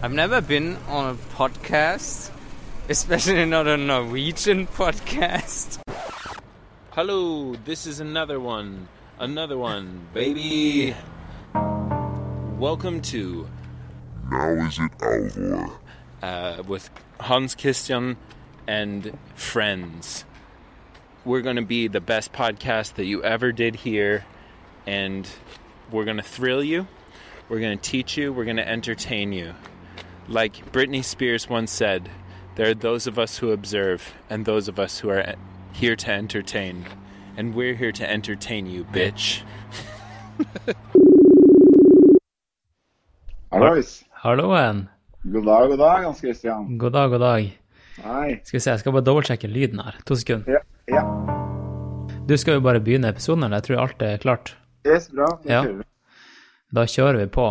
I've never been on a podcast, especially not a Norwegian podcast. Hello, this is another one. Another one, baby. Welcome to Now is it Alvor? uh, with Hans Christian and friends. We're going to be the best podcast that you ever did here, and we're going to thrill you. We're going to teach you. We're going to entertain you. Like Britney Spears once said, there are those of us who observe and those of us who are here to entertain. And we're here to entertain you, bitch. Hallois. Halloen. God dag, god dag, Hans Christian. God dag, god dag. Hei. Skal vi se, jeg skal bare dobbeltsjekke lyden her. To sekunder. Ja. ja. Du skal jo bare begynne episoden, eller? Jeg tror alt er klart. Yes, bra. Da Ja. kjører vi. Da kjører vi på.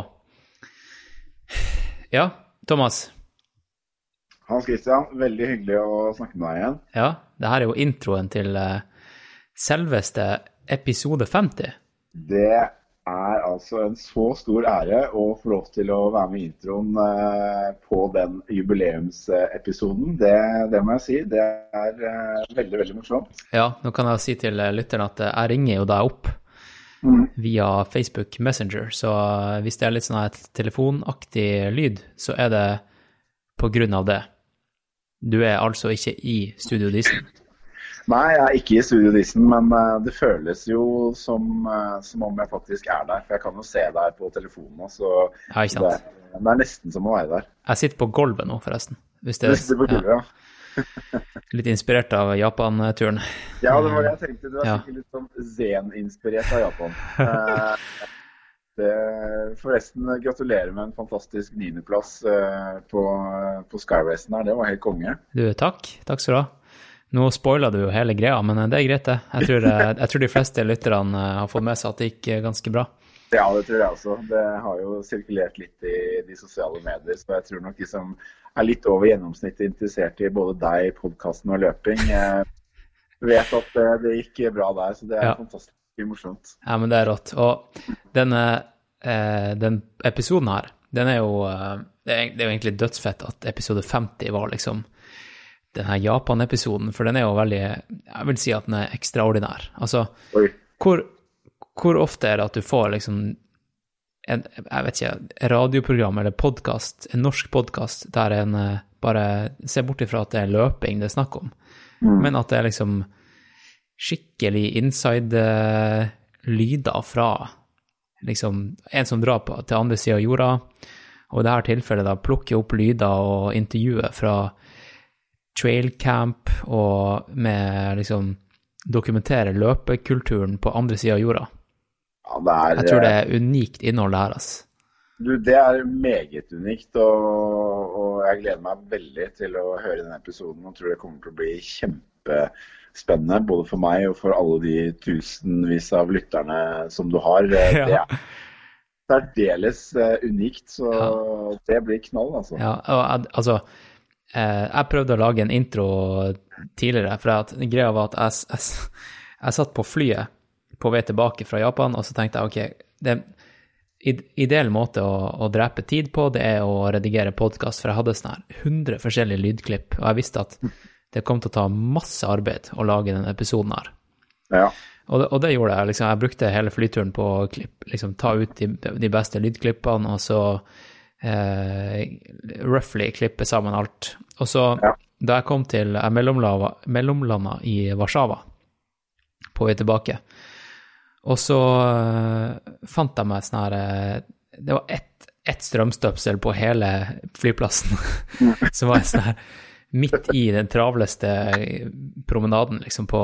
Ja, Thomas. Hans Christian, veldig hyggelig å snakke med deg igjen. Ja, det her er jo introen til eh, selveste episode 50. Det er altså en så stor ære å få lov til å være med i introen eh, på den jubileumsepisoden. Det, det må jeg si. Det er eh, veldig, veldig morsomt. Ja, nå kan jeg si til lytteren at jeg ringer jo deg opp Mm. via Facebook Messenger, så eh, hvis det er litt sånn et telefonaktig lyd, så er det på grunn av det. Du er altså ikke i Studio Disen. Nei, jeg er ikke i Studio Disen, men eh, det føles jo som, eh, som om jeg faktisk er der. For jeg kan jo se deg på telefonen så Ja, det, det er nesten som å være der. Jeg sitter på gulvet nå, forresten. Hvis det, du sitter på gulvet, ja. ja, litt inspirert av Japan-turen. Ja, det var det jeg tenkte. Du er Ja. sikkert litt sånn zen-inspirert av Japan. Eh, det, forresten, gratulerer med en fantastisk niendeplass eh, på, på Skyracen her. Det var helt konge. Du, takk. Takk skal du ha. Nå spoila du jo hele greia, men det er greit, det. Jeg tror, jeg, jeg tror de fleste lytterne eh, har fått med seg at det gikk eh, ganske bra. Ja, det tror jeg også. Det har jo sirkulert litt i de sosiale medier, så jeg tror nok de som er litt over gjennomsnittet interessert i både deg, podkasten og løping, eh, vet at det, det gikk bra der. Så det er Ja. fantastisk morsomt. Ja, men det er rått. Og denne, eh, den episoden her, den er jo eh, det, er, jo egentlig dødsfett at episode 50 var liksom den her Japan-episoden, for den er jo veldig Jeg vil si at den er ekstraordinær. Altså, Oi. hvor, hvor ofte er det at du får liksom en, jeg vet ikke, radioprogram eller podkast, en norsk podkast, der en eh, bare ser bort ifra at det er løping det er snakk om, men at det er liksom skikkelig inside-lyder fra liksom en som drar på, til andre sida av jorda, og i dette tilfellet da plukker opp lyder og intervjuer fra trailcamp og med liksom dokumentere løpekulturen på andre sida av jorda. Ja, det er, Jeg tror det er unikt innhold det her, altså. Du, det er meget unikt, og, og jeg gleder meg veldig til å høre denne episoden. Og tror det kommer til å bli kjempespennende, både for meg og for alle de tusenvis av lytterne som du har. Eh, Det Ja. er særdeles eh, unikt, så det blir knall, altså. Ja, og altså eh, Jeg prøvde å lage en intro tidligere, for at greia var at jeg, jeg, jeg satt på flyet på vei tilbake fra Japan, og så tenkte jeg ok, det id- ideell måte å, å drepe tid på, det er å redigere podkast, for jeg hadde sånn her 100 forskjellige lydklipp, og jeg visste at det kom til å ta masse arbeid å lage denne episoden her. Ja. Og det, og det gjorde jeg. liksom, Jeg brukte hele flyturen på å klipp, liksom, ta ut de, de beste lydklippene, og så eh, roughly klippe sammen alt. Og så, Ja. da jeg kom til Jeg mellomlanda i Warszawa på vei tilbake, og så eh, fant jeg meg sånn her eh, Det var ett et strømstøpsel på hele flyplassen, som var sånn her midt i den travleste promenaden, liksom, på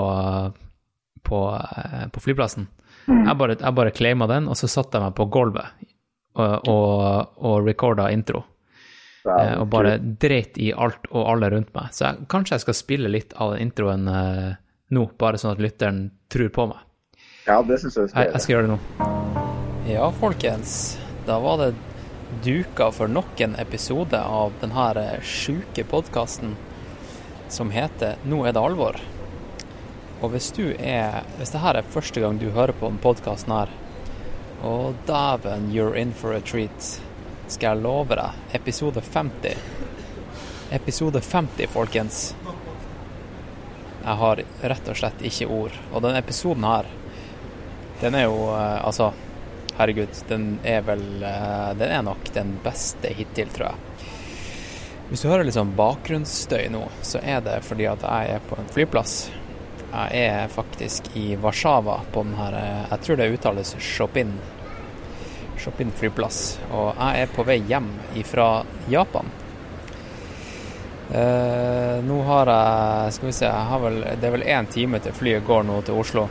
på, eh, på flyplassen. Jeg bare, jeg bare claima den, og så satte jeg meg på gulvet og, og, og recorda intro. Wow, Og bare dreit i alt og alle rundt meg. Så jeg, kanskje jeg skal spille litt av den introen uh, nå, bare sånn at lytteren tror på meg. Ja, det syns jeg du skal Jeg, jeg skal gjøre det nå. Ja, folkens. Da var det duka for nok en episode av denne sjuke podkasten som heter Nå er det alvor. Og hvis du er Hvis det her er første gang du hører på den podkasten her, og dæven, you're in for a treat. skal jeg love deg, episode 50. Episode 50, folkens. Jeg har rett og slett ikke ord. Og denne episoden her, den er jo eh, Altså, herregud, den er vel eh, Den er nok den beste hittil, tror jeg. Hvis du hører litt sånn bakgrunnsstøy nå, så er det fordi at jeg er på en flyplass. Jeg er faktisk i Warszawa på den her eh, Jeg tror det uttales Chopin. Chopin flyplass. Og jeg er på vei hjem fra Japan. Eh, nå har jeg Skal vi se, jeg har vel, det er vel én time til flyet går nå til Oslo.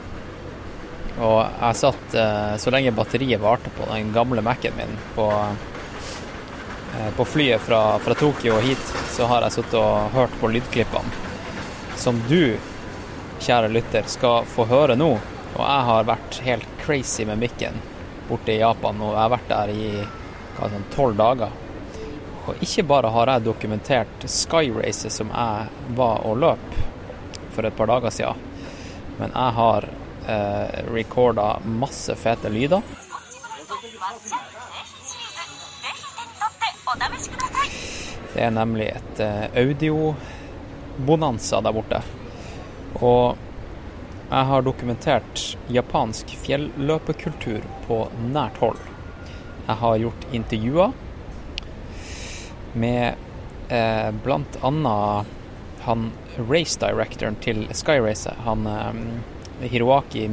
Og jeg satt eh, Så lenge batteriet varte på den gamle Mac-en min på, eh, på flyet fra, fra Tokyo og hit, så har jeg sittet og hørt på lydklippene som du, kjære lytter, skal få høre nå. Og jeg har vært helt crazy med mikken borte i Japan, og jeg har vært der i sånn tolv dager. Og ikke bare har jeg dokumentert skyracet som jeg var og løp for et par dager siden, men jeg har eh, recorda masse fete lyder. Det er nemlig et eh, audiobonanza der borte. Og jeg har dokumentert japansk fjelløpekultur på nært hold. Jeg har gjort intervjuer med eh, annet han race directoren til Skyracer, han eh, Hiroaki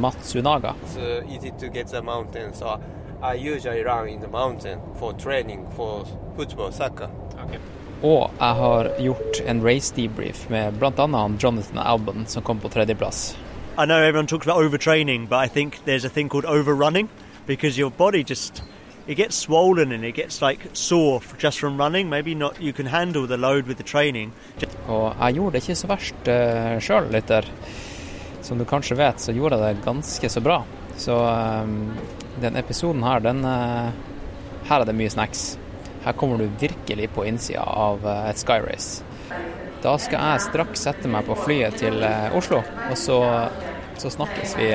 Matsunaga. It's uh, easy to get the mountain, so I usually run in the mountain for for football, soccer. Og jeg har gjort en race debrief med annet Jonathan Albon, som kom på tredjeplass. I know everyone talks about overtraining, but I think there's a thing called overrunning because your body just it gets swollen and it gets like sore just from running. Maybe not you can handle the load with the training. Og jeg gjorde det ikke så verst uh, sjøl, lytter. Som du kanskje vet, så gjorde jeg det ganske så bra. Så um, den episoden her, den uh, Her er det mye snacks. Her kommer du virkelig på innsida av uh, et Skyrace. Da skal jeg straks sette meg på flyet til uh, Oslo, og så, så snakkes vi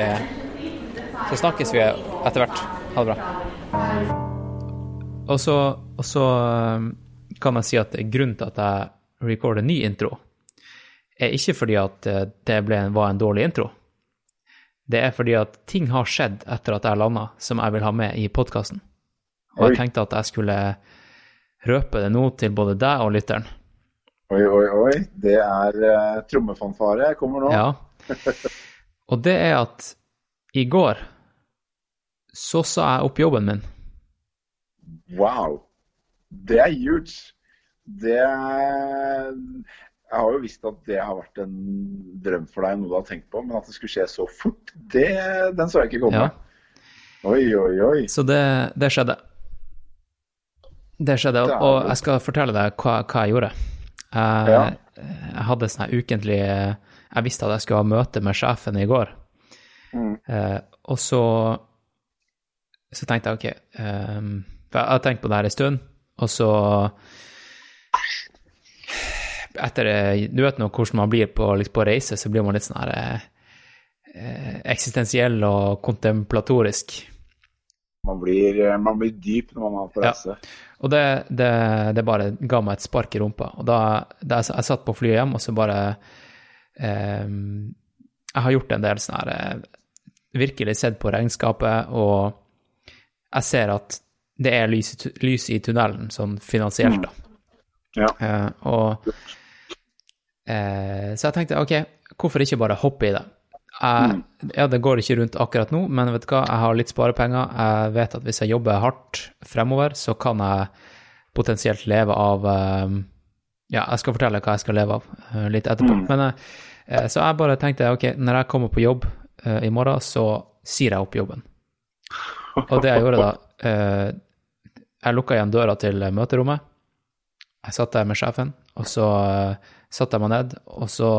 Så snakkes vi etter hvert. Ha det bra. Og så, og så um, kan jeg si at grunnen til at jeg recorder ny intro, er ikke fordi at eh, det ble, var en dårlig intro. Det er fordi at ting har skjedd etter at jeg landa, som jeg vil ha med i podkasten. Og jeg tenkte at jeg skulle røpe det nå til både deg og lytteren. Oi, oi, oi. Det er uh, trommefanfare kommer nå. Ja. Og det er at i går så sa jeg opp jobben min. Wow. Det er huge. Det Jeg har jo visst at det har vært en drøm for deg, noe du har tenkt på, men at det skulle skje så fort, det, den så jeg ikke komme. Ja. Oi, oi, oi. Så det, det skjedde. Det skjedde, og, og jeg skal fortelle deg hva, hva jeg gjorde. Jeg, Ja. jeg hadde sånn ukentlig Jeg visste at jeg skulle ha møte med sjefen i går. Mm. Eh, og så så tenkte jeg OK um, For jeg har tenkt på det her en stund, og så Etter Du vet nå hvordan man blir på, liksom på reise, så blir man litt sånn her eh, eh, eksistensiell og kontemplatorisk. Man blir, eh, man blir dyp når man er på Ja. reise. Og det, det, det bare ga meg et spark i rumpa. Og da, da jeg, jeg satt på flyet hjem, og så bare eh, Jeg har gjort en del sånn her eh, Virkelig sett på regnskapet, og jeg ser at det er lys, i lys i tunnelen, sånn finansielt, da. Ja. Eh, og eh, Så jeg tenkte OK, hvorfor ikke bare hoppe i det? Jeg, ja, det går ikke rundt akkurat nå, men vet du hva, jeg har litt sparepenger. Jeg vet at hvis jeg jobber hardt fremover, så kan jeg potensielt leve av eh, Ja, jeg skal fortelle hva jeg skal leve av eh, litt etterpå. Men eh, Så jeg bare tenkte OK, når jeg kommer på jobb eh, i morgen, så sier jeg opp jobben. Og det jeg gjorde da eh, Jeg lukka igjen døra til møterommet. Jeg satt der med sjefen, og så uh, satte jeg meg ned, og så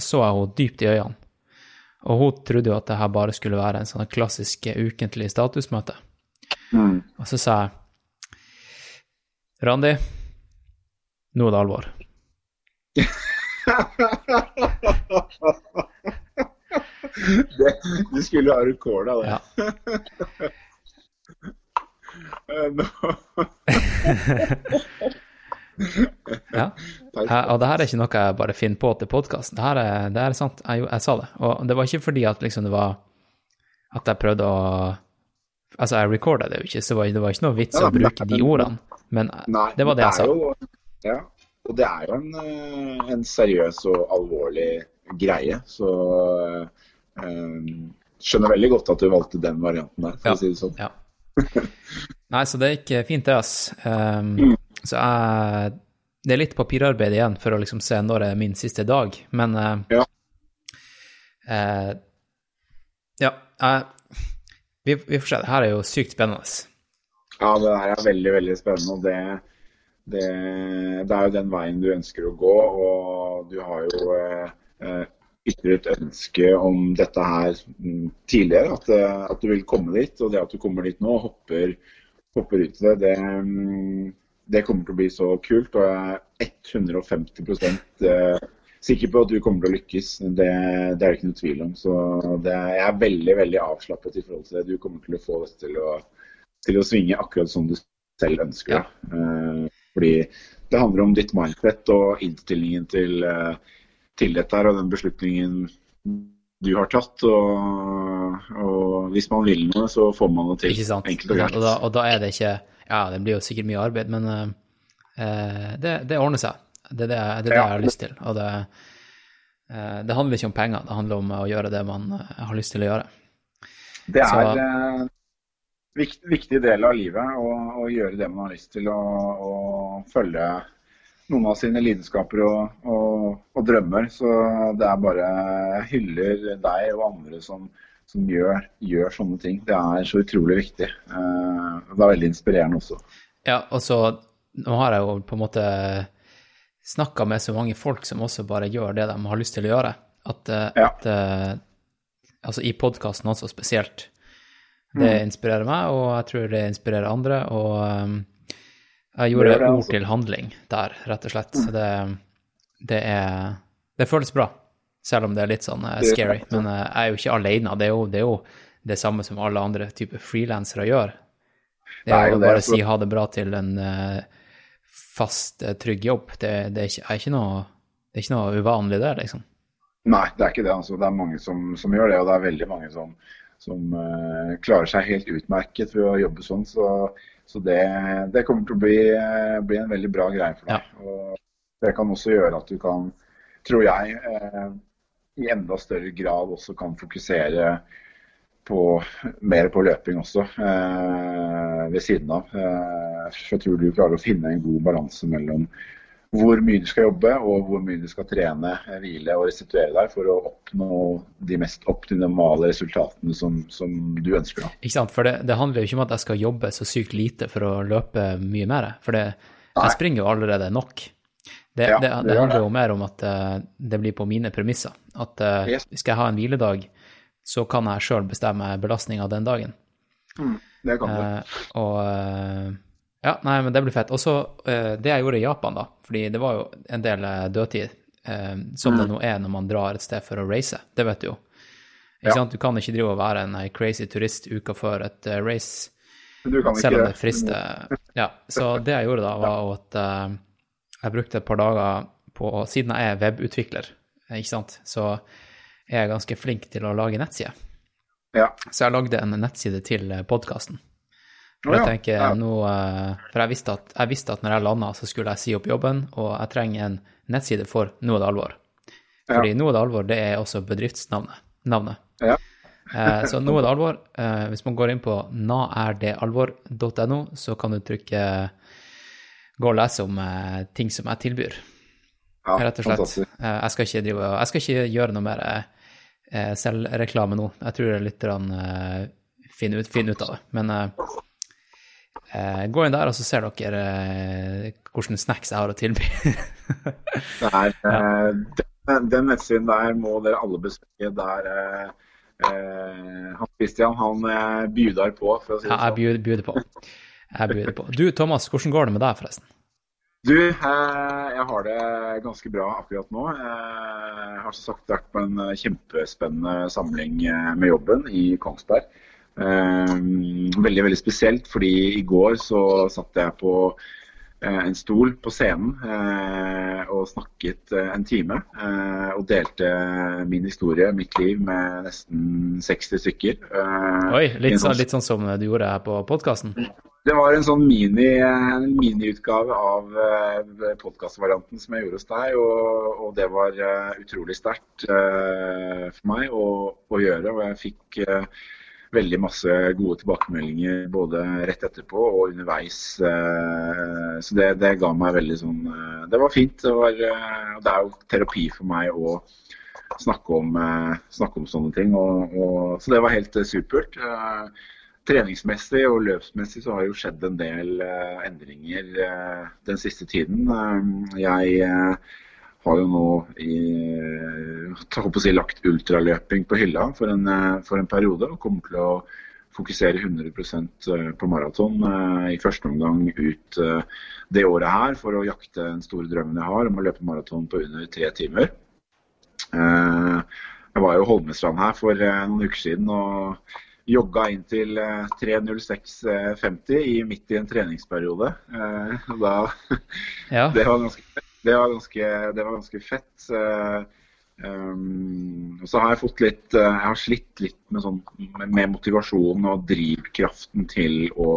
så jeg henne dypt i øynene. Og hun trodde jo at det her bare skulle være en sånn klassisk ukentlig statusmøte. Mm. Og så sa jeg Randi, nå er det alvor. det, du skulle ha rekorda det. Ja. Eh, nå- Ja. Og det her er ikke noe jeg bare finner på til podkasten. Det her er, det er sant. Jeg, jeg sa det. Og det var ikke fordi at liksom det var At jeg prøvde å Altså, jeg recorda det jo ikke, så det var, ikke noe vits Ja, å bruke de ordene. Men Nei, det var det jeg sa. Jo, ja, og det er jo en, eh, en seriøs og alvorlig greie. Så um, skjønner veldig godt at du valgte den varianten der, for Ja. å si det sånn. Ja. Nei, så det gikk fint, det, ass. Um, Så jeg Det er litt papirarbeid igjen for å liksom se når det er min siste dag, men eh, Ja. eh, Ja, jeg vi, vi får se. Det her er jo sykt spennende. Ja, det her er veldig, veldig spennende. det, det, det er jo den veien du ønsker å gå. Og du har jo eh, eh, ytret ønske om dette her mm, tidligere. At, eh, at du vil komme dit. Og det at du kommer dit nå hopper, hopper ut i det, det, mm, det kommer til å bli så kult. Og jeg er 150 eh, sikker på at du kommer til å lykkes. Det, det er det ikke noe tvil om. Så det, jeg er veldig veldig avslappet i forhold til det. Du kommer til å få dette til å, til å svinge akkurat som du selv ønsker. Ja. det. Eh, fordi det handler om ditt mindset og innstillingen til, eh, til dette her, og den beslutningen du har tatt. Og, og hvis man vil noe, så får man det til. Ikke sant? Enkelt og greit. Og og da er det ikke Ja, det blir jo sikkert mye arbeid, men eh, det, det ordner seg. Det er det, det, er det jeg har lyst til. Og det, uh, det handler ikke om penger, det handler om å gjøre det man har lyst til å gjøre. Det Så- er en viktig, viktig del av livet å, å gjøre det man har lyst til. Og, og følge noen av sine lidenskaper og, og, og drømmer. Så det er bare hyller deg og andre som, som gjør, gjør sånne ting. Det er så utrolig viktig. Eh, det er veldig inspirerende også. Ja, og så Nå har jeg jo på en måte snakka med så mange folk som også bare gjør det de har lyst til å gjøre, at, eh, Ja. at eh, Altså i podkasten også spesielt. Det Mm. inspirerer meg, og jeg tror det inspirerer andre. Og jeg gjorde det det, ord til handling der, rett og slett. Så det, det er Det føles bra, selv om det er litt sånn uh, scary. Men uh, jeg er jo ikke alene. Det er jo det, er jo det samme som alle andre typer frilansere gjør. Det er jo bare å si ha det bra til en eh, fast, trygg jobb. Det, det er, ikke, er ikke noe, det er ikke noe uvanlig der, liksom. Nei, det er ikke det. altså. Det er mange som, som gjør det, og det er veldig mange som, som uh, klarer seg helt utmerket ved å jobbe sånn. Så, så det, det kommer til å bli, bli en veldig bra greie for deg. Og det kan også gjøre at du kan, tror jeg, eh, i enda større grad også kan fokusere på, mer på løping også, eh, ved siden av. Eh, så jeg tror du klarer å finne en god balanse mellom hvor mye du skal jobbe og hvor mye du skal trene, eh, hvile og restituere deg for å oppnå de mest optimale resultatene som, som du ønsker. Da. Ikke sant? For det, det handler jo ikke om at jeg skal jobbe så sykt lite for å løpe mye mer. For det, jeg springer jo allerede nok. Det, Ja, det, det det handler jo mer om at uh, det blir på mine premisser. At uh, Yes. skal jeg ha en hviledag, så kan jeg sjøl bestemme belastninga den dagen. Det kan du. Uh, og Ja, nei, men det blir fett. Og så det jeg gjorde i Japan, da, fordi det var jo en del dødtid, som Mm. det nå er når man drar et sted for å race. Det vet du jo. Ikke Ja. sant? Du kan ikke drive og være en crazy turist uka før et race. Selv om det frister. Ja, så det jeg gjorde da, var at jeg brukte et par dager på Siden jeg er webutvikler, eh, ikke sant, så er jeg ganske flink til å lage nettsider. Ja. Så jeg lagde en nettside til podkasten. For ja, ja. nå eh, For jeg visste, at, jeg visste at når jeg landa, så skulle jeg si opp jobben, og jeg trenger en nettside for Nå er det alvor. Fordi Nå er det alvor, det er også bedriftsnavnet. Navnet. Ja. Eh, så nå er det alvor. Eh, hvis man går inn på naerdealvor.no, så kan du trykke Gå og lese om eh, ting som jeg tilbyr, Ja, rett og slett. Eh, jeg, skal ikke drive, jeg skal ikke gjøre noe mer eh, selvreklame nå. Jeg tror lytterne eh, finner, ut, finner ut av det. Men eh, eh, gå inn der, og så ser dere eh, hvilke snacks jeg har å tilby. der, er, eh, den, den nettsiden der må dere alle besøke. Der eh, eh, Hans Christian han eh, bjuder på, for å si det Ja, jeg sånn. bjuder på. Jeg byr på. Du, Thomas, hvordan går det med deg, forresten? Du, eh, jeg har det ganske bra akkurat nå. Eh, Jeg har som sagt vært på en eh, kjempespennende samling med jobben i Kongsberg. Veldig, veldig spesielt, fordi i går så satt jeg på en stol på scenen og snakket en time. og delte min historie, mitt liv, med nesten 60 stykker. Oi, litt sånn, sånn- litt sånn som du gjorde her på podkasten? Det var en sånn mini, en av uh, podkastvarianten som jeg gjorde hos deg, og, og det var eh, utrolig sterkt eh, for meg å, å gjøre. Og jeg fikk eh, veldig masse gode tilbakemeldinger både rett etterpå og underveis. eh, så det, det ga meg veldig sånn eh, Det var fint. Det, var, eh, det er jo terapi for meg å snakke om, eh, snakke om sånne ting. Og, og, så det var helt eh, supert. Eh, treningsmessig og løpsmessig så har jo skjedd en del eh, endringer eh, den siste tiden. Eh, jeg har jo nå i, si, lagt ultraløping på hylla for en, for en periode. Og kommer til å fokusere 100% på maraton i første omgang ut det året her for å jakte den store drømmen jeg har om å løpe maraton på under tre timer. Jeg var jo Holmestrand her for noen uker siden og jogga inn til eh, 3.06,50 i midt i en treningsperiode. Eh, da, Ja. det, var ganske, det, var ganske, det var ganske fett. Eh, um, så har jeg fått litt eh, Jeg har slitt litt med, sånn, med, motivasjonen og drivkraften til å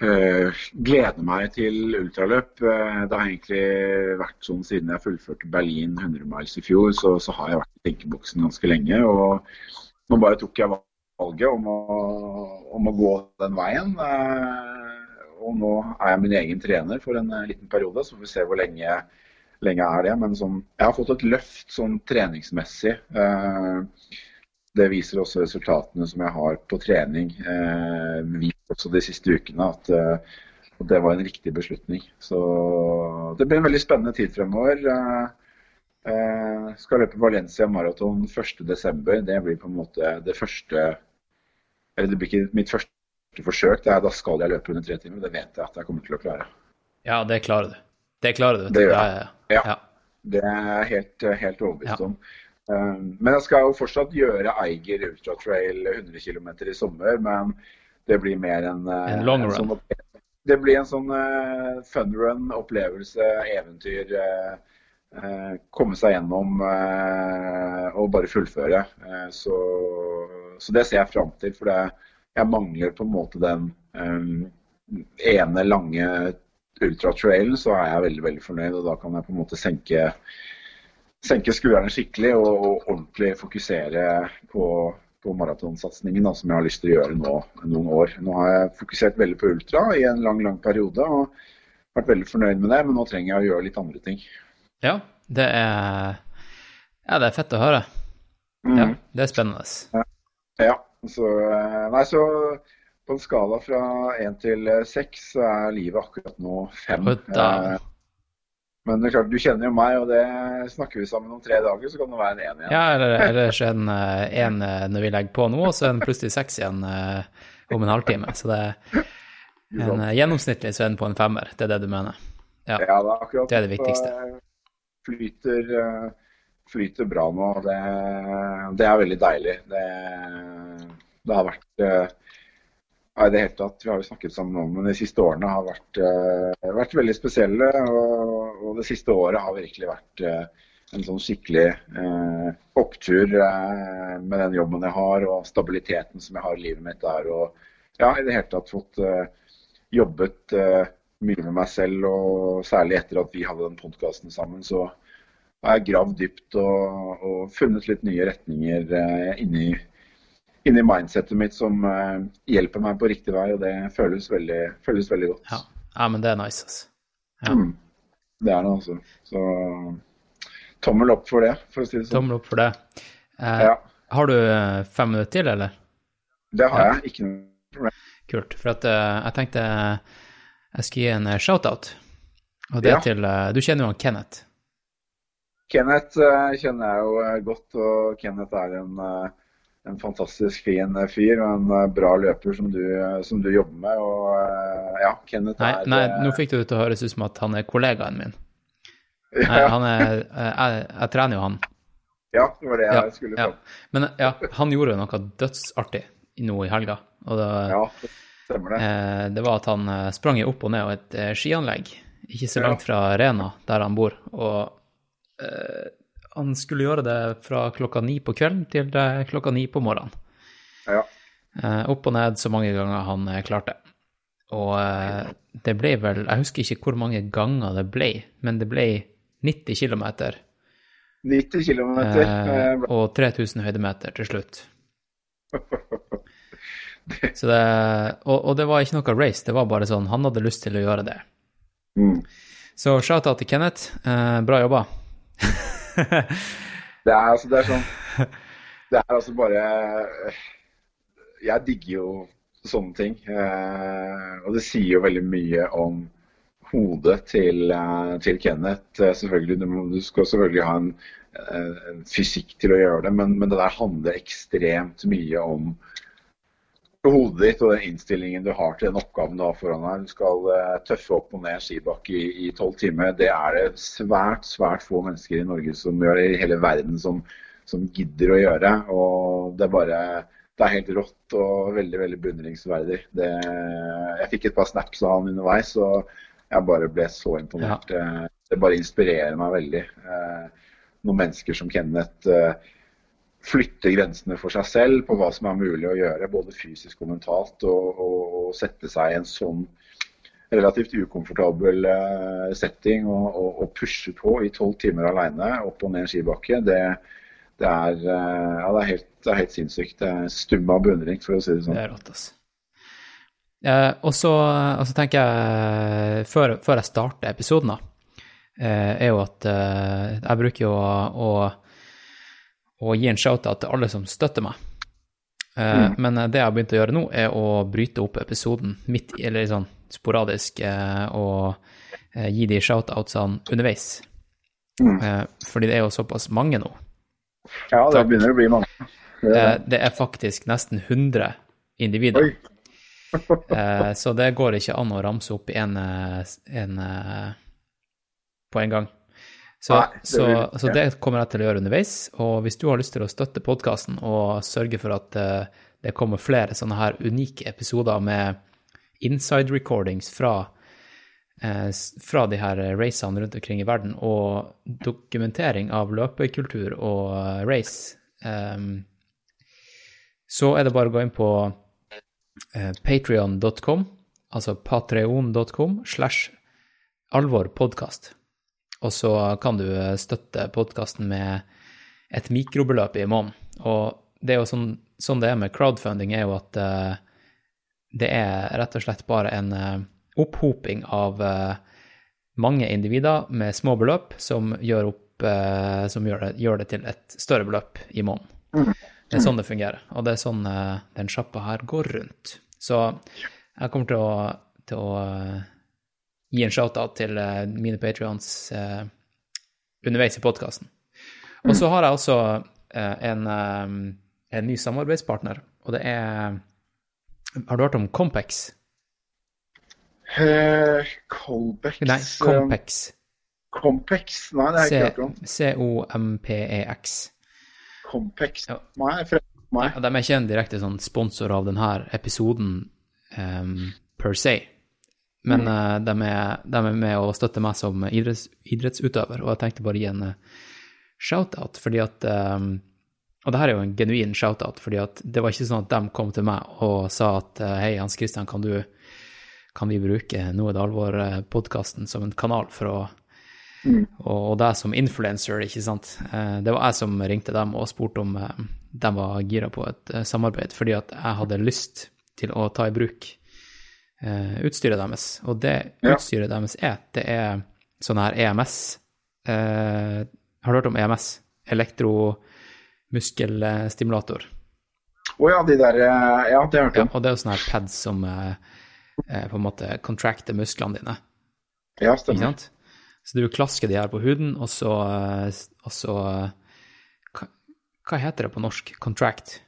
eh, glede meg til ultraløp. Eh, det har egentlig vært sånn siden jeg fullførte Berlin 100 miles i fjor, så, så har jeg vært i tenkeboksen ganske lenge. og nå bare tok jeg valget om å, om å gå den veien. eh, Og nå er jeg min egen trener for en eh, liten periode, så får vi se hvor lenge, lenge er det. Men sånn, jeg har fått et løft sånn treningsmessig. eh, Det viser også resultatene som jeg har på trening. også de siste ukene at at det var en riktig beslutning. Så det blir en veldig spennende tid fremover. Eh, skal løpe Valencia maraton 1.12. Det blir på en måte det første Eller det blir ikke mitt første forsøk. Det er, da skal jeg løpe under tre timer. Det vet jeg at jeg kommer til å klare. ja, det klarer du. Det klarer du. Det gjør jeg. Ja. Ja. Det er jeg helt, helt overbevist Ja. om. Eh, men jeg skal jo fortsatt gjøre Eiger ultratrail 100 km i sommer. Men det blir mer en, eh, En long run. Sånn, det blir en sånn uh, fun run, opplevelse, eventyr. eh, komme seg gjennom eh, og bare fullføre. Eh, så, så det ser jeg fram til. For det, jeg mangler på en måte den eh, ene lange ultratrailen, så er jeg veldig veldig fornøyd. Og da kan jeg på en måte senke, senke skuldrene skikkelig og, og ordentlig fokusere på, på maratonsatsingen som jeg har lyst til å gjøre nå noen år. Nå har jeg fokusert veldig på ultra i en lang, lang periode. og vært veldig fornøyd med det, men nå trenger jeg å gjøre litt andre ting. Ja, det er Ja, det er fett å høre. Mm. Ja, det er spennende. Ja, så, eh, nei, så på en skala fra én til eh, seks så er livet akkurat nå fem. Eh, Men det er klart, du kjenner jo meg, og det snakker vi sammen om tre dager, så kan det være en én igjen. Ja, eller ellers er den én når vi legger på nå, og så den plutselig seks igjen eh, om en halvtime. Så det er en, eh, gjennomsnittlig så er den på en femmer. Det er det du mener? Ja. Ja, det er akkurat Det er det viktigste. Flyter, eh, flyter bra nå, det, det er veldig deilig. Det, det har vært eh, ja, det hele tatt, Vi har jo snakket sammen om men de siste årene har vært, eh, vært veldig spesielle. Og, og det siste året har virkelig vært en sånn skikkelig eh, opptur eh, med den jobben jeg har og stabiliteten som jeg har i livet mitt der. Og ja, i det hele tatt fått eh, jobbet mye med meg selv, og særlig etter at vi hadde den podkasten sammen, så har jeg gravd dypt og, og funnet litt nye retninger eh, inni, inni mindsetet mitt som eh, hjelper meg på riktig vei, og det føles veldig, føles veldig godt. Ja. ja, men det er nice, altså. Ja. Mm. Det er det, altså. Så tommel opp for det, for å si det sånn. Tommel opp for det. Eh, Ja, Har du eh, fem minutter til, eller? det har jeg. Ikke noe problem. Kult. For at eh, jeg tenkte jeg skal gi en eh, shout-out. Og det Ja. til eh, Du kjenner jo han Kenneth. Kenneth eh, kjenner jeg jo godt, og Kenneth er en, en fantastisk fin fyr og en bra løper som du, som du jobber med. Og ja, Kenneth Nei, er nei, nå fikk det til å høres ut som at han er kollegaen min. Nei, han er Jeg, jeg trener jo han. Ja, det var det jeg Ja, skulle ja. Men ja, han gjorde jo noe dødsartig nå i helga. Og det, Ja, stemmer det. eh, det var at han eh, sprang opp og ned av et eh, skianlegg ikke så langt fra Rena, der han bor. Og eh, han skulle gjøre det fra klokka ni på kvelden til klokka ni på morgenen. Ja. Eh, opp og ned så mange ganger han klarte. Og eh, det ble vel Jeg husker ikke hvor mange ganger det ble, men det ble 90 km 90 km. og 3000 høydemeter til slutt. Så det, og, og det var ikke noe race, det var bare sånn Han hadde lyst til å gjøre det. Mm. Så shout-out til Kenneth. Eh, bra jobba. Det er altså det er sånn Det er altså bare Jeg digger jo sånne ting. Eh, og det sier jo veldig mye om hodet til, eh, til Kenneth. Eh, selvfølgelig, du, du skal selvfølgelig ha en, eh, en fysikk til å gjøre det, men, men det der handler ekstremt mye om hodet ditt og den innstillingen du har til den oppgaven du har foran deg. Du skal eh, tøffe opp og ned skibakke i tolv timer. Det er det svært, svært få mennesker i Norge som gjør, i hele verden som, som gidder å gjøre. Og det er bare det er helt rått og veldig veldig beundringsverdig. Det, jeg fikk et par snaps av han underveis, og jeg bare ble så imponert. Ja. Det bare inspirerer meg veldig. Eh, Noen mennesker som Kenneth eh, flytte grensene for seg selv på hva som er mulig å gjøre, både fysisk og mentalt. Og, og, og sette seg i en sånn relativt ukomfortabel eh, setting og, pushe på i tolv timer alene opp og ned en skibakke, det, det, er, eh, ja, det, er helt, det er helt sinnssykt. Det er stum av beundring, for å si det sånn. Det er rått, altså. Eh, og så tenker jeg, før, før jeg starter episoden, da, eh, er jo at eh, jeg bruker jo å, å, å gi en shout-out til alle som støtter meg. Mm. Men det jeg har begynt å gjøre nå, er å bryte opp episoden midt i, eller sånn sporadisk, eh, og eh, gi de shout-outsene underveis. Mm. fordi det er jo såpass mange nå. Ja, det Takk. begynner å bli mange. Det er Eh, det. er faktisk nesten 100 individer. Eh, så det går ikke an å ramse opp en, eh, en eh, på en gang. Så, Nei, så, så det kommer jeg til å gjøre underveis. Og hvis du har lyst til å støtte podkasten og sørge for at uh, det kommer flere sånne her unike episoder med inside recordings fra, uh, fra de her racene rundt omkring i verden, og dokumentering av løpekultur og uh, race, um, så er det bare å gå inn på uh, patreon.com, altså patreon.com slash alvorpodkast. Og så kan du støtte podkasten med et mikrobeløp i måneden. Og det er jo sånn, sånn det er med crowdfunding, er jo at uh, det er rett og slett bare en uh, opphoping av uh, mange individer med små beløp som gjør, opp, som gjør, det, gjør det til et større beløp i måneden. Det er sånn det fungerer, og det er sånn den sjappa her går rundt. Så jeg kommer til å, til å gi en shout-out til eh, mine patrions eh, underveis i podkasten. Og så har jeg også eh, en, eh, en ny samarbeidspartner, og det er Har du hørt om Compex? Eh, Colbex Nei, Compex. Compex? Nei, det har jeg ikke hørt om. C-o-m-p-e-x. Compex? Nei, for. Ja, de er ikke en direkte sånn sponsor av denne episoden um, per se, men eh, de, er, de er med å støtte meg som idretts, idrettsutøver, og jeg tenkte bare å gi en eh, shout-out, fordi at um, Og det her er jo en genuin shout-out, fordi at det var ikke sånn at de kom til meg og sa at hei, Hans Christian, kan du kan vi bruke Nå er det alvor-podkasten som en kanal for å og, og deg som influencer, ikke sant. Det var jeg som ringte dem og spurte om de var gira på et samarbeid, fordi at jeg hadde lyst til å ta i bruk utstyret deres. Og det Ja. utstyret deres er, det er sånn her EMS. Eh, har du hørt om EMS? Elektromuskelstimulator. Å ja, de der eh, Ja, det har jeg hørt Ja, og det er jo sånne her pads som eh, eh, på en måte contracter musklene dine. Ja, Ikke stemmer. sant? Så du klasker de her på huden, og så, eh, og så eh, hva, hva heter det på norsk? Contract?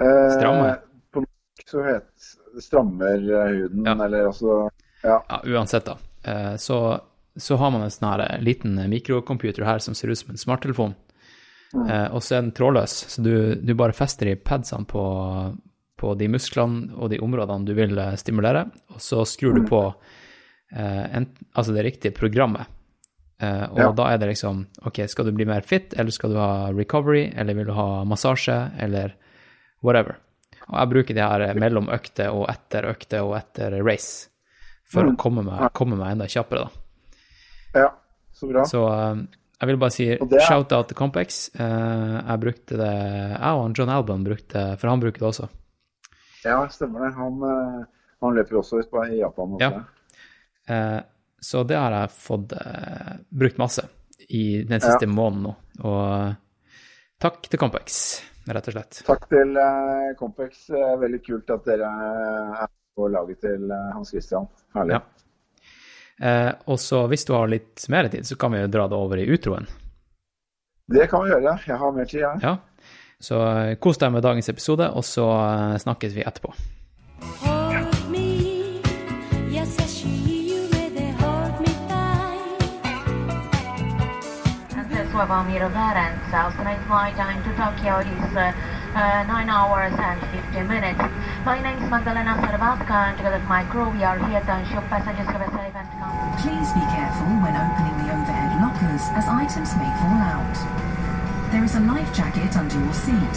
Eh, På norsk så heter strammer eh, huden, Ja. eller altså Ja. Ja, uansett, da. Eh, Så, så har man en sånn her liten mikrocomputer her som ser ut som en smarttelefon. Mm. og så er den trådløs, så du, du bare fester i padsene på, på de musklene og de områdene du vil eh, stimulere, og så skrur du på eh, en, altså det riktige programmet. Eh, og Ja. da er det liksom OK, skal du bli mer fit, eller skal du ha recovery, eller vil du ha massasje, eller whatever. Og jeg bruker de her mellom økter og etter økter og etter race for Mm. å komme meg, komme meg enda kjappere, da. Ja, så bra. Så eh, jeg vil bare si er- shout-out til Compex. Eh, jeg brukte det Jeg og John Alban brukte For han bruker det også. Ja, stemmer det. Han, eh, han løper jo også ut på i Japan. Også. Ja. Eh, så det har jeg fått eh, brukt masse i den siste måneden nå. Og takk til Compex, rett og slett. Takk til uh, Compex. Eh, veldig kult at dere er på laget til eh, Hans Christian. Herlig. Ja. Eh, og så hvis du har litt mer tid, så kan vi jo dra det over i utroen. Det kan vi gjøre. Jeg har mer tid, jeg. Ja. Så eh, kos deg med dagens episode, og så eh, snakkes vi etterpå. Slavomiru Varenza. Tonight's flight time to Tokyo is uh, uh, 9 hours and 50 minutes. My name is Magdalena Sarvatka and together with my crew we are here to ensure passengers have a safe and comfortable Please be careful when opening the overhead lockers as items may fall out. There is a life jacket under your seat.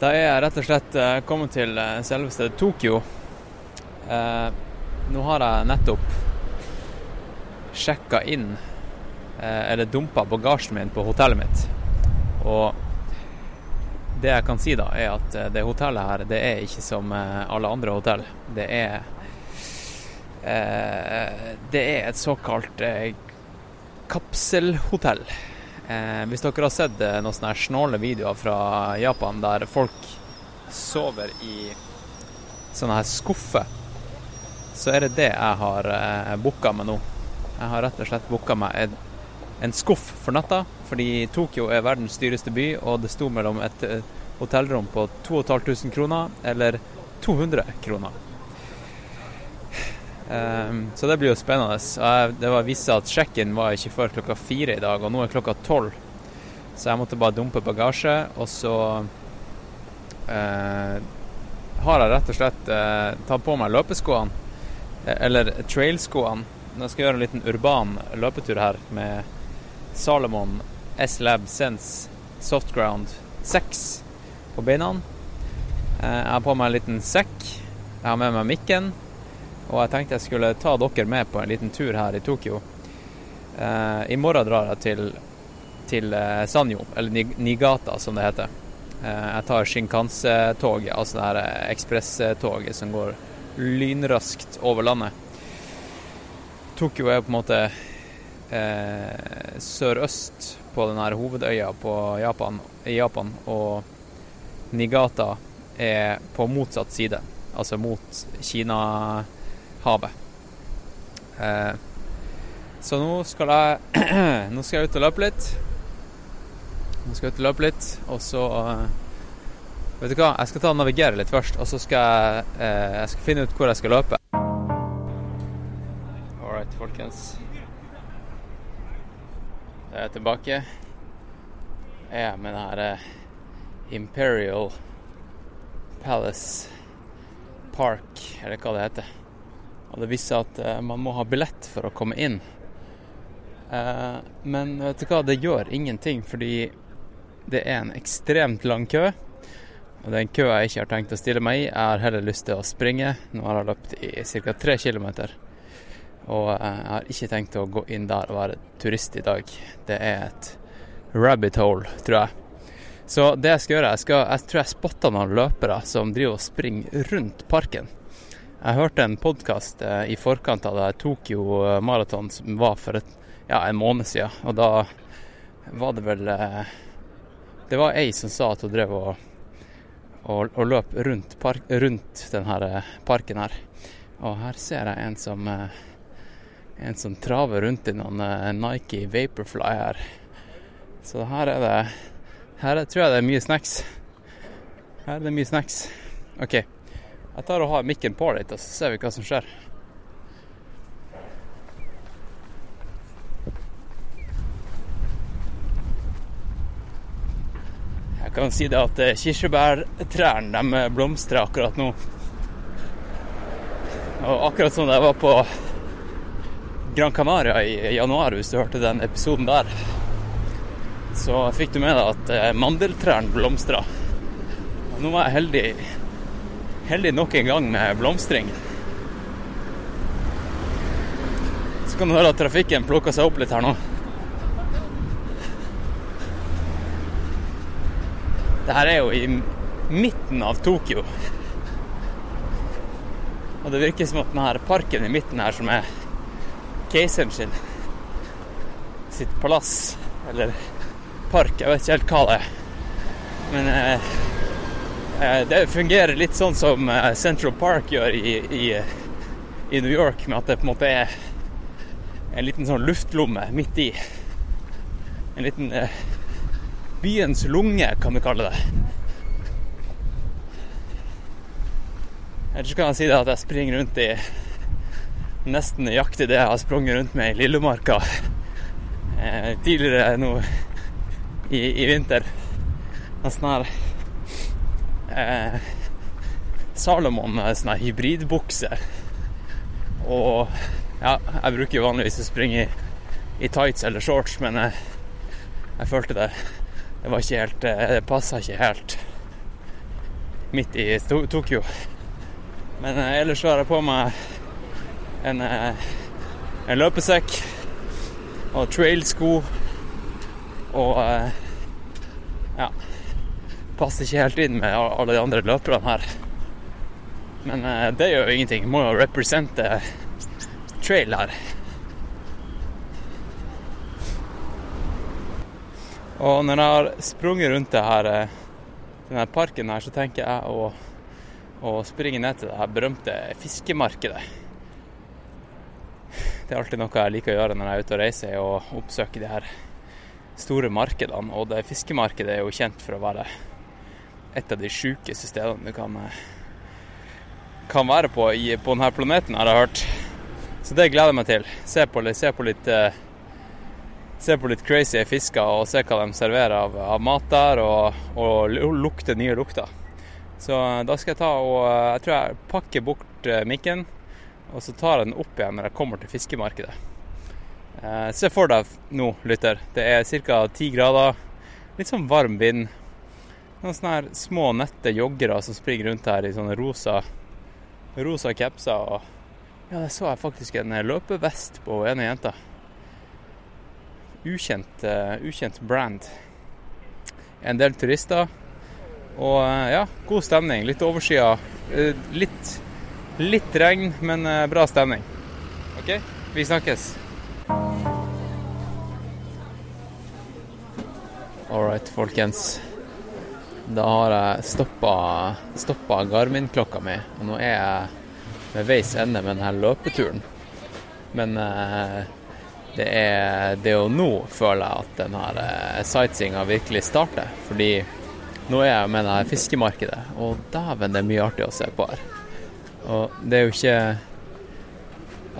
Da er jeg rett og slett eh, kommet til eh, selveste Tokyo. Eh, nå har jeg nettopp sjekka inn, eh, eller dumpa bagasjen min på hotellet mitt. Og det jeg kan si da, er at eh, det hotellet her, det er ikke som alle andre hotell. Det er eh, Det er et såkalt kapselhotell. Eh, hvis dere har sett eh, noen sånne snåle videoer fra Japan der folk sover i sånne her skuffer, så er det det jeg har eh, booka meg nå. Jeg har rett og slett booka meg en, en skuff for natta, fordi Tokyo er verdens dyreste by, og det sto mellom et eh, hotellrom på 2500 kroner eller 200 kroner. Ehm, så det blir jo spennende. Det var vist at check-in var ikke før klokka fire i dag, og nå er klokka tolv. Så jeg måtte bare dumpe bagasje, og så eh, har jeg rett og slett eh, tatt på meg løpeskoene, eh, eller trailskoene. Nå skal jeg gjøre en liten urban løpetur her med Salomon S-Lab Sense Softground 6 på beina. Eh, jeg har på meg en liten sekk. Jeg har med meg mikken. Og jeg tenkte jeg skulle ta dere med på en liten tur her i Tokyo. Eh, I morgen drar jeg til, til eh, Sanyo, eller Ni- Nigata som det heter. Eh, jeg tar Shinkanse-toget, altså det her eh, ekspresstoget som går lynraskt over landet. Tokyo er på en måte eh, sørøst på den her hovedøya på Japan, i Japan, og Nigata er på motsatt side, altså mot Kina-havet. Eh, så nå skal jeg Nå skal jeg ut og løpe litt. Nå skal jeg ut og løpe litt, og så eh, Vet du hva, jeg skal ta og navigere litt først, og så skal jeg, eh, jeg skal finne ut hvor jeg skal løpe. All right, folkens. Da er jeg tilbake. Jeg er med den her eh, Imperial Palace Park, eller hva det heter. Og det viser at eh, man må ha billett for å komme inn. Eh, men vet du hva, det gjør ingenting, fordi det er en ekstremt lang kø. Og det er kø jeg ikke har tenkt å stille meg i. Jeg har heller lyst til å springe. Nå har jeg løpt i ca. tre km. Og eh, jeg har ikke tenkt å gå inn der og være turist i dag. Det er et rabbit hole, tror jeg. Så det jeg skal gjøre, jeg, skal, jeg tror jeg spotter noen løpere som driver og springer rundt parken. Jeg hørte en podkast eh, i forkant av det Tokyo Maraton som var for et, ja, en måned siden. Og da var det vel eh, Det var ei som sa at hun drev og, og, og løp rundt, park, rundt denne parken her. Og her ser jeg en som eh, en som traver rundt i noen eh, Nike Vaporfly her. Så her er det Her er, tror jeg det er mye snacks. Her er det mye snacks. OK. Jeg tar og har mikken på litt, så ser vi hva som skjer. Jeg kan si det at eh, kirsebærtrærne de blomstrer akkurat nå. Og akkurat som da jeg var på Gran Canaria i januar, hvis du hørte den episoden der, så fikk du med deg at eh, mandeltrærne blomstra. Nå var jeg heldig, heldig nok en gang med blomstring. Så kan du høre at trafikken plukker seg opp litt her nå. Det her er jo i midten av Tokyo. Og det virker som at denne parken i midten her, som er keiseren sin sitt palass, eller park, jeg vet ikke helt hva det er. Men eh, det fungerer litt sånn som eh, Central Park gjør i, i, i New York, med at det på en måte er en liten sånn luftlomme midt i. En liten eh, byens lunge, kan vi kalle det. Ellers kan jeg si det at jeg springer rundt i nesten nøyaktig det jeg har sprunget rundt med i Lillemarka eh, tidligere nå i, i vinter. En sånn her eh, Salomon med sånn hybridbukse. Og ja, jeg bruker jo vanligvis å springe i, i tights eller shorts, men jeg, jeg følte det Det var ikke helt eh, Det passa ikke helt midt i Tokyo. Men eh, ellers har jeg på meg en, eh, en løpesekk og trailsko og eh, ja passer ikke helt inn med alle de andre løperne her. Men eh, det gjør jo ingenting. Må jo represente trail her. Og når jeg har sprunget rundt det her, eh, denne parken her, så tenker jeg å, å springe ned til det her berømte fiskemarkedet. Det er alltid noe jeg liker å gjøre når jeg er ute og reiser, og oppsøker de her store markedene. Og det fiskemarkedet er jo kjent for å være et av de sjukeste stedene du kan, eh, kan være på i, på denne planeten, har jeg hørt. Så det gleder jeg meg til. Se på, se på litt eh, Se på litt crazy fisker og se hva de serverer av, av mat der, og, og lukte nye lukter. Så eh, da skal jeg ta og Jeg tror jeg pakker bort mikken, og så tar jeg den opp igjen når jeg kommer til fiskemarkedet. Se for deg nå, lytter. Det er ca. ti grader. Litt sånn varm vind. Noen sånne her små, nette joggere som springer rundt her i sånne rosa rosa capser. Og ja, der så jeg faktisk en eh, løpevest på ene jenta. Ukjent, uh, ukjent brand. En del turister. Og uh, ja, god stemning. Litt overskya. Uh, litt, litt regn, men bra stemning. OK, vi snakkes. All right, folkens. Da har jeg stoppa, Garmin-klokka mi, og nå er jeg ved veis ende med denne løpeturen. Men eh, det er, det er jo nå, føler jeg, at denne eh, sightseeinga virkelig starter. Fordi nå er jeg med det fiskemarkedet, og dæven, det er mye artig å se på her. Og det er jo ikke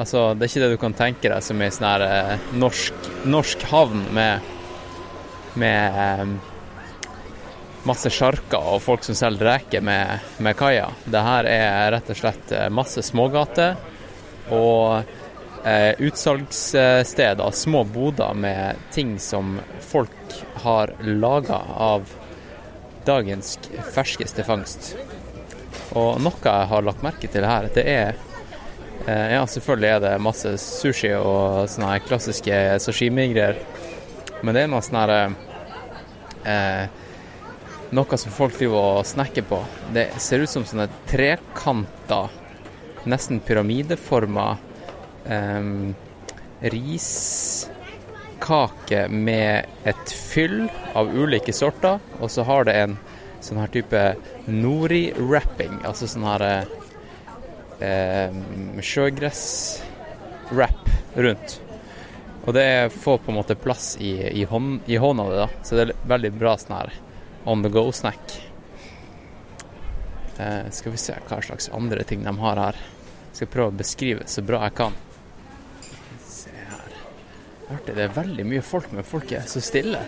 Altså, det er ikke det du kan tenke deg som ei sånn her eh, norsk, norsk havn med, med masse sjarker og folk som selger reker med, med kaia. Det her er rett og slett eh, masse smågater og eh, utsalgssteder, små boder med ting som folk har laga av dagens ferskeste fangst. Og noe jeg har lagt merke til her, det er Eh, ja, selvfølgelig er det masse sushi og sånne klassiske sashimi-greier. Men det er noe sånn her eh, Noe som folk driver og snekker på. Det ser ut som sånne trekanta, nesten pyramideforma um, riskake med et fyll av ulike sorter, og så har det en sånn her type nori-wrapping, altså sånn her um, sjøgress-wrap rundt. Og det får på en måte plass i, i, hånd, i hånda di, da. Så det er veldig bra sånn her on the go-snack. Eh, skal vi se hva slags andre ting de har her. Skal prøve å beskrive så bra jeg kan. Se her. Artig, det er veldig mye folk, men folk er så stille.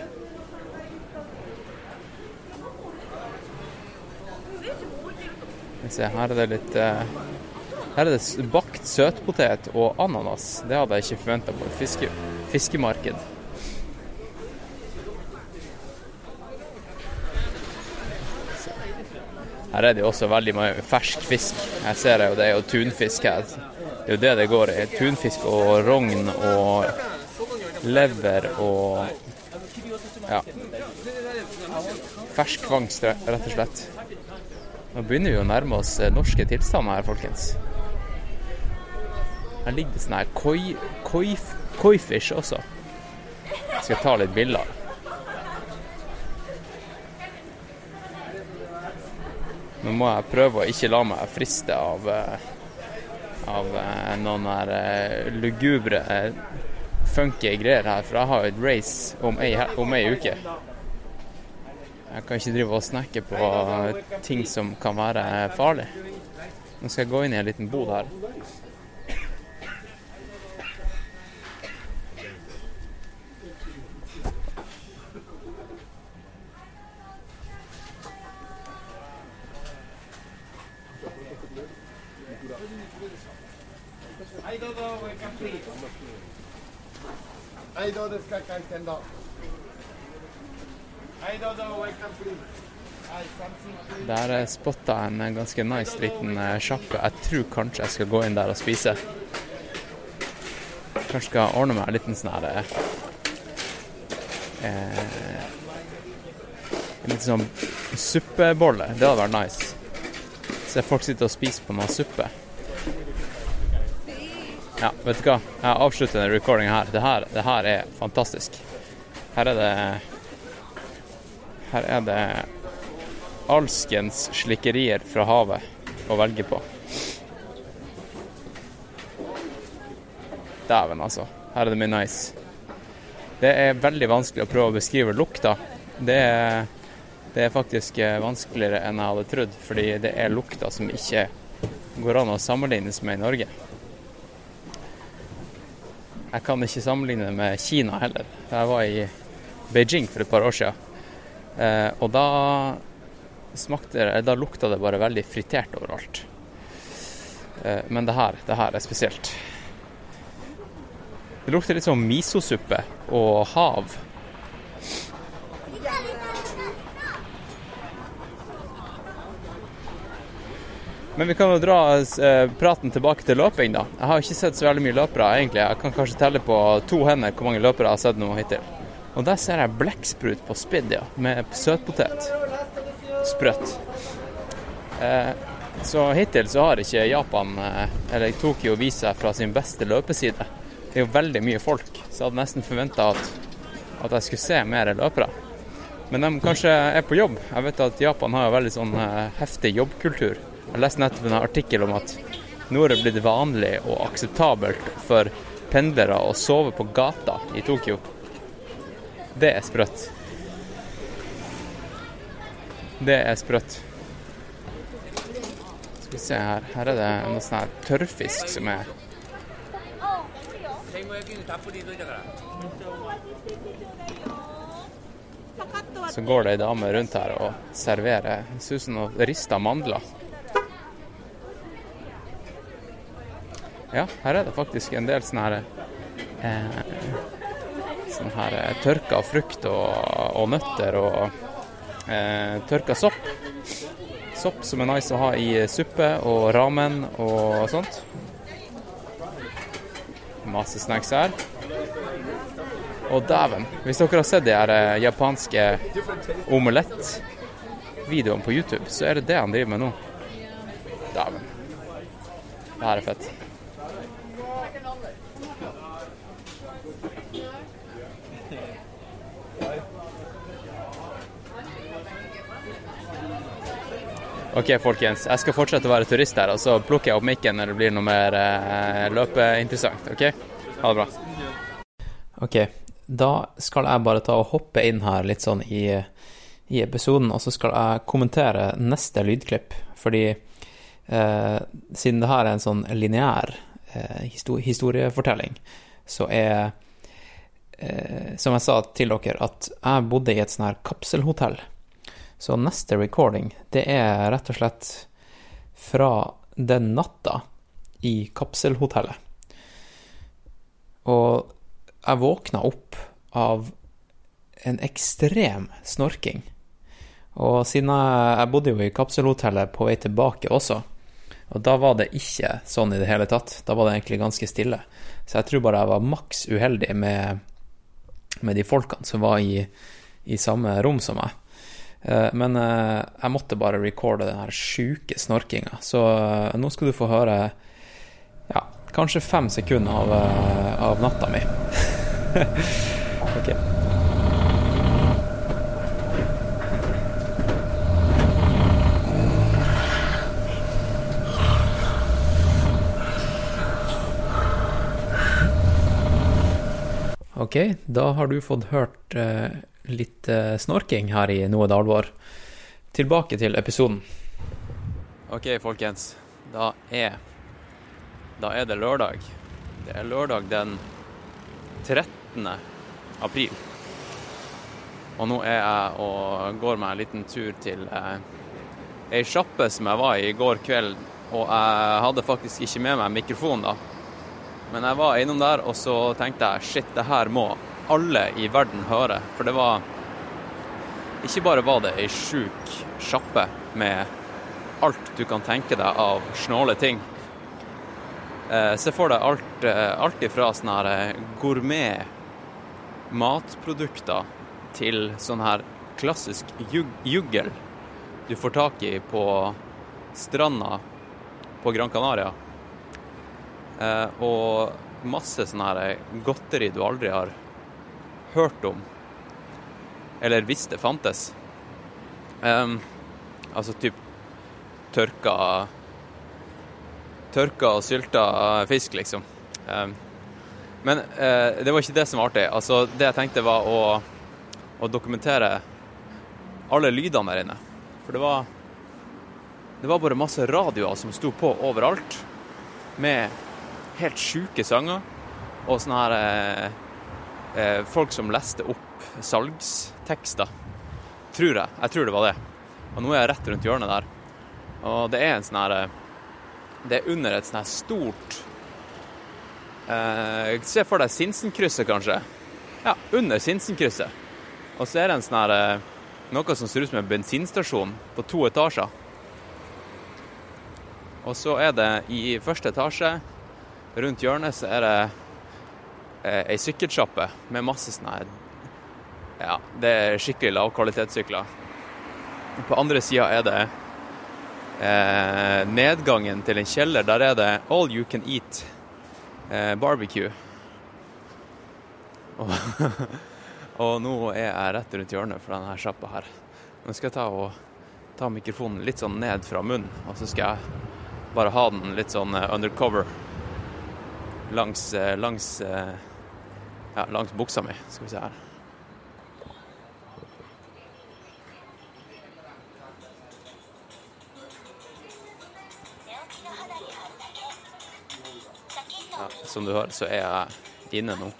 Se, her er det litt eh, Her er det bakt søtpotet og ananas. Det hadde jeg ikke forventa på et fiske, fiskemarked. Her er det jo også veldig mye fersk fisk. Her ser jeg jo det er jo tunfisk her. Det er jo det det går i. Tunfisk og rogn og lever og ja. Fersk fangst, rett og slett. Nå begynner vi å nærme oss eh, norske tilstander her, folkens. Her ligger det sånn her koi, koi, koifish også. Jeg skal ta litt bilder. Nå må jeg prøve å ikke la meg friste av, eh, av eh, noen her eh, lugubre, funky greier her, for jeg har jo et race om ei, om ei uke. Jeg kan ikke drive og snakke på ting som kan være farlig. Nå skal jeg gå inn i en liten bod her. Der spotta jeg en ganske nice liten eh, sjappe. Jeg tror kanskje jeg skal gå inn der og spise. Kanskje skal ordne meg en liten sånn her eh, eh, En liten sånn suppebolle. Det hadde vært nice. Se folk sitter og spiser på noe suppe. Ja, vet du hva? Jeg avslutter denne recordingen her. Det her, det her er fantastisk. Her er det Her er det alskens slikkerier fra havet å velge på. Dæven, altså. Her er det mye nice. Det er veldig vanskelig å prøve å beskrive lukta. Det er, det er faktisk eh, vanskeligere enn jeg hadde trodd, fordi det er lukta som ikke går an å sammenlignes med i Norge. Jeg kan ikke sammenligne det med Kina heller. Jeg var i Beijing for et par år siden, eh, og da smakte da lukta det bare veldig fritert overalt. Eh, Men det her, det her er spesielt. Det lukter litt sånn misosuppe og hav. Men vi kan jo dra eh, praten tilbake til løping, da. Jeg har ikke sett så veldig mye løpere, egentlig. Jeg kan kanskje telle på to hender hvor mange løpere jeg har sett nå hittil. Og der ser jeg blekksprut på spidd, ja. Med søtpotet. Sprøtt. Eh, så hittil så har ikke Japan, eh, eller Tokyo, vist seg fra sin beste løpeside. Det er jo veldig mye folk, så jeg hadde nesten forventa at, at jeg skulle se mer løpere. Men de kanskje er på jobb. Jeg vet at Japan har jo veldig sånn heftig jobbkultur. Jeg leste nettopp en artikkel om at nå er det blitt vanlig og akseptabelt for pendlere å sove på gata i Tokyo. Det er sprøtt. Det er sprøtt. Skal vi se her. Her er det noe sånn her tørrfisk som er Så går det ei dame rundt her og serverer som noe rista mandler. Ja, her er det faktisk en del sånne her eh, sånne her eh, tørka frukt og, og nøtter og eh, tørka sopp. Sopp som er nice å ha i suppe og ramen og sånt. Masse snacks her. Og dæven, hvis dere har sett de her eh, japanske omelettvideoene på YouTube, så er det det han driver med nå. Dæven. Det her er fett. OK, folkens. Jeg skal fortsette å være turist her, og så plukker jeg opp mikken når det blir noe mer eh, løpeinteressant. OK? Ha det bra. OK. Da skal jeg bare ta og hoppe inn her litt sånn i, i episoden, og så skal jeg kommentere neste lydklipp. Fordi eh, siden det her er en sånn lineær eh, historiefortelling, så er eh, Som jeg sa til dere, at jeg bodde i et sånn her kapselhotell. Så neste recording, det er rett og slett fra den natta i kapselhotellet. Og jeg våkna opp av en ekstrem snorking. Og siden jeg, jeg bodde jo i kapselhotellet på vei tilbake også, og da var det ikke sånn i det hele tatt. Da var det egentlig ganske stille. Så jeg tror bare jeg var maks uheldig med, med de folkene som var i, i samme rom som meg. Eh, Men eh, jeg måtte bare recorde den her sjuke snorkinga, så eh, nå skal du få høre ja, kanskje fem sekunder av, av natta mi. ok. Ok, da har du fått hørt eh, litt eh, snorking her i Noe det. Tilbake til episoden. Ok, folkens. Da er Da er det lørdag. Det er lørdag den 13. april. Og nå er jeg og går meg en liten tur til eh, ei sjappe som jeg var i i går kveld. Og jeg hadde faktisk ikke med meg mikrofon da. Men jeg var innom der, og så tenkte jeg shit, det her må alle i verden høre. For det var Ikke bare var det ei sjuk sjappe med alt du kan tenke deg av snåle ting. Eh, se for deg alt, eh, alt ifra sånne her eh, gourmet matprodukter til sånn her klassisk jug juggel du får tak i på stranda på Gran Canaria. Eh, og masse sånn her godteri du aldri har hørt om, eller hvis det fantes. Um, altså typ tørka Tørka og sylta fisk, liksom. Um, men uh, det var ikke det som var artig. Altså, det jeg tenkte var å, å dokumentere alle lydene der inne. For det var Det var bare masse radioer som sto på overalt, med helt sjuke sanger. Og sånne her eh, Folk som leste opp salgstekster. Tror jeg. Jeg tror det var det. Og nå er jeg rett rundt hjørnet der. Og det er en sånn her eh, Det er under et sånn her stort eh, Se for deg Sinsenkrysset, kanskje. Ja, under Sinsenkrysset. Og så er det en sånn her eh, Noe som ser ut som en bensinstasjon på to etasjer. Og så er det i første etasje, rundt hjørnet, så er det eh, ei sykkelsjappe med masse sånne her Ja, det er skikkelig lavkvalitetssykler. På andre sida er det eh, nedgangen til en kjeller. Der er det all you can eat eh, barbecue. Og, og nå er jeg rett rundt hjørnet for denne sjappa her. Nå skal jeg ta, og, ta mikrofonen litt sånn ned fra munnen, og så skal jeg bare ha den litt sånn eh, undercover langs, eh, langs, eh, ja, langs buksa mi. Skal vi se her. Ja, som du hører, så er jeg inne nå.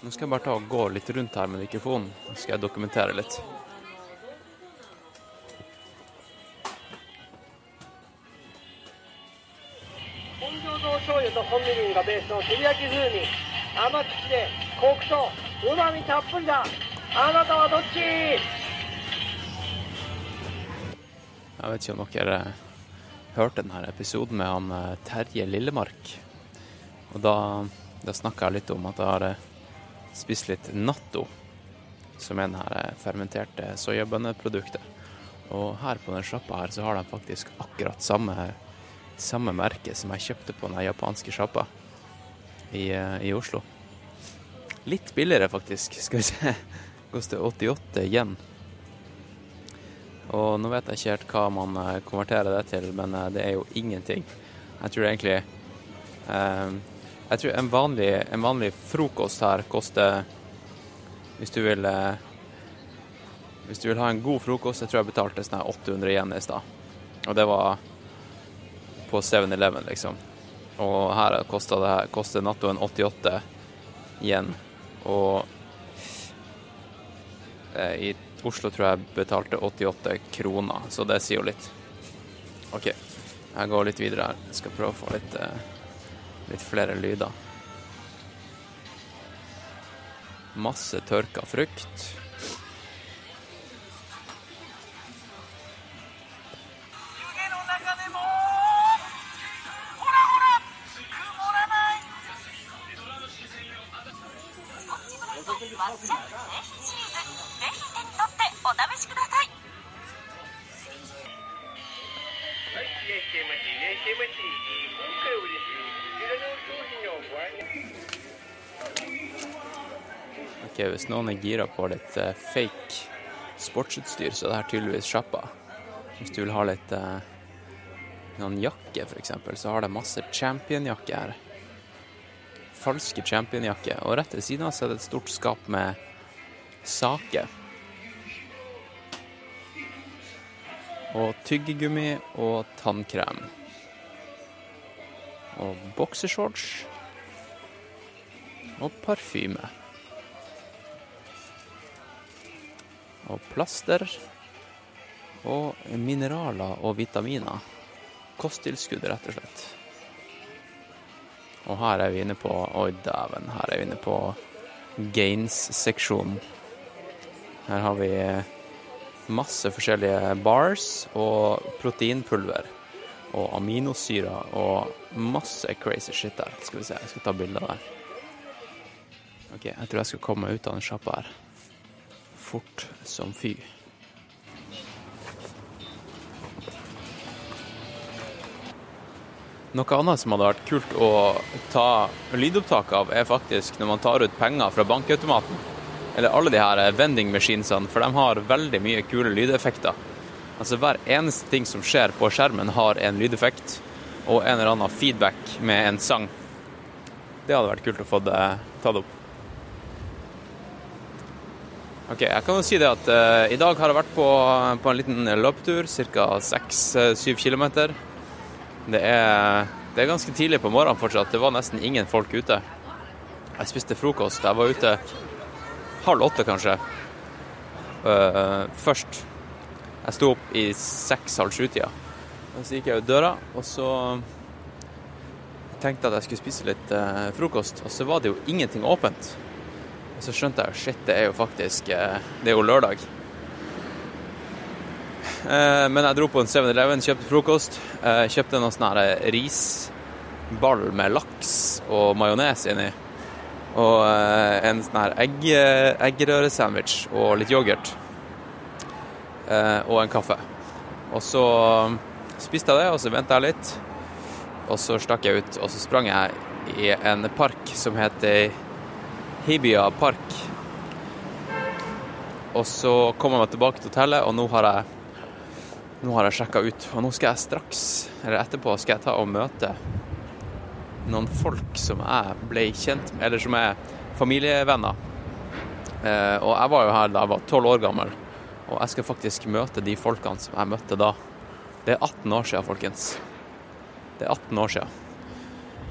Nå skal jeg bare ta og gå litt rundt her med mikrofonen, så skal jeg dokumentere litt. がベースの照り焼き風味甘口でコクとうまみたっぷりだあなたはどっち Jeg vet ikke om dere eh, hørte denne episoden med han eh, Terje Lillemark. Og da, da snakka jeg litt om at jeg har eh, spist litt natto, som er den her eh, fermenterte soyabønneproduktet. Og her på den sjappa her så har de faktisk akkurat samme, samme merke som jeg kjøpte på den japanske sjappa i, eh, i Oslo. Litt billigere, faktisk. Skal vi se. Koster 88 igjen. Og nå vet jeg ikke helt hva man eh, konverterer det til, men eh, det er jo ingenting. Jeg tror egentlig eh, Jeg tror en vanlig, en vanlig frokost her koster Hvis du vil eh, Hvis du vil ha en god frokost, jeg tror jeg betalte sånn 800 igjen i stad. Og det var på 7-Eleven, liksom. Og her koster det koster nattoen 88 igjen. Og eh, i Oslo tror jeg betalte 88 kroner, så det sier jo litt. OK, jeg går litt videre her. Skal prøve å få litt, eh, litt flere lyder. Masse tørka frukt. Noen er gira på litt eh, fake sportsutstyr, så det her tydeligvis sjappa. Hvis du vil ha litt eh, noen jakker, f.eks., så har de masse championjakker her. Falske championjakker. Og rett ved siden av så er det et stort skap med saker. Og tyggegummi og tannkrem. Og boksershorts. Og parfyme. Og plaster. Og mineraler og vitaminer. Kosttilskudd, rett og slett. Og her er vi inne på Oi, dæven. Her er vi inne på Gains-seksjonen. Her har vi masse forskjellige bars og proteinpulver. Og aminosyrer og masse crazy shit der. Skal vi se, jeg skal ta bilder der. OK, jeg tror jeg skal komme meg ut av den sjappa her fort som fy. Noe annet som hadde vært kult å ta lydopptak av, er faktisk når man tar ut penger fra bankautomaten. Eller alle de her vending machinesene, for de har veldig mye kule lydeffekter. Altså Hver eneste ting som skjer på skjermen, har en lydeffekt og en eller annen feedback med en sang. Det hadde vært kult å få det tatt opp. Ok, Jeg kan jo si det at uh, i dag har jeg vært på, på en liten løpetur, ca. 6-7 km. Det er, det er ganske tidlig på morgenen fortsatt. Det var nesten ingen folk ute. Jeg spiste frokost. Jeg var ute halv åtte, kanskje. Uh, først. Jeg sto opp i seks-halv sju-tida. Så gikk jeg ut døra, og så tenkte jeg at jeg skulle spise litt uh, frokost. Og så var det jo ingenting åpent. Og så skjønte jeg shit, det er jo faktisk eh, Det er jo lørdag. Eh, Men jeg dro på en 7-Eleven, kjøpte frokost. eh, Kjøpte noe sånn risball med laks og majones inni. Og en sånn her egg, eggerøresandwich og litt yoghurt. Og en kaffe. Og så spiste jeg det, og så venta jeg litt. Og så stakk jeg ut, og så sprang jeg i en park som heter Hibia park. Og så kommer jeg meg tilbake til hotellet, og nå har jeg nå har jeg sjekka ut. Og nå skal jeg straks, eller etterpå, skal jeg ta og møte noen folk som jeg ble kjent med, eller som er familievenner. Eh, og jeg var jo her da jeg var tolv år gammel, og jeg skal faktisk møte de folkene som jeg møtte da. Det er 18 år siden, folkens. Det er 18 år siden.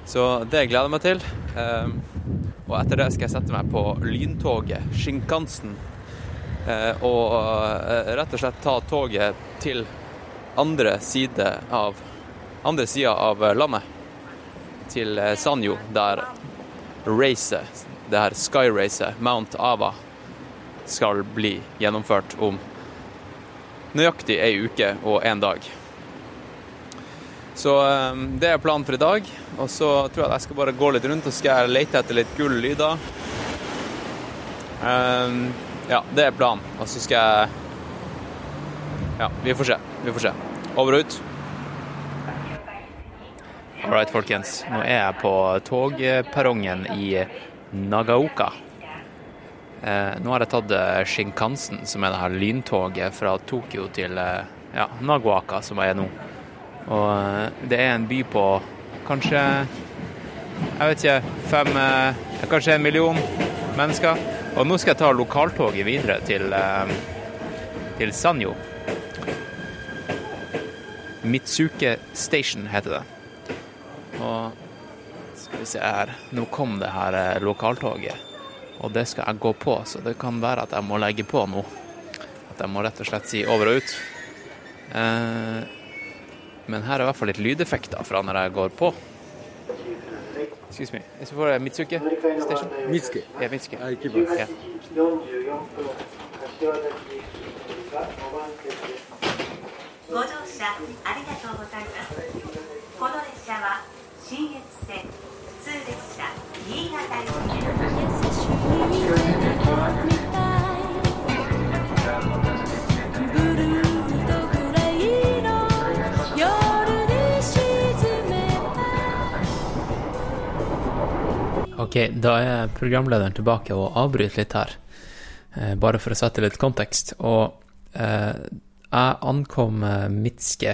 Så det gleder jeg meg til. Eh, og etter det skal jeg sette meg på lyntoget, Shinkansen, eh, og eh, rett og slett ta toget til andre side av andre sida av landet. Til eh, Sanjo, der racet, det her Sky-racet, Mount Ava, skal bli gjennomført om nøyaktig ei uke og én dag. Så eh, det er planen for i dag. Og så tror jeg at jeg skal bare gå litt rundt og skal lete etter litt gull lyder. Eh, ja, det er planen. Og så skal jeg Ja, vi får se. Vi får se. Over og ut. All right, folkens. Nå er jeg på togperrongen i Nagaoka. Eh, nå har jeg tatt eh, Shinkansen, som er det her lyntoget fra Tokyo til eh, ja, Nagaoka, som jeg er nå. Og eh, det er en by på kanskje Jeg vet ikke fem eh, Kanskje en million mennesker. Og nå skal jeg ta lokaltoget videre til, eh, til Sanyo. Mitsuke Station heter det. Og skal vi se her Nå kom det her lokaltoget. Og det skal jeg gå på, så det kan være at jeg må legge på nå. At jeg må rett og slett si over og ut. Eh, men her er i hvert fall litt lydeffekter fra når jeg går på. Excuse me. Is for uh, Mitsuke station? Mitsuke. Yeah, Mitsuke. I keep it. Yeah. ご Ok, da er programlederen tilbake og avbryter litt her, eh, bare for å sette litt kontekst. Og eh, jeg ankom eh, Mitske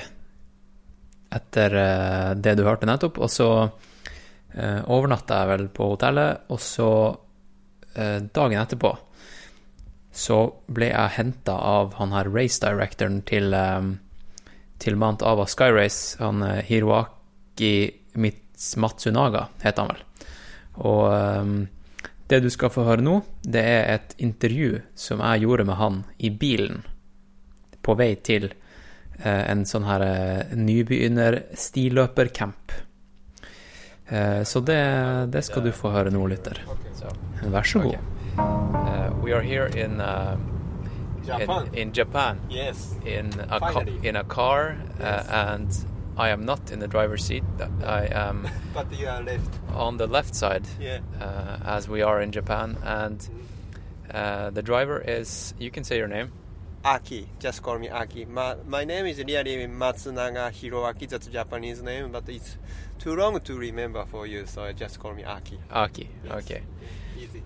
etter eh, det du hørte nettopp, og så eh, overnatta jeg vel på hotellet, og så eh, dagen etterpå så ble jeg henta av han her race-directoren til, til Mount Ava Sky Race, han Hiroaki Mits Matsunaga, heter han vel. Og um, det du skal få høre nå, det er et intervju som jeg gjorde med han i bilen på vei til uh, en sånn her uh, nybegynner-stiløpercamp. Uh, så det, det skal du få høre nå, lytter. Vær så god. Uh, we are here in uh, Japan. In, in Japan. Yes. In a ca- in a car, uh, and I am not in the driver's seat. I am But you are left. on the left side, Yeah. uh, as we are in Japan, and uh, the driver is. You can say your name. Aki. Just call me Aki. My, my name is really Matsunaga Hiroaki. That's Japanese name, but it's too long to remember for you, so just call me Aki. Aki. Okay. Easy.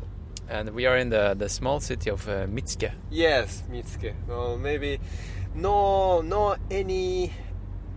And we are in the the small city of uh, Mitsuke. Yes, Mitsuke. No, maybe no, no any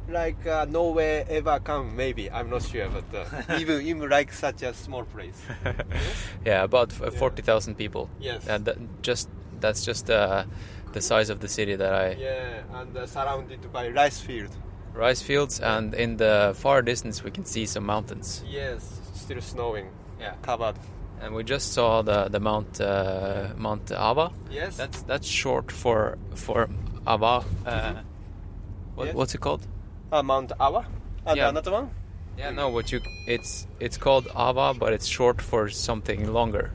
like uh, nowhere ever come. Maybe I'm not sure, but uh, even even like such a small place. Yeah, about f- forty thousand people. Yes. And that just that's just uh, the size of the city that I. Yeah, and uh, surrounded by rice field. Rice fields, and in the far distance we can see some mountains. Yes, still snowing. Yeah, covered. And we just saw the the Mount uh, Mount Ava. Yes. That's that's short for for Ava. Uh, what, Yes. What's it called? Uh, Mount Awa. And Yeah. another one. Yeah, no. What you? It's it's called Awa, but it's short for something longer.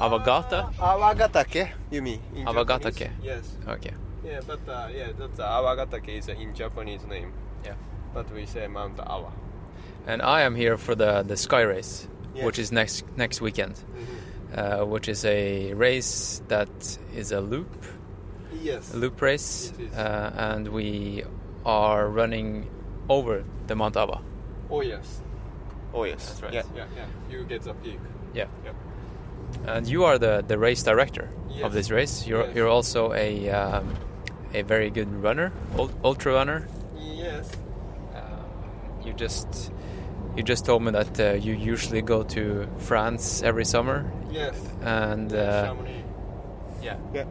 Avagata. Awagatake, you mean? in Awagatake. Japanese? Yes. Okay. Yeah, but uh, yeah, that's uh, Awagatake is uh, in Japanese name. Yeah. But we say Mount Awa. And I am here for the the Sky Race, Yes. which is next next weekend. Uh, which is a race that is a loop, Yes. a loop race, uh, and we are running over the Mount Ava. Oh yes. Oh yes. That's right. Yeah, yeah, yeah. You get the peak. Yeah. Yep. And you are the, the race director Yes. of this race. You're Yes. you're also a um, a very good runner, ultra runner. Yes. Um, you just you just told me that uh, you usually go to France every summer. Yes. And Yeah, uh, Chamonix. yeah. Yeah.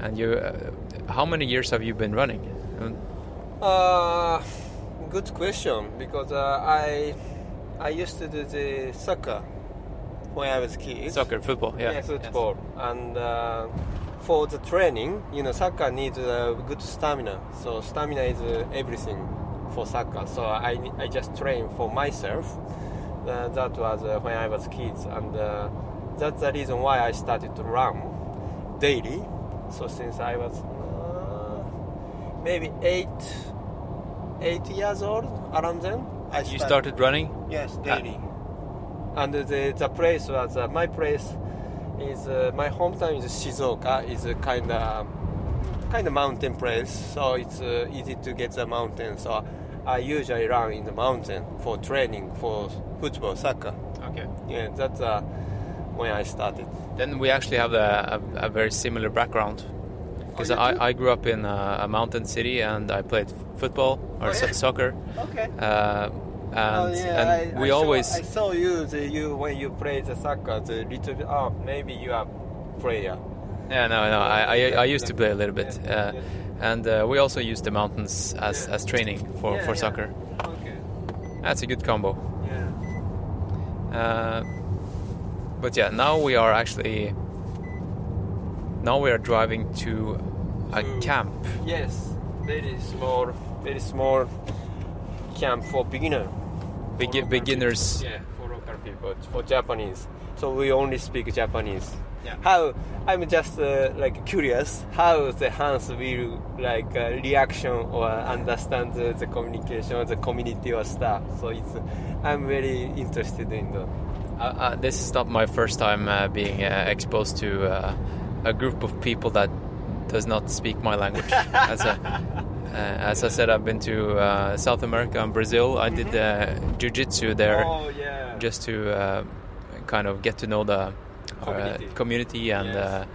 And you, uh, how many years have you been running? Uh, good question because uh, I I used to do the soccer when I was a kid. Soccer, football, yeah. Yeah, football. And uh, for the training, you know, soccer needs uh, good stamina. So stamina is uh, everything for soccer. So I I just train for myself. Uh, that was uh, when I was kids, and uh, that's the reason why I started to run daily. So since I was uh, maybe eight eight years old, around then. I You started running? Yes, daily. and the, the place was uh, my place is uh, my hometown is Shizuoka. It's a kind of kind of mountain place, so it's uh, easy to get the mountain. So I usually run in the mountain for training for football, soccer. Okay. Yeah, that's uh, when I started. Then we actually have a, a, a very similar background. Because Oh. I, I grew up in a, a mountain city and I played football or Oh, so- yeah? soccer. Okay. Uh, and oh, yeah, and I, we I always Saw, I saw you, the, you when you play the soccer. The little bit. Oh, maybe you are player. Yeah, no, no. I, I, I used to play a little bit, uh, and uh, we also use the mountains as, as training for, Yeah, for yeah. soccer. Okay. That's a good combo. Yeah. Uh, but yeah, now we are actually now we are driving to a camp. Yes, very small, very small camp for beginner. Begi- beginners. Yeah, for local people, for Japanese. So we only speak Japanese. Yeah. How I'm just uh, like curious how the Hans will like uh, reaction or understand the, the communication the community or stuff. So it's I'm very interested in the. Uh, uh, this is not my first time uh, being uh, exposed to uh, a group of people that does not speak my language. as, a, uh, as I said, I've been to uh, South America and Brazil. I did uh, jiu-jitsu there Oh, yeah. just to uh, kind of get to know the Community. uh, community and Yes. uh,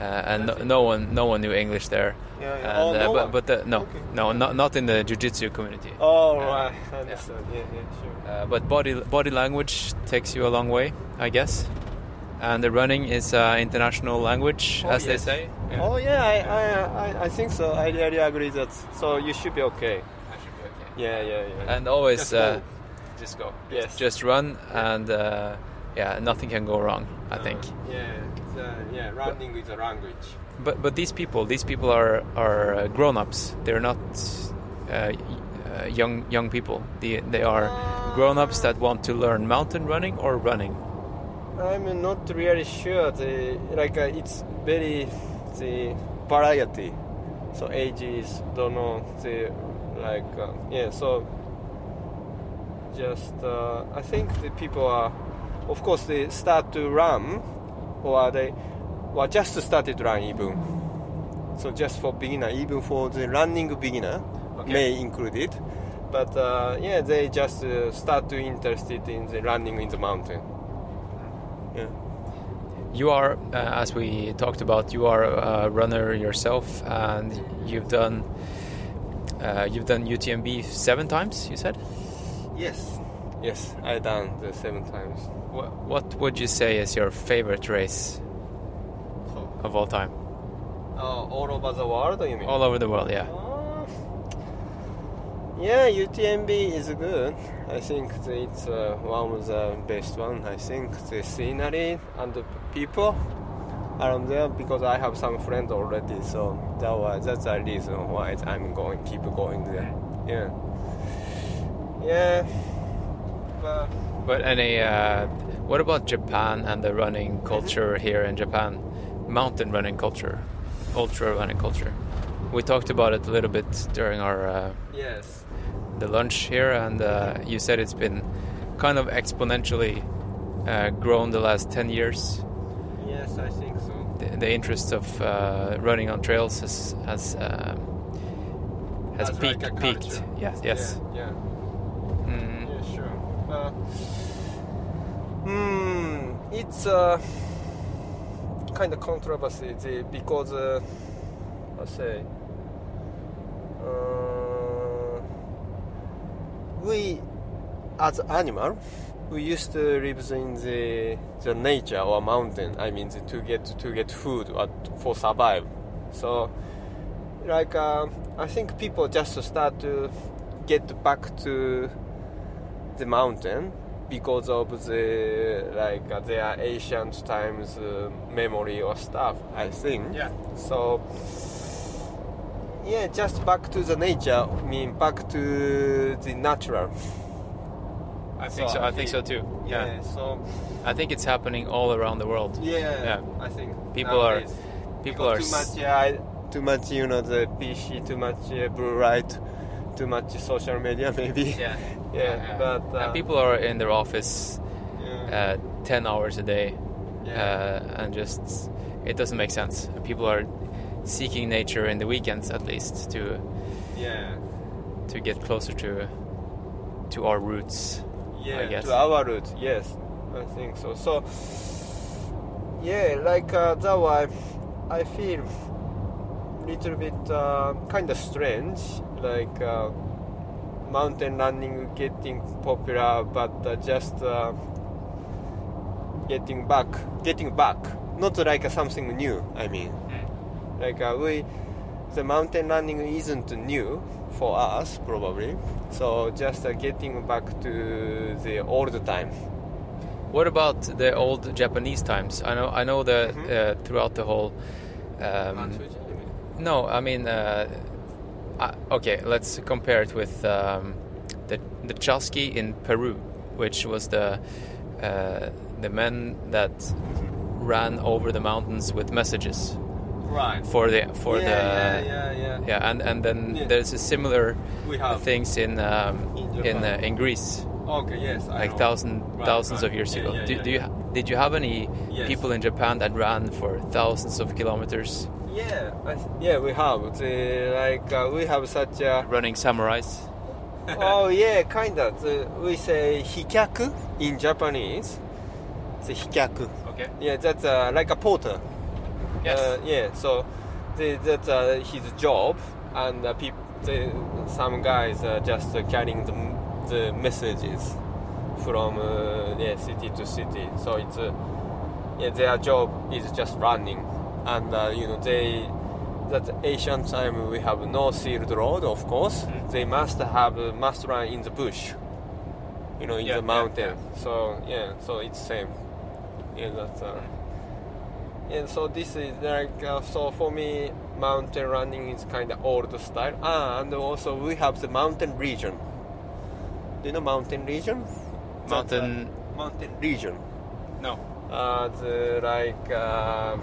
uh, and no, no one no one knew English there. Yeah, yeah. And, Oh, no but but the, no no not not in the jiu-jitsu community. Oh right, I understand. Yeah, yeah, sure. uh, but body body language takes you a long way, I guess. And the running is uh, international language, Oh, as they yes. say. Oh yeah, I, I, I, I think so. I really agree that. So you should be okay. I should be okay. Yeah, yeah, yeah. And always Just uh, go. just go. Yes. Just run, and uh, yeah, nothing can go wrong. I think. Yeah, uh, yeah. Running is a language. But but these people, these people are are uh, grown-ups. They're not uh, uh, young young people. They they are grown-ups that want to learn mountain running or running. I'm not really sure. The like uh, it's very the variety. So ages don't know the like uh, yeah. So just uh, I think the people are, of course, they start to run, or they, well, just started to run even. So just for beginner, even for the running beginner, may include it. But uh, yeah, they just uh, start to interested in the running in the mountain. Yeah. You are, uh, as we talked about, you are a runner yourself, and you've done uh, you've done UTMB seven times. You said. Yes. Yes, I done the seven times. What, what would you say is your favorite race of all time? Uh, all over the world, you mean? All over the world, yeah. Yeah, UTMB is good. I think it's uh, one of the best one. I think the scenery and the people around there because I have some friends already. So that was that's the reason why I'm going keep going there. Yeah. Yeah. But But any, uh, what about Japan and the running culture here in Japan? Mountain running culture, ultra running culture. We talked about it a little bit during our uh, yes. The lunch here, and uh, you said it's been kind of exponentially uh, grown the last ten years. Yes, I think so. The, the interest of uh, running on trails has has uh, has As peaked. like peaked. Yes, yes. Yeah. yeah. Mm. Yeah, sure. Uh, hmm, it's a kind of controversy because uh, I say uh, we as animal we used to live in the the nature or mountain. I mean the, to get to get food or for survive. So like uh, I think people just start to get back to the mountain because of the like uh, their ancient times uh, memory or stuff. I think. Yeah. So yeah, just back to the nature. I mean back to the natural. I think so. I think so too. Yeah. Yeah. So I think it's happening all around the world. yeah, Yeah. I think People are- nowadays. people are too much. Yeah, too much. You know the PC, too much uh, blue light, too much social media maybe. Yeah. yeah, but uh, and people are in their office uh, 10 hours a day uh, and just it doesn't make sense people are seeking nature in the weekends at least to yeah. to get closer to to our roots yeah I guess. to our roots. yes i think so. So yeah like uh, that why i feel a little bit uh, kind of strange like uh, mountain running getting popular but uh, just uh, getting back getting back. Not like something new i mean like uh, we the mountain running isn't new for us probably. So just uh, getting back to the old time. What about the old japanese times? I know i know that Mm-hmm. uh, throughout the whole um, no i mean uh, I, okay let's compare it with um, the the chasqui in peru which was the uh, the men that ran over the mountains with messages right for the for Yeah, the yeah, yeah, yeah. and and then Yeah. there's a similar We have. things in um, In in uh, in Greece okay yes I like know. thousand Right, thousands right. of years Yeah, ago yeah, do, yeah, do you yeah. did you have any Yes. people in Japan that ran for thousands of kilometers yeah I, yeah we have the, like uh, we have such a running samurais oh yeah kind of the, we say hikyaku in japanese The hikaku. okay yeah that's uh, like a porter Yes. uh, yeah so the, that's uh, his job and uh, peop- the, some guys are just uh, carrying the, the messages from uh, yeah, city to city. So it's uh, yeah their job is just running. And uh, you know they that ancient time we have no sealed road of course. They must have must run in the bush you know in Yeah, the yeah, mountain. so yeah so it's same. Yeah that's uh, and so this is like uh, so for me mountain running is kind of old style. Ah and also we have the mountain region. Do you know mountain region? Mountain- That's, uh, mountain region. No. Uh, the like uh,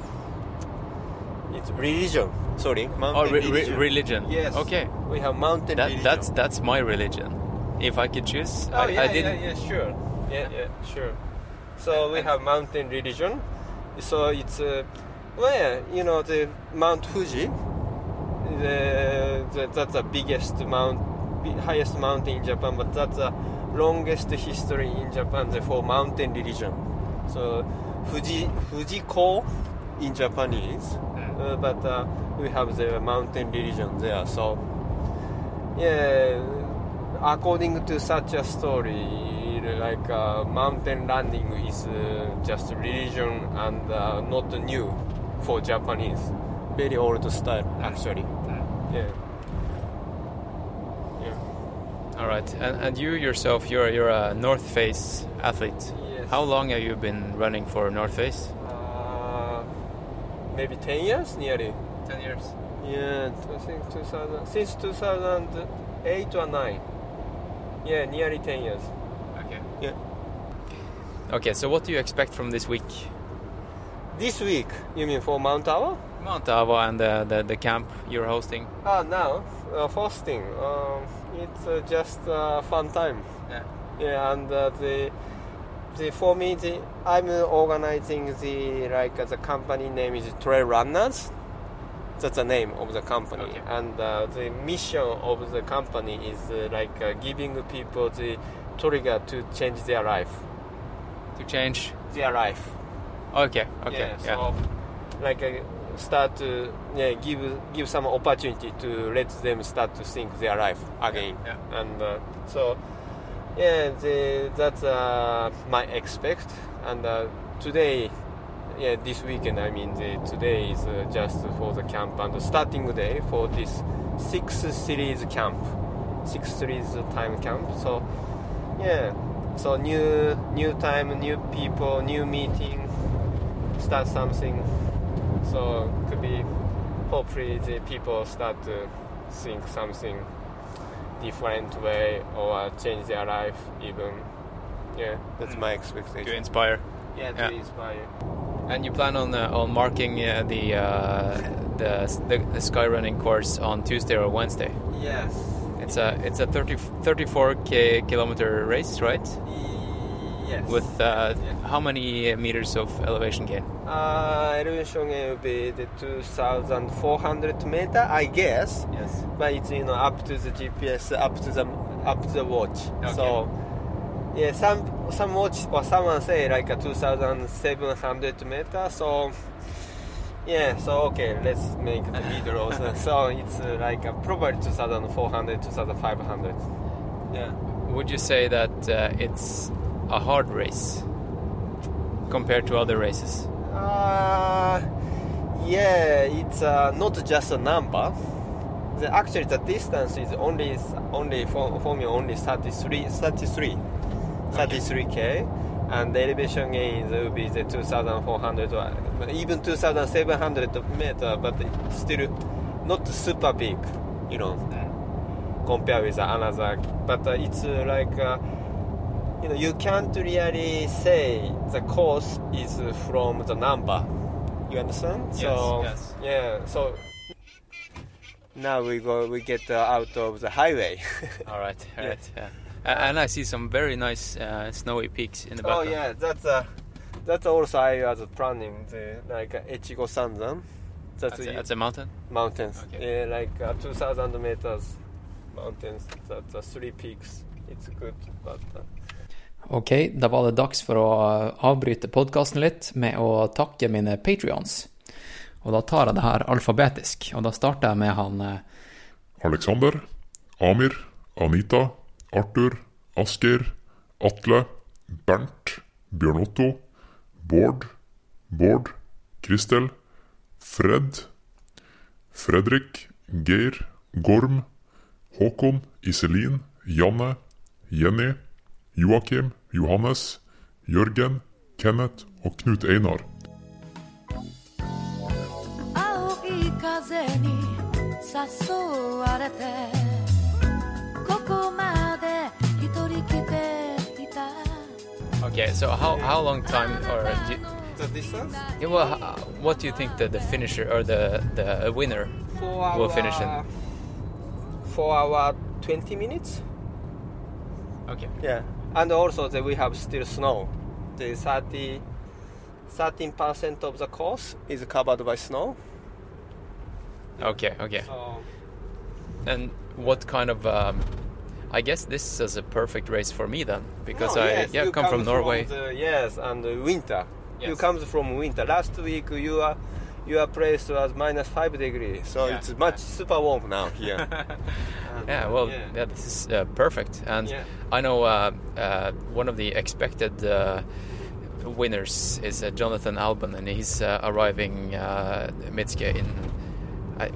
it's religion. Sorry mountain oh re- re- religion. religion. Yes. Okay. We have mountain that, religion. that's that's my religion. If I could choose Oh I, yeah, I didn't yeah, yeah, sure. Yeah, yeah, sure. So we have mountain religion. So it's uh, well, you know, the Mount Fuji. The, the that's the biggest mount, highest mountain in Japan, but that's the longest history in Japan for mountain religion. So Fuji Fujiko in Japanese, uh, but uh, we have the mountain religion there. So yeah, according to such a story, like uh, mountain running is uh, just a religion and uh, not new for Japanese. Very old style, actually. Yeah. Yeah. all right and, and you yourself you're you're a North Face athlete Yes. how long have you been running for North Face Uh, maybe 10 years, nearly. 10 years Yeah, I think 2000, since 2008 or 9. Yeah, nearly 10 years. Okay Yeah. okay so what do you expect from this week This week, you mean for Mount Ava? Mount Ava and the, the, the camp you're hosting Ah, now, uh, fasting. Um, it's uh, just a fun time. Yeah. Yeah, and uh, the the for me, the, I'm organizing the like uh, the company name is Trail Runners. That's the name of the company, Okay. and uh, the mission of the company is uh, like uh, giving people the trigger to change their life. to change Their life. okay okay Yeah, so like uh, start to yeah give give some opportunity to let them start to think their life again. Yeah, And uh, so yeah, the, that's uh, my expect. And uh, today, yeah, this weekend. I mean, the, today is uh, just for the camp and the starting day for this six series camp, six series time camp. So yeah, so new new time, new people, new meeting, start something. So could be hopefully the people start to think something different way or change their life even. Yeah, that's my expectation. to inspire Yeah, to Yeah. inspire. And you plan on uh, on marking uh, the, uh, the the the sky running course on Tuesday or Wednesday? Yes. It's a it's a 30, 34 k kilometer race, right? Yes. With uh, how many meters of elevation gain? Uh, elevation will be the 2,400 meter, I guess. Yes. But it's you know up to the GPS, up to the up to the watch. Okay. So yeah, some some watch or someone say like a 2,700 meter. So yeah, so okay, let's make the video also. so it's uh, like uh, probably 2,400, 2,500. Yeah. Would you say that uh, it's a hard race compared to other races? Uh, yeah, it's uh, not just a number. The, actually, the distance is only only for, for me only 33, 33, 33k, and the elevation gain will be the 2,400 or even 2,700 meter, but still not super big, you know, compared with another. But uh, it's uh, like. Uh, you know, you can't really say the course is from the number. You understand? so yes. yeah. So now we go, we get uh, out of the highway. All right, all Yeah. right, yeah. A- And I see some very nice uh, snowy peaks in the oh background. yeah, that's uh, that's also I was planning the like uh, Echigo Sanzan. That's a- that's a mountain? Mountains. Yeah, like uh, 2,000 meters mountains. That's uh, three peaks. It's good, but. Uh, Ok, da var det dags for å avbryte podkasten litt med å takke mine patrions. Og da tar jeg det her alfabetisk, og da starter jeg med han eh, Alexander, Amir, Anita, Arthur, Asgeir, Atle, Bernt, Bjørn Otto, Bård, Bård, Kristel, Fred, Fredrik, Geir, Gorm, Håkon, Iselin, Janne, Jenny, Joakim, Johannes, Jørgen, Kenneth og Knut Einar. 青い風に誘われてここまで一人来ていた Okay, so how, how long time or do you, the distance? yeah, well, how, what do you think that the finisher or the the winner Four will finish in? Four hour, 20 minutes. Okay. Yeah, and also that we have still snow. The 30, 13% of the course is covered by snow. Okay, okay. So And what kind of? Um, I guess this is a perfect race for me then, because No, I yes, yeah you come from Norway. the- yes, and the winter. You Yes. comes from winter. Last week you are your place was minus five degrees, so Yeah. it's much super warm now here. yeah, well, yeah. yeah, this is uh, perfect. And Yeah. I know uh, uh, one of the expected uh, winners is uh, Jonathan Alban, and he's uh, arriving uh, Mitske in.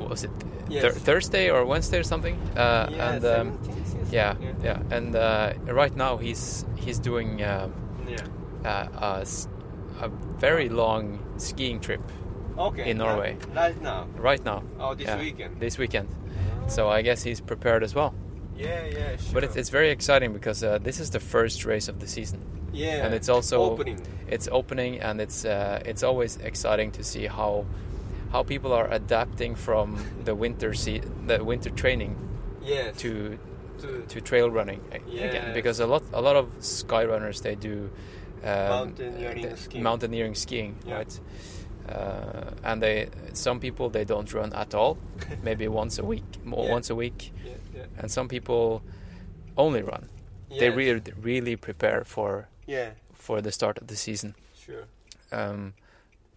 Was it Yes. Thur- Thursday or Wednesday or something? Uh, Yeah, and um, yes. yeah, Yeah. yeah, and uh, right now he's he's doing um, Yeah. uh, a, a very long skiing trip Okay. in Norway Right now. right now. Oh, this Yeah, weekend. This weekend. So I guess he's prepared as well. Yeah, yeah, sure. But it's, it's very exciting because uh, this is the first race of the season. Yeah, and it's also opening. It's opening, and it's uh, it's always exciting to see how how people are adapting from the winter se- the winter training Yes. to To- to trail running a- again because a lot a lot of sky runners they do um, Mountaineering uh, skiing. mountaineering skiing Yeah. right uh, and they some people they don't run at all maybe once a week more Yeah. once a week Yeah, and some people only run they really really prepare for Yeah. for the start of the season Sure. um,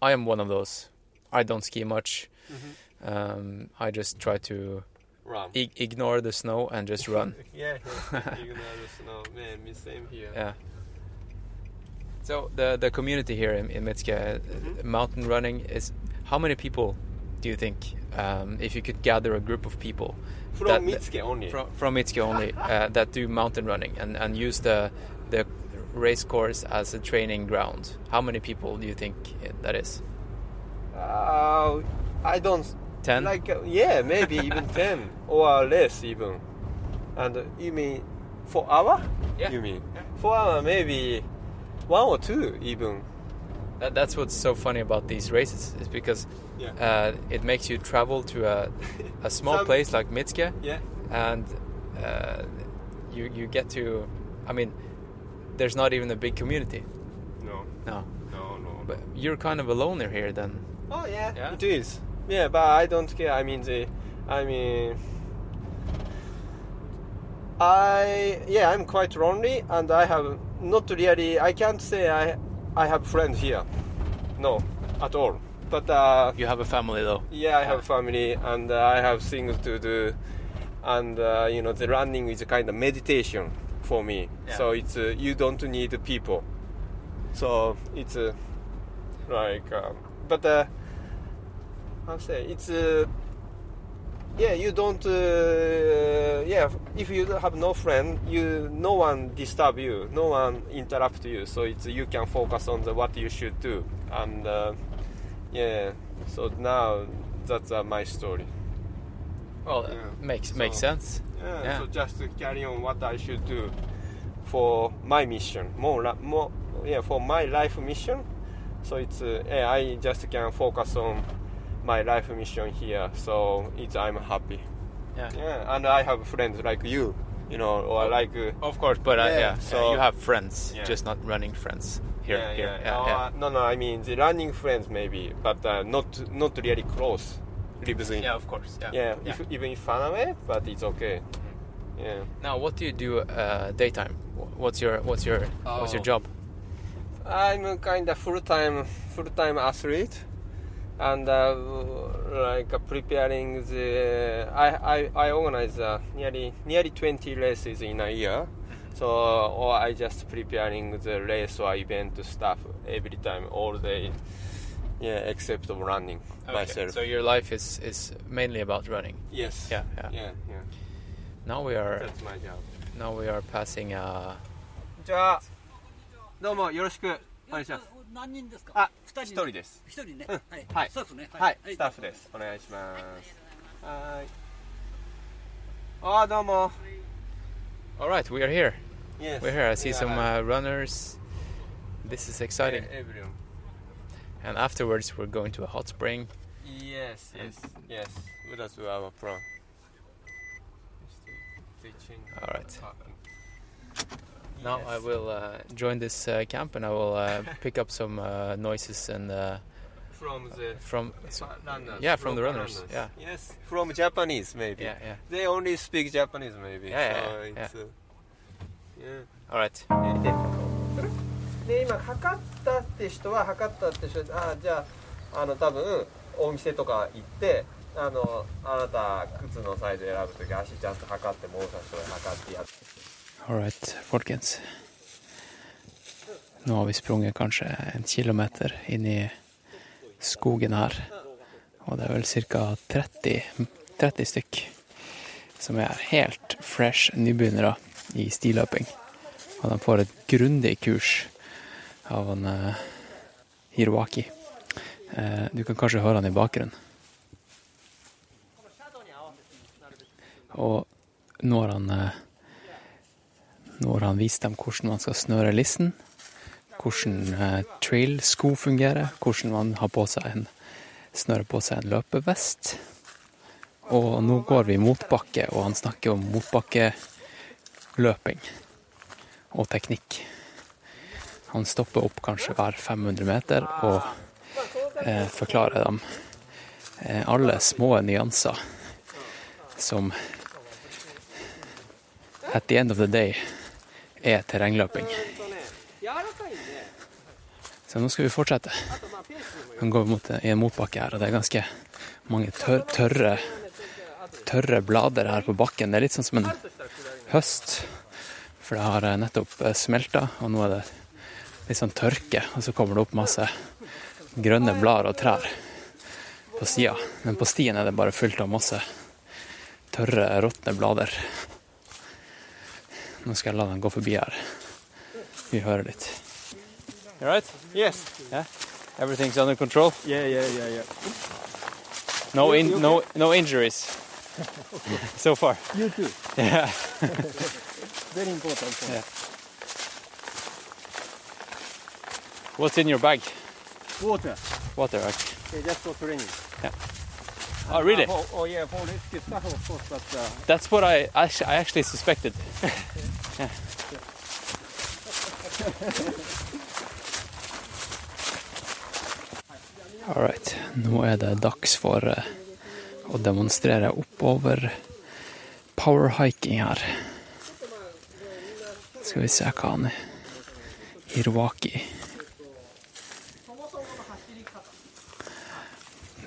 I am one of those I don't ski much Mhm. um, I just try to Run. ig- ignore the snow and just run Yeah, yeah. you the snow. Man, me same here. Yeah. So the the community here in, in Mitske, uh, Mm-hmm. mountain running is how many people do you think um, if you could gather a group of people From Mitske only? from, from Mitske only uh, that do mountain running and, and use the the race course as a training ground how many people do you think that is Uh, I don't. 10? Like uh, yeah, maybe even ten or less even. And uh, you mean four hour? Yeah. You mean four hour? Maybe one or two even. That, that's what's so funny about these races is because Yeah. uh, it makes you travel to a, a small Some- place like Mitske Yeah. and uh, you you get to. I mean, there's not even a big community. No. No. No, no. But you're kind of a loner here then. Oh yeah, Yeah? it is. Yeah, but I don't care. I mean the, I mean, I yeah, I'm quite lonely, and I have not really. I can't say I I have friends here. No, at all. But uh, You have a family though. yeah, I have family, and uh, I have things to do, and uh, you know the running is a kind of meditation for me. Yeah. So it's uh, you don't need people. So it's uh, like, um, but how say it's uh, yeah you don't uh, yeah if you have no friend you no one disturb you no one interrupt you so it's you can focus on the what you should do and uh, yeah so now that's uh, my story Well, it Yeah. makes So- makes sense. yeah, Yeah. so just to carry on what I should do for my mission more la- more yeah for my life mission so it's uh, yeah, I just can focus on my life mission here so it's I'm happy Yeah. yeah and I have friends like you you know or like uh, Of course, but yeah, Yeah, yeah, so- you have friends, just not running friends here. yeah, here, yeah. yeah, Uh, no no I mean the running friends maybe but uh, not not really close lives in Yeah, of course. Yeah. yeah, If, even if far away but it's okay yeah Now, what do you do uh, daytime? What's your what's your what's your Oh. job? I'm a kind of full-time full-time athlete, and uh, like uh, preparing the. I I, I organize uh, nearly nearly 20 races in a year, so or I just preparing the race or event stuff every time all day. Yeah, except of running Okay, myself. So your life is is mainly about running. yes. Yeah, yeah. Yeah. Yeah. Now we are That's my job. now we are passing. Uh, じゃあどうもよろしくお願いします。 何人ですかあ、二一人です。一人ね、うんはい、はいスタッフねはい、スタッフです。お願いします。はーい。あー、どうも。 all right, we are here. Yes. We're here. I see Yeah, some hi. uh, runners. This is exciting. Yeah, everyone. And afterwards, we're going to a hot spring. Yes, yes, yes. That's our plan. All right. Now I will uh, join this uh, camp and I will uh, pick up some uh, noises and uh, From the from runners. yeah from the runners. Yeah. Yes. From Japanese, maybe. Yeah, yeah. They only speak Japanese, maybe. Yeah, so yeah, yeah. it's, uh, yeah. All right. で今測ったって人は測ったって人あじゃああの多分お店とか行ってあのあなた靴のサイズ選ぶ時足ちゃんと測ってもうさ人で測ってやって Alright, folkens. Nå har vi sprunget kanskje en kilometer inn i skogen her. Og det er vel ca. 30, 30 stykk som er helt fresh nybegynnere i stiløping. Og de får et grundig kurs av en uh, Hiroaki. Uh, du kan kanskje høre han i bakgrunnen. Og nå har han eh, nå har han vist dem hvordan man skal snøre lissen, hvordan eh, trail-sko fungerer, hvordan man har på seg en, snører på seg en løpevest. Og nå går vi motbakke, og han snakker om motbakkeløping og teknikk. Han stopper opp kanskje hver 500 meter og eh, forklarer dem eh, alle små nyanser som at the end of the day er terrengløping. Så nå skal vi fortsette. Vi går mot i en motbakke her, og det er ganske mange tør tørre, tørre blader her på bakken. Det er litt sånn som en høst, for det har eh, nettopp eh, smelta, og nå er det litt sånn tørke, og så kommer det opp masse grønne blader og trær på sida. Men på stien er det bare fullt av masse tørre, råtne blader. Nå skal jeg la den gå forbi her. Vi hører litt. You right? Yes. Yeah. Everything's under control. Yeah, yeah, yeah, yeah. No in, no no injuries so far. You too. Yeah. Very important. Yeah. What's in your bag? Water. Water. Okay. Yeah, just for training. Yeah. Oh, really? Uh, oh, yeah, for rescue stuff, of course, but uh, That's what I I actually suspected. yeah. All right. Nå er det dags for eh, å demonstrere oppover powerhiking her. Skal vi se hva han Hiroaki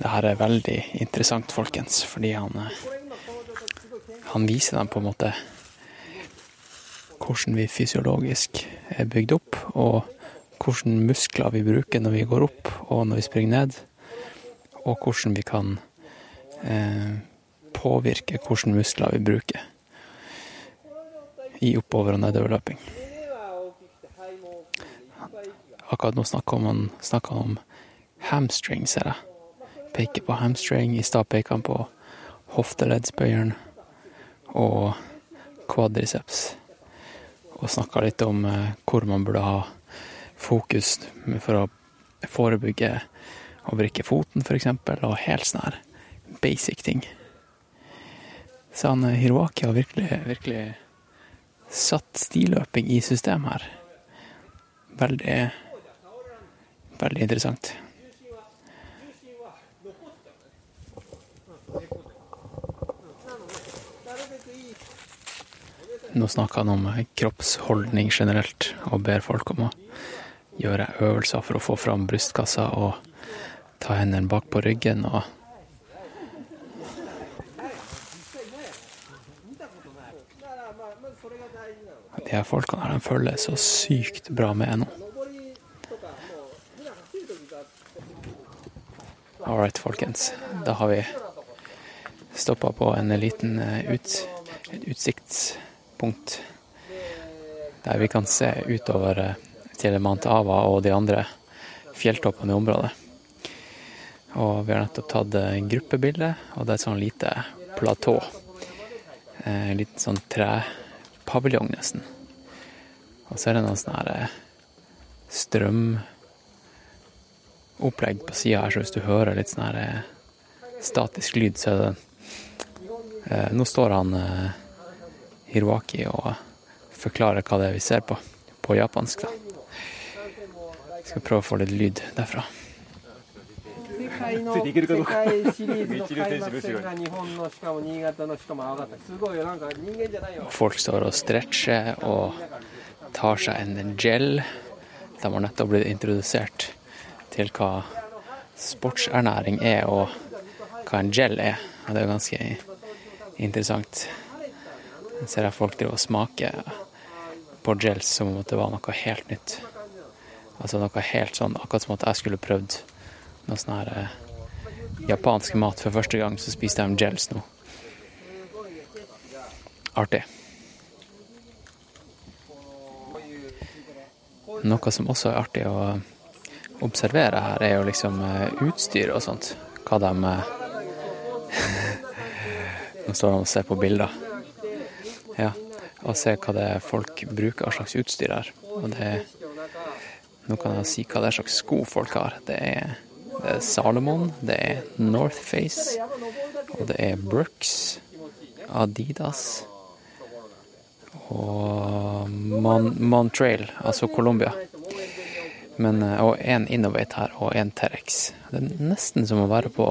Det her er veldig interessant, folkens, fordi han eh, han viser dem på en måte hvordan vi fysiologisk er bygd opp, og hvilke muskler vi bruker når vi går opp og når vi springer ned, og hvordan vi kan eh, påvirke hvilke muskler vi bruker i oppover- og nedoverløping. Akkurat nå snakker han, om hamstring, ser jeg. Peker på hamstring. I stad peker han på hofteleddsbøyeren og quadriceps. Og snakka litt om eh, hvor man burde ha fokus for å forebygge å vrikke foten, f.eks., og helt sånn her basic ting. Så han eh, Hiroaki har virkelig, virkelig satt stiløping i system her. Veldig, veldig interessant. Nå snakker han om kroppsholdning generelt, og ber folk om å gjøre øvelser for å få fram brystkassa og ta hendene bak på ryggen og De her folkene her, de følger så sykt bra med nå. All folkens. Da har vi stoppa på en liten eh, ut, et utsiktspunkt der vi kan se utover eh, til og de andre fjelltoppene i området. Og vi har nettopp tatt eh, gruppebilde, og det er et sånn lite platå. En liten sånn trepaviljong, nesten. Og så er det noen sånne strømopplegg på sida her, så hvis du hører litt sånn her statisk lyd, så er det Nå står han eh, Hiroaki og forklarer hva det er vi ser på, på japansk, da. Jeg skal prøve å få litt lyd derfra. 世界の世界シリーズの開幕戦が日本のしかも新潟のしかも上がったすごいよなんか人間じゃないよ Folk står og stretcher og tar seg en gel. De har nettopp blitt introdusert til hva sportsernæring er, og hva en gel er. Og det er ganske interessant. Jeg ser at folk driver og smaker på gels som om det var noe helt nytt. Altså noe helt sånn, akkurat som at jeg skulle prøvd noe sånn her eh, japansk mat for første gang, så spiste jeg gels nå. Artig. Noe som også er artig å observere her, er jo liksom eh, utstyr og sånt. Hva de står han og ser på bilder. Ja, og ser hva det er folk bruker av slags utstyr her. Og det Nå kan jeg si hva det er slags sko folk har. Det er, det er Salomon, det er North Face, og det er Brooks, Adidas og Mon Montrail, altså Colombia. Men, eh, og én Innovate her, og én Terex. Det er nesten som å være på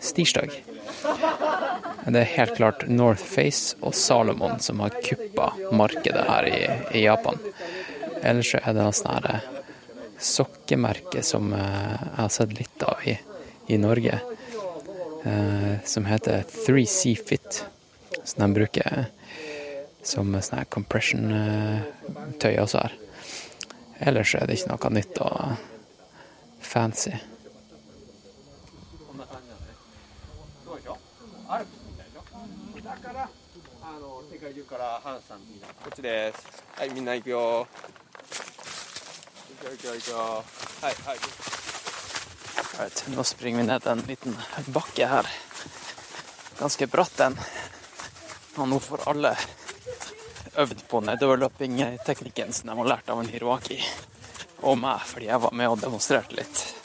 stirsdag. Det er helt klart North Face og Salomon som har kuppa markedet her i, i Japan. Ellers er det sånn her eh, sokkemerke som eh, jeg har sett litt av i, i Norge, eh, som heter 3C Fit. Som de bruker som sånn her compression-tøy også her. Ellers er det ikke noe nytt og fancy. 界中からハンさんみんなこっちですはいみんな行くよ行くよ行くよ行くよはいはい Right, nå springer vi ned en liten bakke her. Ganske bratt en. Og nå får alle øvd på nedoverløping-teknikken som de har lært av en Hiroaki. Og meg, fordi jeg var med og demonstrerte litt.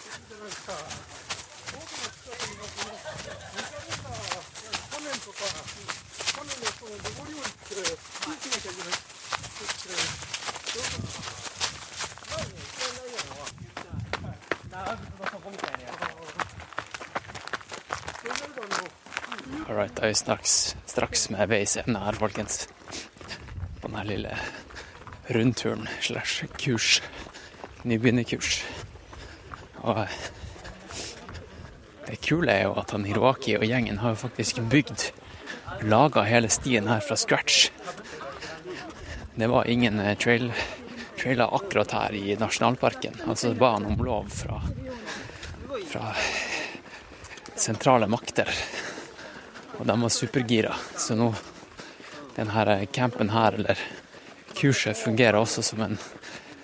All right, da er vi straks, straks med veis ende her, folkens. På denne lille rundturen slash kurs. Nybegynnerkurs. Og eh, det kule er jo at han Hiroaki og gjengen har jo faktisk bygd Laga hele stien her fra scratch. Det var ingen eh, trail, trailer akkurat her i nasjonalparken. Altså ba han om lov fra, fra sentrale makter. Og de var supergira. Så nå denne campen her, eller kurset, fungerer også som en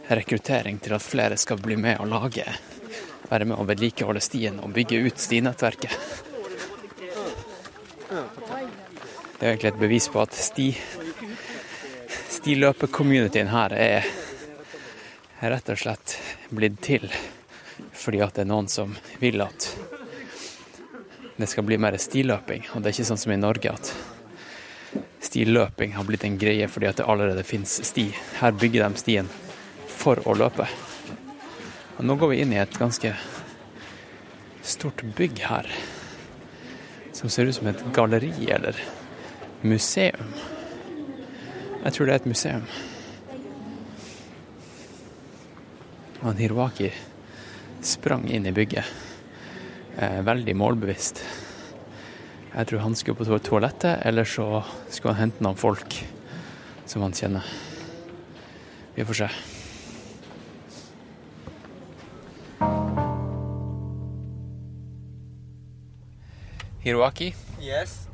rekruttering til at flere skal bli med og lage være med og vedlikeholde stien og bygge ut stinettverket. Det er egentlig et bevis på at sti, stiløpercommunityen her er, er rett og slett blitt til fordi at det er noen som vil at det skal bli mer stiløping. Og det er ikke sånn som i Norge at stilløping har blitt en greie fordi at det allerede finnes sti. Her bygger de stien for å løpe. Og nå går vi inn i et ganske stort bygg her, som ser ut som et galleri eller museum. Jeg tror det er et museum. Og Hiroaki sprang inn i bygget, veldig målbevisst. Jeg tror han skulle på toalettet, eller så skulle han hente noen folk som han kjenner. Vi får se. Hiroaki, Yes,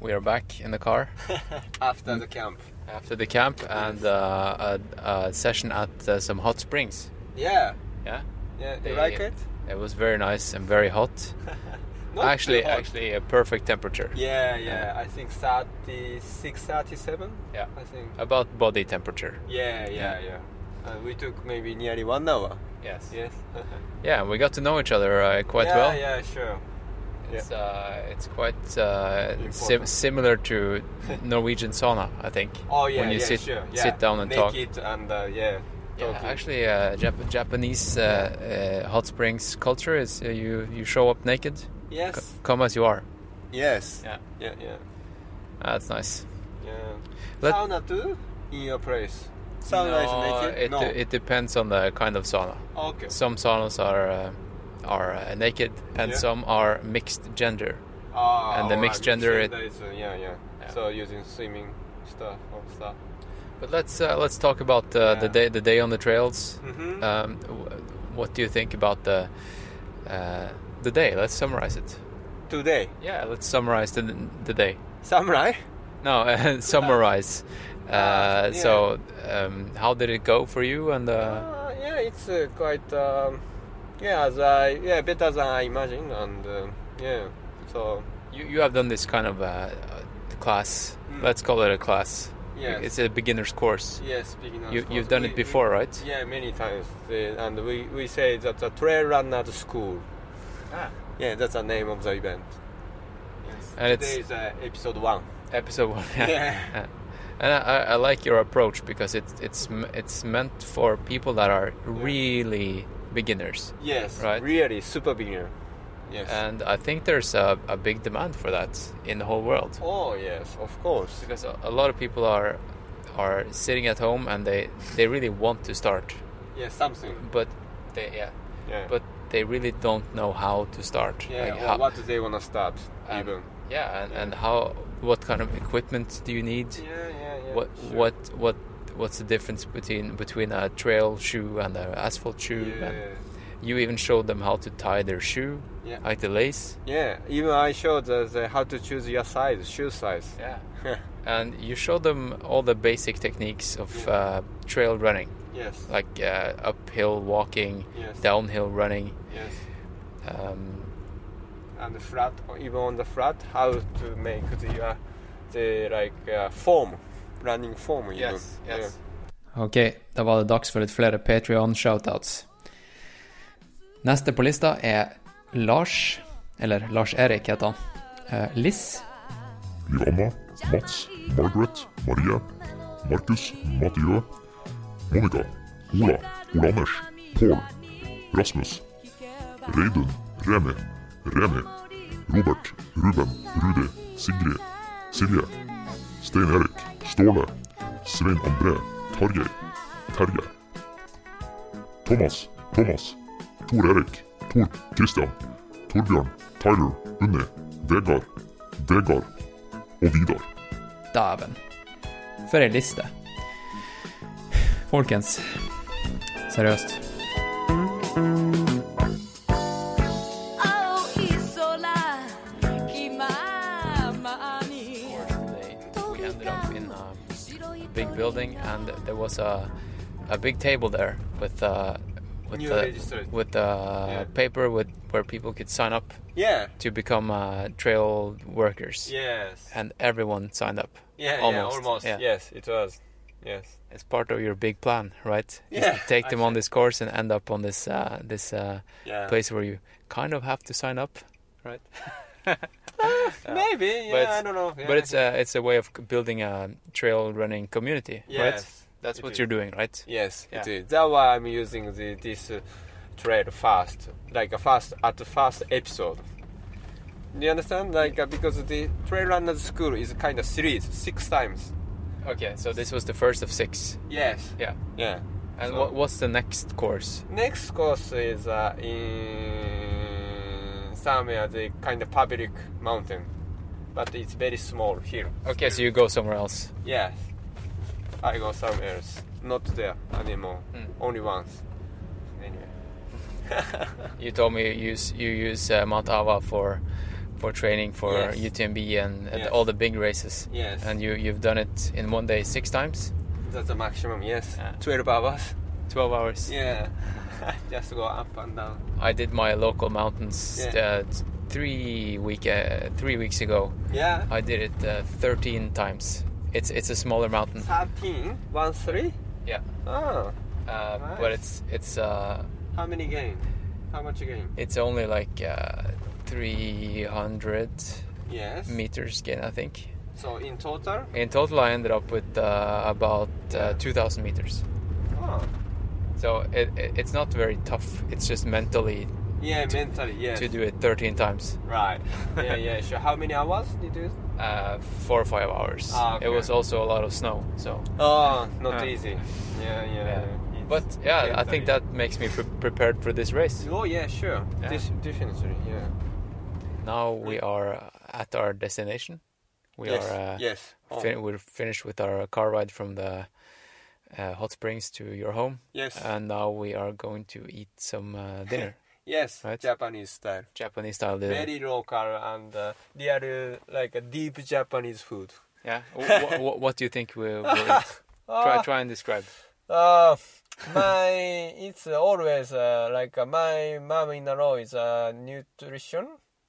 we are back in the car after the camp. after the camp and uh, a, a session at uh, some hot springs. Yeah, Yeah, yeah. They- You like it? it was very nice and very hot. Not actually, too hot. actually a perfect temperature. Yeah, yeah. I think 36, 37. Yeah. I think. About body temperature. Yeah, yeah, yeah. Uh, we took maybe nearly one hour. Yes. Yes. Yeah, we got to know each other uh, quite yeah, well. Yeah, sure. It's uh, it's quite uh, sim- similar to Norwegian sauna, I think. Oh yeah, when you yeah, sit sure. Yeah. sit down and Make talk. and uh, yeah. Yeah, actually, uh, Jap- Japanese uh, uh, hot springs culture is uh, you you show up naked. Yes. C- come as you are. Yes. Yeah. Yeah, yeah, That's nice. yeah. Let- Sauna too in your place. Sauna no, is naked. It, no. it depends on the kind of sauna. okay. Some saunas are uh, are uh, naked, and Yeah. some are mixed gender. Ah, and the mixed gender, it- is, uh, yeah, yeah, Yeah. So using swimming stuff or stuff. But let's uh, let's talk about uh, the day the day on the trails. Mhm. Um, what do you think about the uh, the day? Let's summarize it. Today, Yeah, let's summarize the the day. samurai. No, summarize. Uh, yeah. So, um, how did it go for you? And uh, Uh, yeah, it's uh, quite um, yeah, as I yeah better than I imagined, and yeah, so you you have done this kind of class. Mm. Let's call it a class. Yes, It's a beginner's course. yes, beginner's You, course. you've done We- it before, right? yeah, many times, and we we say that the trail runners school. Ah. Yeah, that's the name of the event. Yes. And Today it's- is uh, episode one. Episode one. Yeah. Yeah. And I, I- I like your approach because it's it's it's meant for people that are really beginners, Yes, Right. really super beginner. Yes. and I think there's a, a big demand for that in the whole world oh yes, of course. because a, lot of people are are sitting at home and they they really want to start, Yeah, something. but they yeah, Yeah. but they really don't know how to start. yeah, Like how- what do they wanna start? and- even. yeah, and, and how what kind of equipment do you need? Yeah, yeah, yeah. what sure. what what what's the difference between between a trail shoe and an asphalt shoe Yeah, and you even showed them how to tie their shoe Yeah. like the lace yeah. Even I showed the, the how to choose your size, shoe size. yeah and you showed them all the basic techniques of uh, trail running yes. like uh, uphill walking Yes. downhill running Yes. um, And the flat, or even on the flat, how to make the uh, the like uh, form, running form. Even. Yeah. Ok, da var det dags for litt flere Patreon-shoutouts. Neste på lista er Lars, eller Lars-Erik heter han. Eh, Liss, Liv Mats, Margaret, Marie, Markus, Mathieu, Monica, Ola, Ole Anders, Pål, Rasmus, Reidun, Remi, Remi, Robert, Ruben, Rudi, Sigrid, Silje, Stein Erik, Ståle, Svein André, Tarjei, Terje. Thomas, Thomas, Tor Erik, Tor Christian, Torbjørn, Tyler, Unni, Vegard, Vegard og Vidar. Dæven. For ei liste. Folkens, seriøst. We ended up in a big building, and there was a a big table there with uh, with You the registered. with the paper with where people could sign up Yeah. to become uh, trail workers. Yes. and everyone signed up. Yeah, almost. yeah, almost. Yeah. Yes, it was. Yes. It's part of your big plan, right? Yeah, take them on this course and end up on this uh, this uh, Yeah. place where you kind of have to sign up, right? Maybe, But yeah, I don't know. But it's uh, it's a way of building a trail running community, right? That's it what is. you're doing, right? Yes, Yeah. it is. That's why I'm using the, this uh, trade fast, like a fast at the first episode. Do you understand? Like uh, because the trail runners school is kind of series, six times. Okay, so this was the first of six. Yes. Yeah. Yeah. And So- what, what's the next course? Next course is uh, in somewhere the kind of public mountain, but it's very small here. Okay, so you go somewhere else. Yes. I go somewhere else. Not there anymore. Hmm. Only once. Anyway. You told me you use you use uh, Mount Ava for for training for Yes. UTMB and, and Yes. all the big races. Yes. And you you've done it in one day six times. That's the maximum, yes. 12 hours. Twelve hours. Yeah. Just go up and down. I did my local mountains Yeah. uh, three week uh, three weeks ago. Yeah. I did it uh, thirteen times. It's it's a smaller mountain. 13? One, three? Yeah. Oh. Uh, Nice. But it's it's uh, How many gain? How much gain? it's only like uh, three hundred Yes. meters gain, I think. So in total? In total, I ended up with uh, about uh, 2,000 meters. Oh. So it, it, it's not very tough. It's just mentally Yeah, mentally, yes. to do it 13 times. Right. Yeah, yeah, sure. How many hours did you do? Uh, four or five hours. Ah, It was also a lot of snow. So. Oh, not Uh, easy. Yeah, yeah. Yeah. It's But yeah, I think that makes me pre- prepared for this race. Oh, yeah, sure. Yeah. This, definitely, yeah. Now we are at our destination. We Yes, are. Uh, yes. Oh. fin- we're finished with our car ride from the uh, hot springs to your home. Yes. And now we are going to eat some uh, dinner. Yes, Right. Japanese style. Japanese style dinner. Very local and uh, real, like a deep Japanese food. Yeah. what, what do you think we'll, we'll eat? Try, Ah. try and describe. Uh, my it's always uh, like uh, my mom-in-law is a nutrition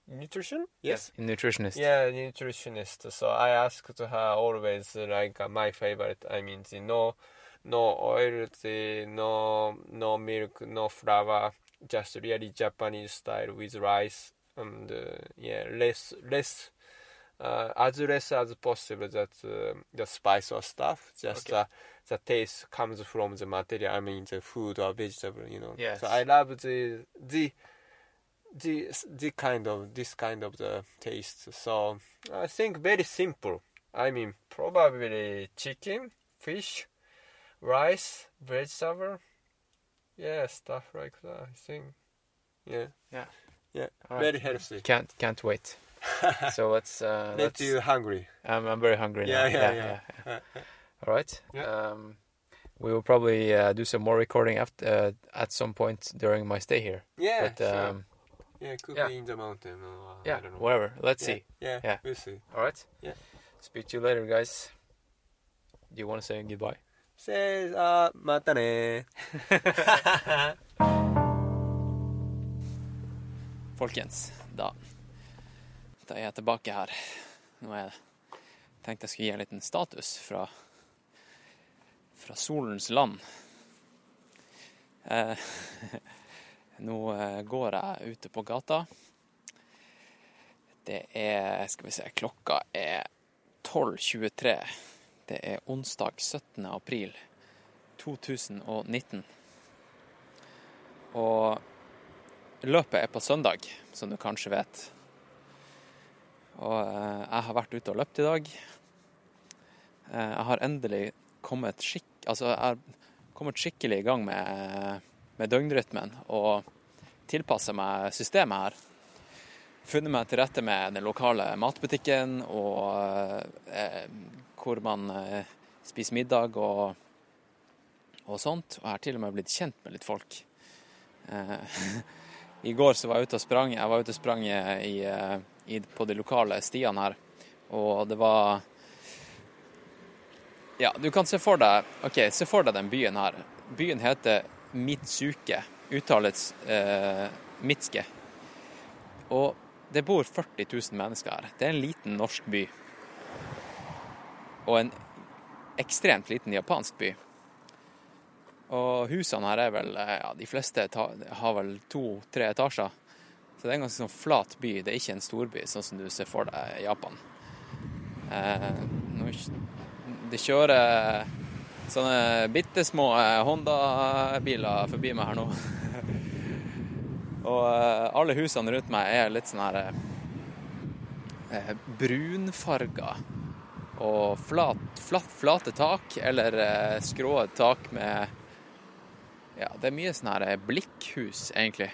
nutrition yes A nutritionist. yeah nutritionist so i asked her always uh, like uh, my favorite i mean the no no oil the no no milk no flour just really japanese style with rice and uh, yeah less less uh, as less as possible that uh, the spice or stuff. Just Okay. the taste comes from the material. I mean the food or vegetable you know. Yes. so i love the the the the kind of this kind of the taste. So i think very simple. I mean probably chicken fish rice vegetable yeah stuff like that i think yeah Yeah. yeah All very right. healthy Can't can't wait. so let's. Uh, Make let's you hungry. I'm, I'm very hungry now. Yeah, yeah, yeah. yeah. All right. Yeah. Um, we will probably uh, do some more recording after uh, at some point during my stay here. Yeah, But, sure. um, yeah could yeah. be in the mountain or uh, yeah, I don't know. whatever. Let's Yeah, see. yeah, Yeah. we'll see. All right. Yeah. Speak to you later, guys. Do you want to say goodbye? Says, uh, またね Folkens, da Da er jeg tilbake her. Nå er jeg tenkte jeg skulle gi en liten status fra, fra solens land. Eh, nå eh, går jeg ute på gata. Det er Skal vi se Klokka er 12.23. Det er onsdag 17. april 2019. Og løpet er på søndag, som du kanskje vet. Og eh, jeg har vært ute og løpt i dag. Eh, jeg har endelig kommet, skikk, altså, kommet skikkelig i gang med, med døgnrytmen og tilpassa meg systemet her. Funnet meg til rette med den lokale matbutikken og eh, hvor man eh, spiser middag og, og sånt. Og jeg har til og med blitt kjent med litt folk. Eh, I går så var jeg ute og sprang. Jeg var ute og sprang i, i, på de lokale stiene her, og det var Ja, du kan se for deg OK, se for deg den byen her. Byen heter Mitsuke. Uttales eh, Mitske. Og det bor 40 000 mennesker her. Det er en liten norsk by. Og en ekstremt liten japansk by. Og husene her er vel ja, De fleste har vel to-tre etasjer. Så det er en ganske sånn flat by. Det er ikke en storby, sånn som du ser for deg i Japan. Eh, det kjører sånne bitte små Honda-biler forbi meg her nå. Og alle husene rundt meg er litt sånn her eh, brunfarga. Og flat, flat, flate tak, eller eh, skrå tak med Ja, det er mye sånn her blikkhus, egentlig.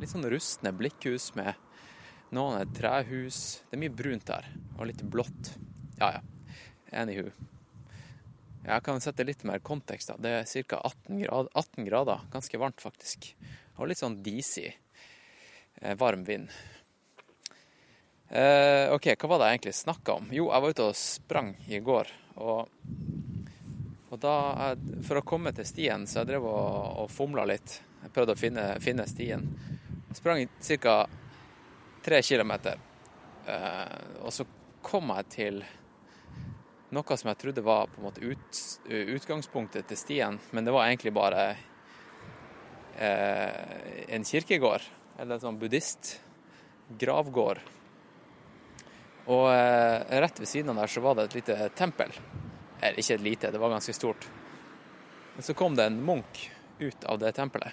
Litt sånn rustne blikkhus med noen er trehus. Det er mye brunt der, og litt blått. Ja, ja. Anywho. Jeg kan sette litt mer kontekst. da. Det er ca. 18, grad, 18 grader. Ganske varmt, faktisk. Og litt sånn disig. Eh, varm vind. Eh, OK, hva var det jeg egentlig snakka om? Jo, jeg var ute og sprang i går. Og, og da For å komme til stien, så jeg drev og, og fomla litt. Jeg prøvde å finne, finne stien. Jeg sprang ca. tre kilometer. Eh, og så kom jeg til noe som jeg trodde var på en måte ut, utgangspunktet til stien, men det var egentlig bare eh, en kirkegård, eller en sånn buddhist-gravgård. Og eh, rett ved siden av der så var det et lite tempel. Eller ikke et lite, det var ganske stort. Men så kom det en munk ut av det tempelet.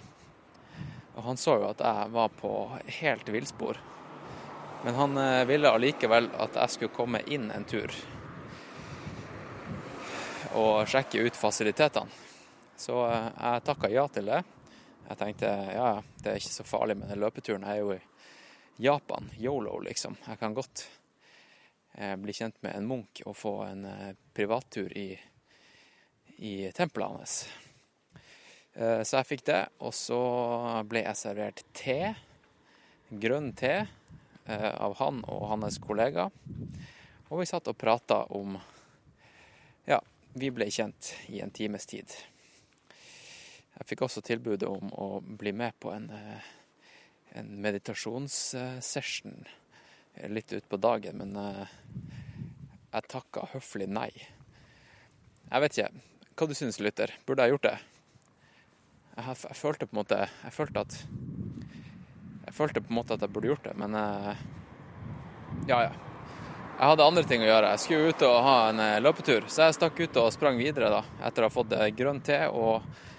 Og han så jo at jeg var på helt villspor. Men han eh, ville allikevel at jeg skulle komme inn en tur og sjekke ut fasilitetene. Så eh, jeg takka ja til det. Jeg tenkte ja, det er ikke så farlig men den løpeturen. Er jo i Japan, yolo, liksom. Jeg kan godt eh, bli kjent med en munk og få en eh, privattur i, i tempelet hans. Så jeg fikk det, og så ble jeg servert te. Grønn te av han og hans kollega. Og vi satt og prata om ja, vi ble kjent i en times tid. Jeg fikk også tilbudet om å bli med på en, en meditasjonssession litt utpå dagen, men jeg takka høflig nei. Jeg vet ikke. Hva du syns, lytter? Burde jeg gjort det? Jeg, jeg, følte på en måte Jeg følte at Jeg følte på en måte at jeg burde gjort det, men ja, ja. Jeg hadde andre ting å gjøre. Jeg skulle ut og ha en løpetur, så jeg stakk ut og sprang videre da, etter å ha fått grønn te og eh,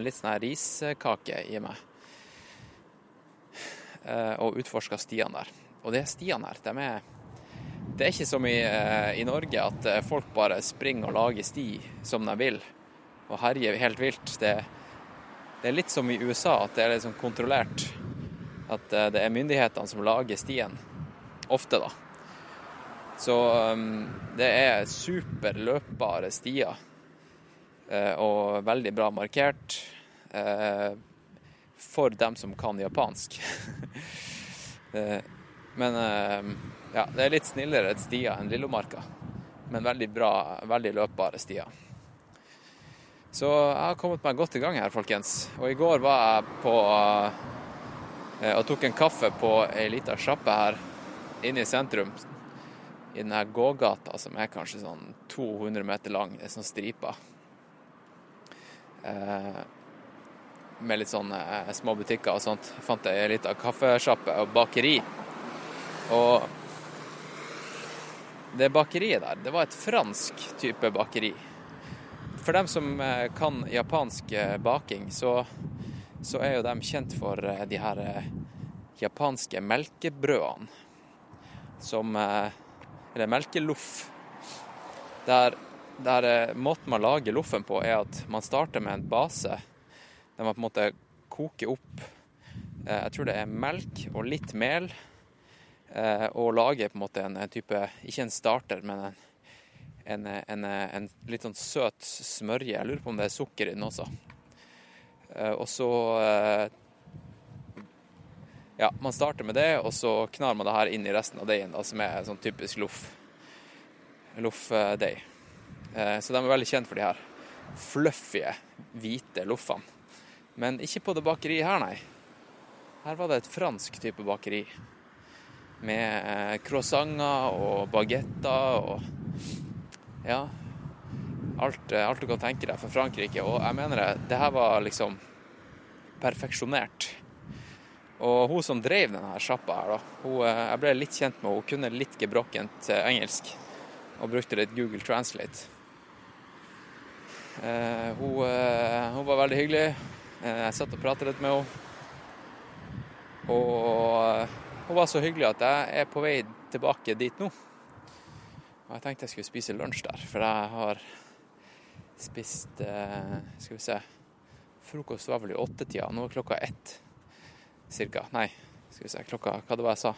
litt sånn her riskake i meg. Eh, og utforska stiene der. Og de stiene her, de er Det er ikke som i, eh, i Norge at folk bare springer og lager sti som de vil, og herjer helt vilt. Det, det, er litt som i USA, at det er sånn kontrollert. At det er myndighetene som lager stien. Ofte, da. Så um, det er superløpbare stier. Uh, og veldig bra markert. Uh, for dem som kan japansk. uh, men ja, det er litt snillere stier enn Lillomarka. Men veldig bra, veldig løpbare stier. Så jeg har kommet meg godt i gang her, folkens. Og i går var jeg på og tok en kaffe på ei lita sjappe her inne i sentrum i denne gågata som er kanskje sånn 200 meter lang. Det er sånn striper. Eh, med litt sånne eh, små butikker og sånt. Jeg fant ei lita kaffesjappe og bakeri. Og det bakeriet der, det var et fransk type bakeri. For dem som eh, kan japansk baking, så, så er jo de kjent for de her japanske melkebrødene. som Eller melkeloff. Der, der eh, måten man lager loffen på, er at man starter med en base der man på en måte koker opp eh, Jeg tror det er melk og litt mel. eh, Og lager på en måte en type Ikke en starter, men en, en, en, en litt sånn søt smørje. Jeg lurer på om det er sukker i den også. Og så Ja, man starter med det, og så knar man det her inn i resten av deigen, som er sånn typisk loff. Loffdeig. Eh, Så de er veldig kjent for de her fluffy, hvite loffene. Men ikke på det bakeriet her, nei. Her var det et fransk type bakeri. Med eh, croissanter og bagetter og Ja. Alt, eh, alt du kan tenke deg fra Frankrike. Og jeg mener det, det her var liksom perfeksjonert. Og hun som drev denne sjappa her, da, hun, jeg ble litt kjent med henne. Hun kunne litt gebrokkent engelsk og brukte litt Google Translate. Eh, hun, eh, hun var veldig hyggelig. Eh, jeg satt og pratet litt med henne. Og hun var så hyggelig at jeg er på vei tilbake dit nå. Og jeg tenkte jeg skulle spise lunsj der, for jeg har spist Skal vi se Frokost var vel i åttetida. Nå er klokka ett cirka. Nei, skal vi se klokka Hva det var jeg sa?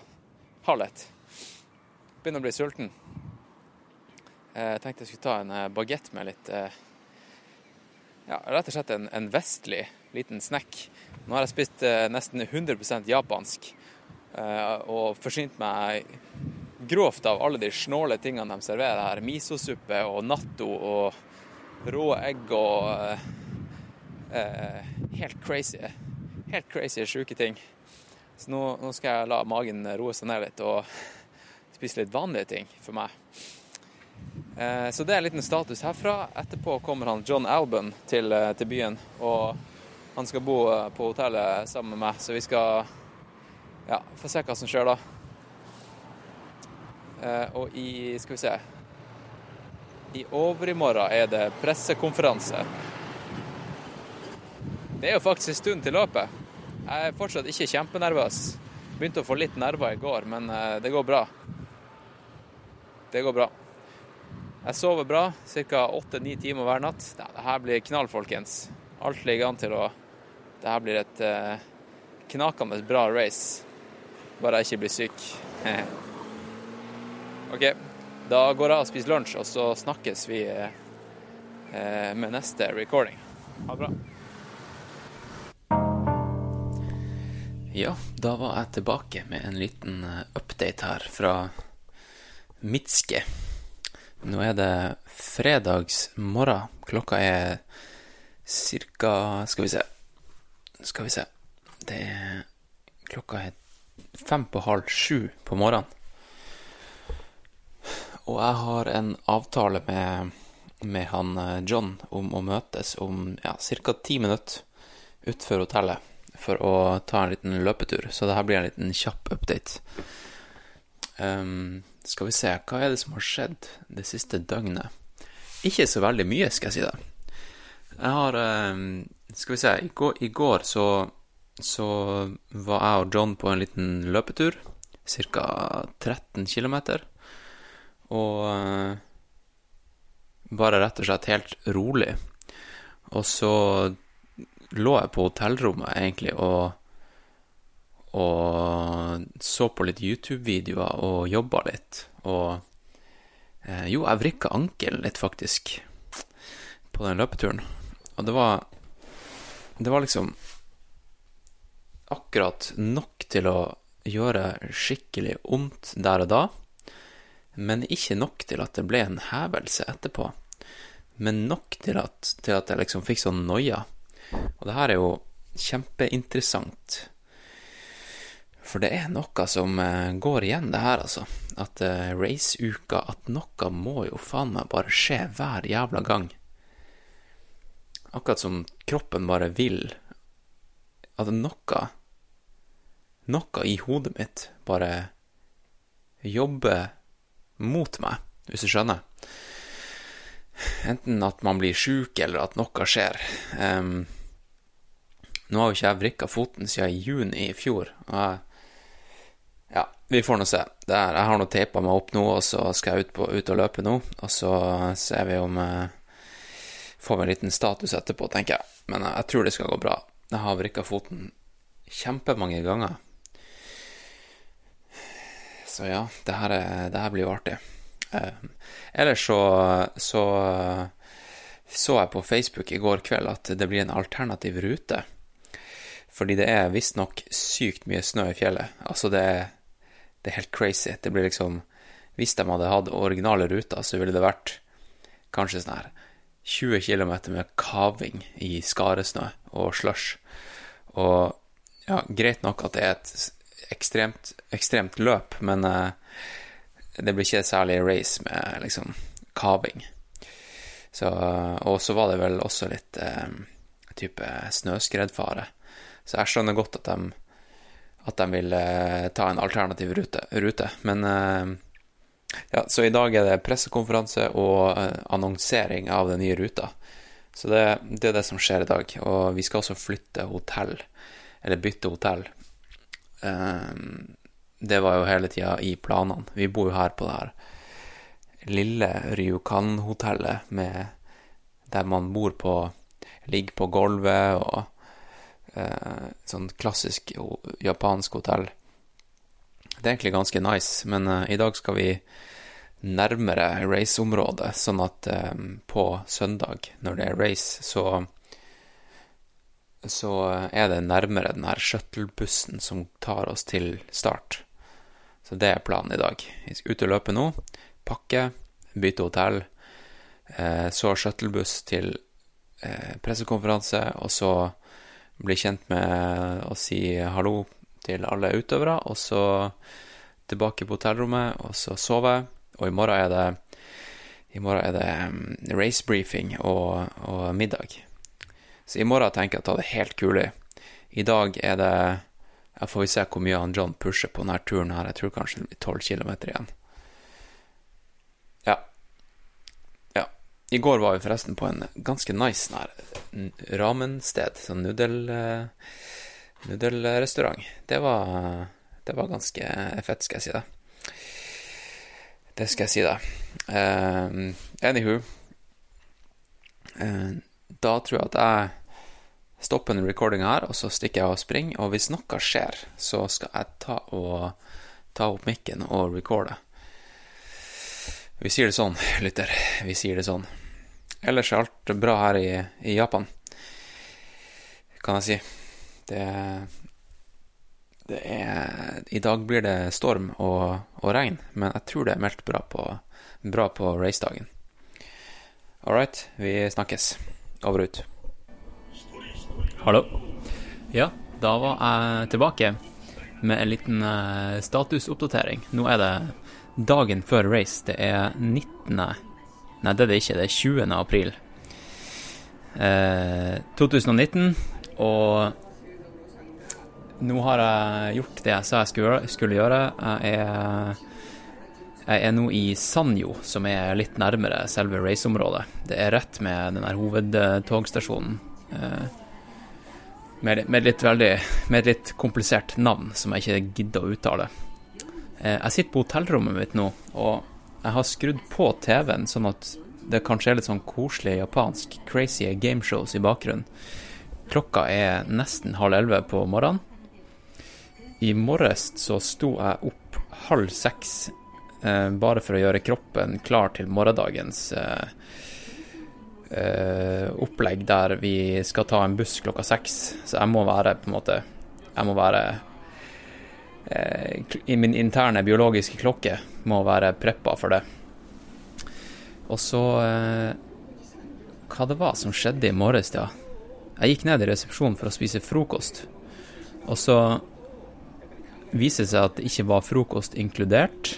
Halv ett. Begynner å bli sulten. Jeg tenkte jeg skulle ta en bagett med litt Ja, rett og slett en, en vestlig liten snack. Nå har jeg spist eh, nesten 100% japansk eh, og forsynt meg grovt av alle de snåle tingene de serverer her. Misosuppe og natto og rå egg og eh, eh, helt crazy. Helt crazy, sjuke ting. Så nå, nå skal jeg la magen roe seg ned litt og spise litt vanlige ting for meg. Eh, Så det er en liten status herfra. Etterpå kommer han John Albon til, eh, til byen. Og han skal bo eh, på hotellet sammen med meg, så vi skal ja, få se hva som skjer da. Og i Skal vi se I overmorgen er det pressekonferanse. Det er jo faktisk en stund til løpet. Jeg er fortsatt ikke kjempenervøs. Begynte å få litt nerver i går, men det går bra. Det går bra. Jeg sover bra, ca. åtte-ni timer hver natt. Ja, det her blir knall, folkens. Alt ligger an til å Det her blir et eh, knakende bra race. Bare jeg ikke blir syk. OK. Da går jeg og spiser lunsj, og så snakkes vi eh, eh, med neste recording. Ha det bra. Ja, da var jeg tilbake med en liten eh, update her fra Mitske. Nå er det fredags morgen. Klokka er cirka Skal vi se. Skal vi se. Det er Klokka er fem på halv sju på morgenen. Og jeg har en avtale med, med han eh, John om å møtes om ja, ca. ti minutter utenfor hotellet for å ta en liten løpetur. Så det her blir en liten kjapp update. Ehm, skal vi se, hva er det som har skjedd det siste døgnet? Ikke så veldig mye, skal jeg si det. Jeg har ehm, Skal vi se, i går, i går så, så var jeg og John på en liten løpetur. Ca. 13 km. Og eh, bare rett og slett helt rolig. Og så lå jeg på hotellrommet egentlig og, og så på litt YouTube-videoer og jobba litt. Og eh, jo, jeg vrikka ankelen litt, faktisk, på den løpeturen. Og det var Det var liksom akkurat nok til å gjøre skikkelig vondt der og da, men ikke nok til at det ble en hevelse etterpå. Men nok til at, til at jeg liksom fikk sånn noia. Og det her er jo kjempeinteressant. For det er noe som eh, går igjen, det her, altså. At uh, raceuka At noe må jo faen meg bare skje hver jævla gang. Akkurat som kroppen bare vil. At noe Noe i hodet mitt bare jobber mot meg, hvis du skjønner. Enten at man blir sjuk, eller at noe skjer. Um, nå har jo ikke jeg vrikka foten siden i juni i fjor. Og jeg, vi får nå se. Er, jeg har nå teipa meg opp nå, og så skal jeg ut, på, ut og løpe nå. Og så ser vi om eh, Får vi en liten status etterpå, tenker jeg. Men jeg, jeg tror det skal gå bra. Jeg har vrikka foten kjempemange ganger. Så ja, det her, er, det her blir jo artig. Eh, ellers så, så så jeg på Facebook i går kveld at det blir en alternativ rute. Fordi det er visstnok sykt mye snø i fjellet. Altså, det er, det er helt crazy. Det blir liksom Hvis de hadde hatt originale ruter, så ville det vært kanskje sånn her 20 km med kaving i skaresnø og slush. Og ja, greit nok at det er et ekstremt, ekstremt løp, men uh, det blir ikke særlig race med liksom kaving. Så, og så var det vel også litt eh, type snøskredfare. Så jeg skjønner godt at de, at de vil eh, ta en alternativ rute. rute. Men eh, ja, så i dag er det pressekonferanse og eh, annonsering av den nye ruta. Så det, det, er det som skjer i dag. Og vi skal også flytte hotell, eller bytte hotell. Det var jo hele tida i planene. Vi bor jo her på det her lille Ryukan-hotellet der man bor på Ligger på gulvet og Sånn klassisk japansk hotell. Det er egentlig ganske nice, men eh, i dag skal vi nærmere raceområdet, sånn at eh, på søndag, når det er race, så så er det nærmere den her shuttlebussen som tar oss til start. Så det er planen i dag. Vi skal ut og løpe nå pakke, bytte hotell, eh, så shuttlebuss til eh, pressekonferanse, og så bli kjent med å si hallo til alle utøvere, og så tilbake på hotellrommet, og så sove. Og i morgen er det, i morgen er det um, race briefing og, og, middag. Så i morgen tenker jeg å ta det helt kulig. I dag er det Jeg får se hvor mye han John pusher på denne turen her. Jeg tror kanskje det blir 12 km igjen. Ja. Ja. I går var vi forresten på en ganske nice sånn ramensted, sånn uh, nudelrestaurant. Det var, det var ganske fett, skal jeg si det. Det skal jeg si det. Uh, anywho uh, Da tror jeg at jeg stopper den recordinga her, og så stikker jeg og springer. Og hvis noe skjer, så skal jeg ta, og, ta opp mikken og recorde. Vi sier det sånn, lytter. Vi sier det sånn. Ellers er alt bra her i, i Japan, kan jeg si. Det, det er I dag blir det storm og, og, regn, men jeg tror det er meldt bra på, bra på racedagen. All right, vi snakkes. Over og ut. Hallo. Ja, da var jeg tilbake med en liten uh, statusoppdatering. Nå er det dagen før race. Det er 19. Nei, det er det ikke. Det er 20. april eh, 2019. Og nå har jeg gjort det jeg sa jeg skulle, gjøre. Jeg er, jeg er nå i Sanjo, som er litt nærmere selve raceområdet. Det er rett med den der hovedtogstasjonen. Eh, med, med, litt veldig, med et litt komplisert navn som jeg ikke gidder å uttale. Eh, jeg sitter på hotellrommet mitt nå, og jeg har skrudd på TV-en sånn at det kanskje er litt sånn koselig japansk crazy gameshows i bakgrunnen. Klokka er nesten halv elleve på morgenen. I morges så sto jeg opp halv seks eh, bare for å gjøre kroppen klar til morgendagens eh, eh, opplegg der vi skal ta en buss klokka seks. Så jeg må være på en måte Jeg må være eh, min interne biologiske klokke må være preppa for det. Og så eh, Hva det var som skjedde i morges, ja. Jeg gikk ned i resepsjonen for å spise frokost, og så viser det seg at det ikke var frokost inkludert.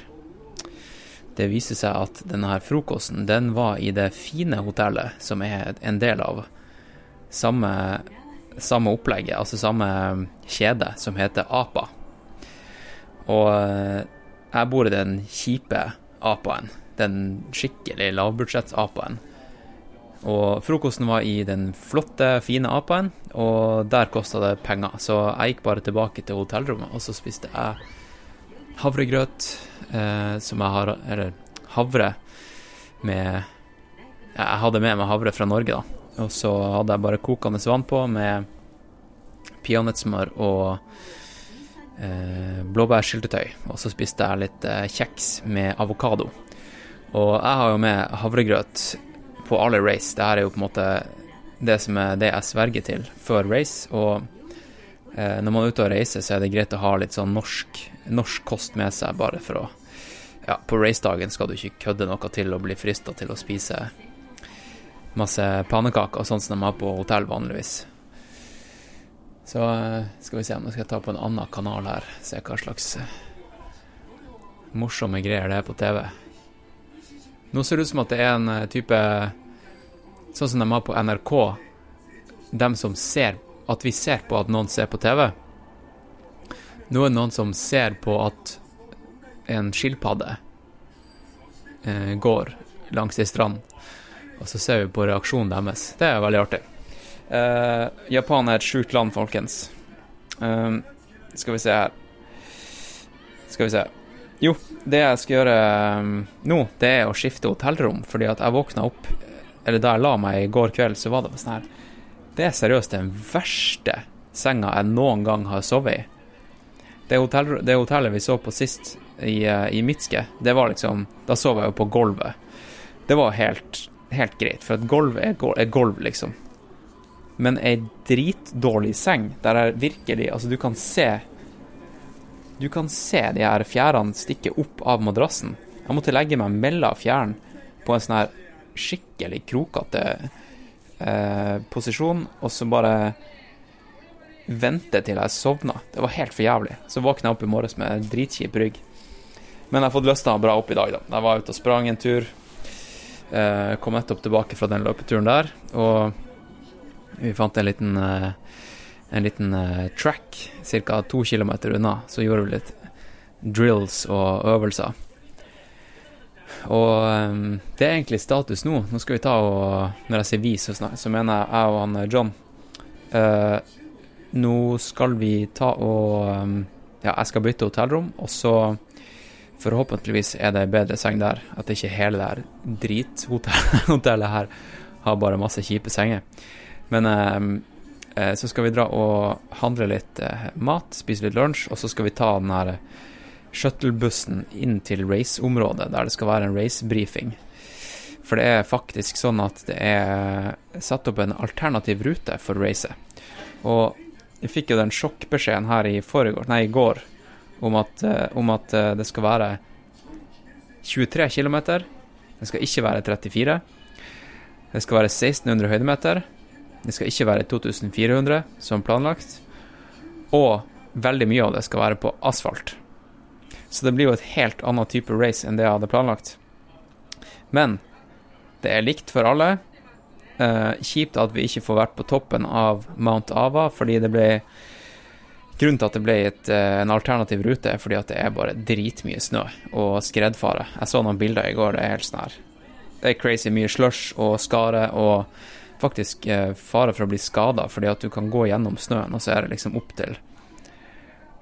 Det viser seg at denne her frokosten den var i det fine hotellet, som er en del av samme, samme opplegget, altså samme kjede, som heter APA. Og eh, jeg bor i den kjipe Apaen, den skikkelig lavbudsjettsapaen. Og frokosten var i den flotte, fine Apaen, og der kosta det penger. Så jeg gikk bare tilbake til hotellrommet, og så spiste jeg havregrøt eh, som jeg har Eller havre med Jeg hadde med meg havre fra Norge, da. Og så hadde jeg bare kokende vann på med peanøttsmør og blåbærsyltetøy. Og så spiste jeg litt eh, kjeks med avokado. Og jeg har jo med havregrøt på alle race. Det her er jo på en måte det som er det jeg sverger til før race. Og eh, når man er ute og reiser, så er det greit å ha litt sånn norsk, norsk kost med seg, bare for å Ja, på racedagen skal du ikke kødde noe til og bli frista til å spise masse pannekaker og sånt som de har på hotell vanligvis. Så eh, skal vi se jeg skal ta på en annen kanal her, se hva slags eh, morsomme greier det er på TV. Nå ser det ut som at det er en eh, type Sånn som de har på NRK, dem som ser At vi ser på at noen ser på TV. Nå er det noen som ser på at en skilpadde eh, går langs ei strand, og så ser vi på reaksjonen deres. Det er veldig artig. Eh, Japan er et sjukt land, folkens. Uh, skal vi se her Skal vi se. Jo, det jeg skal gjøre um, nå, det er å skifte hotellrom, fordi at jeg våkna opp Eller da jeg la meg i går kveld, så var det sånn her Det er seriøst den verste senga jeg noen gang har sovet i. Det, hotell, det hotellet vi så på sist, i, uh, i Mitske, det var liksom Da sov jeg jo på gulvet. Det var helt, helt greit, for er, gulv, er gulv, liksom. Men ei dritdårlig seng, der jeg virkelig Altså, du kan se du kan se de her fjærene stikke opp av madrassen. Jeg måtte legge meg mellom fjærene på en sånn her skikkelig krokete eh, posisjon, og så bare vente til jeg sovna. Det var helt for jævlig. Så våkna jeg opp i morges med dritkjip rygg. Men jeg har fått løsna bra opp i dag, da. Jeg var ute og sprang en tur. Eh, kom nettopp tilbake fra den løpeturen der, og vi fant en liten eh, en liten uh, track ca. to kilometer unna. Så gjorde vi litt drills og øvelser. Og um, det er egentlig status nå. Nå skal vi ta og Når jeg sier vi, så, snart så mener jeg jeg og han John. Uh, nå skal vi ta og Ja, jeg skal bytte hotellrom, og så forhåpentligvis er det bedre seng der. At ikke hele det her drithotellet her har bare masse kjipe senger. Men eh, så skal vi dra og handle litt eh, mat, spise litt lunsj, og så skal vi ta den her shuttlebussen inn til raceområdet, der det skal være en racebrifing. For det er faktisk sånn at det er satt opp en alternativ rute for racet. Og jeg fikk jo den sjokkbeskjeden her i foregår, nei, i går om at, om at det skal være 23 km. Det skal ikke være 34. Det skal være 1600 høydemeter. Det skal ikke være 2400 som planlagt. Og veldig mye av det skal være på asfalt. Så det blir jo et helt annet type race enn det jeg hadde planlagt. Men det er likt for alle. Eh, kjipt at vi ikke får vært på toppen av Mount Ava, fordi det ble Grunnen til at det ble et, en alternativ rute, er fordi at det er bare dritmye snø og skredfare. Jeg så noen bilder i går, det er helt sånn her Det er crazy mye slush og skare og faktisk eh, fare for å bli skada, fordi at du kan gå gjennom snøen, og så er det liksom opp til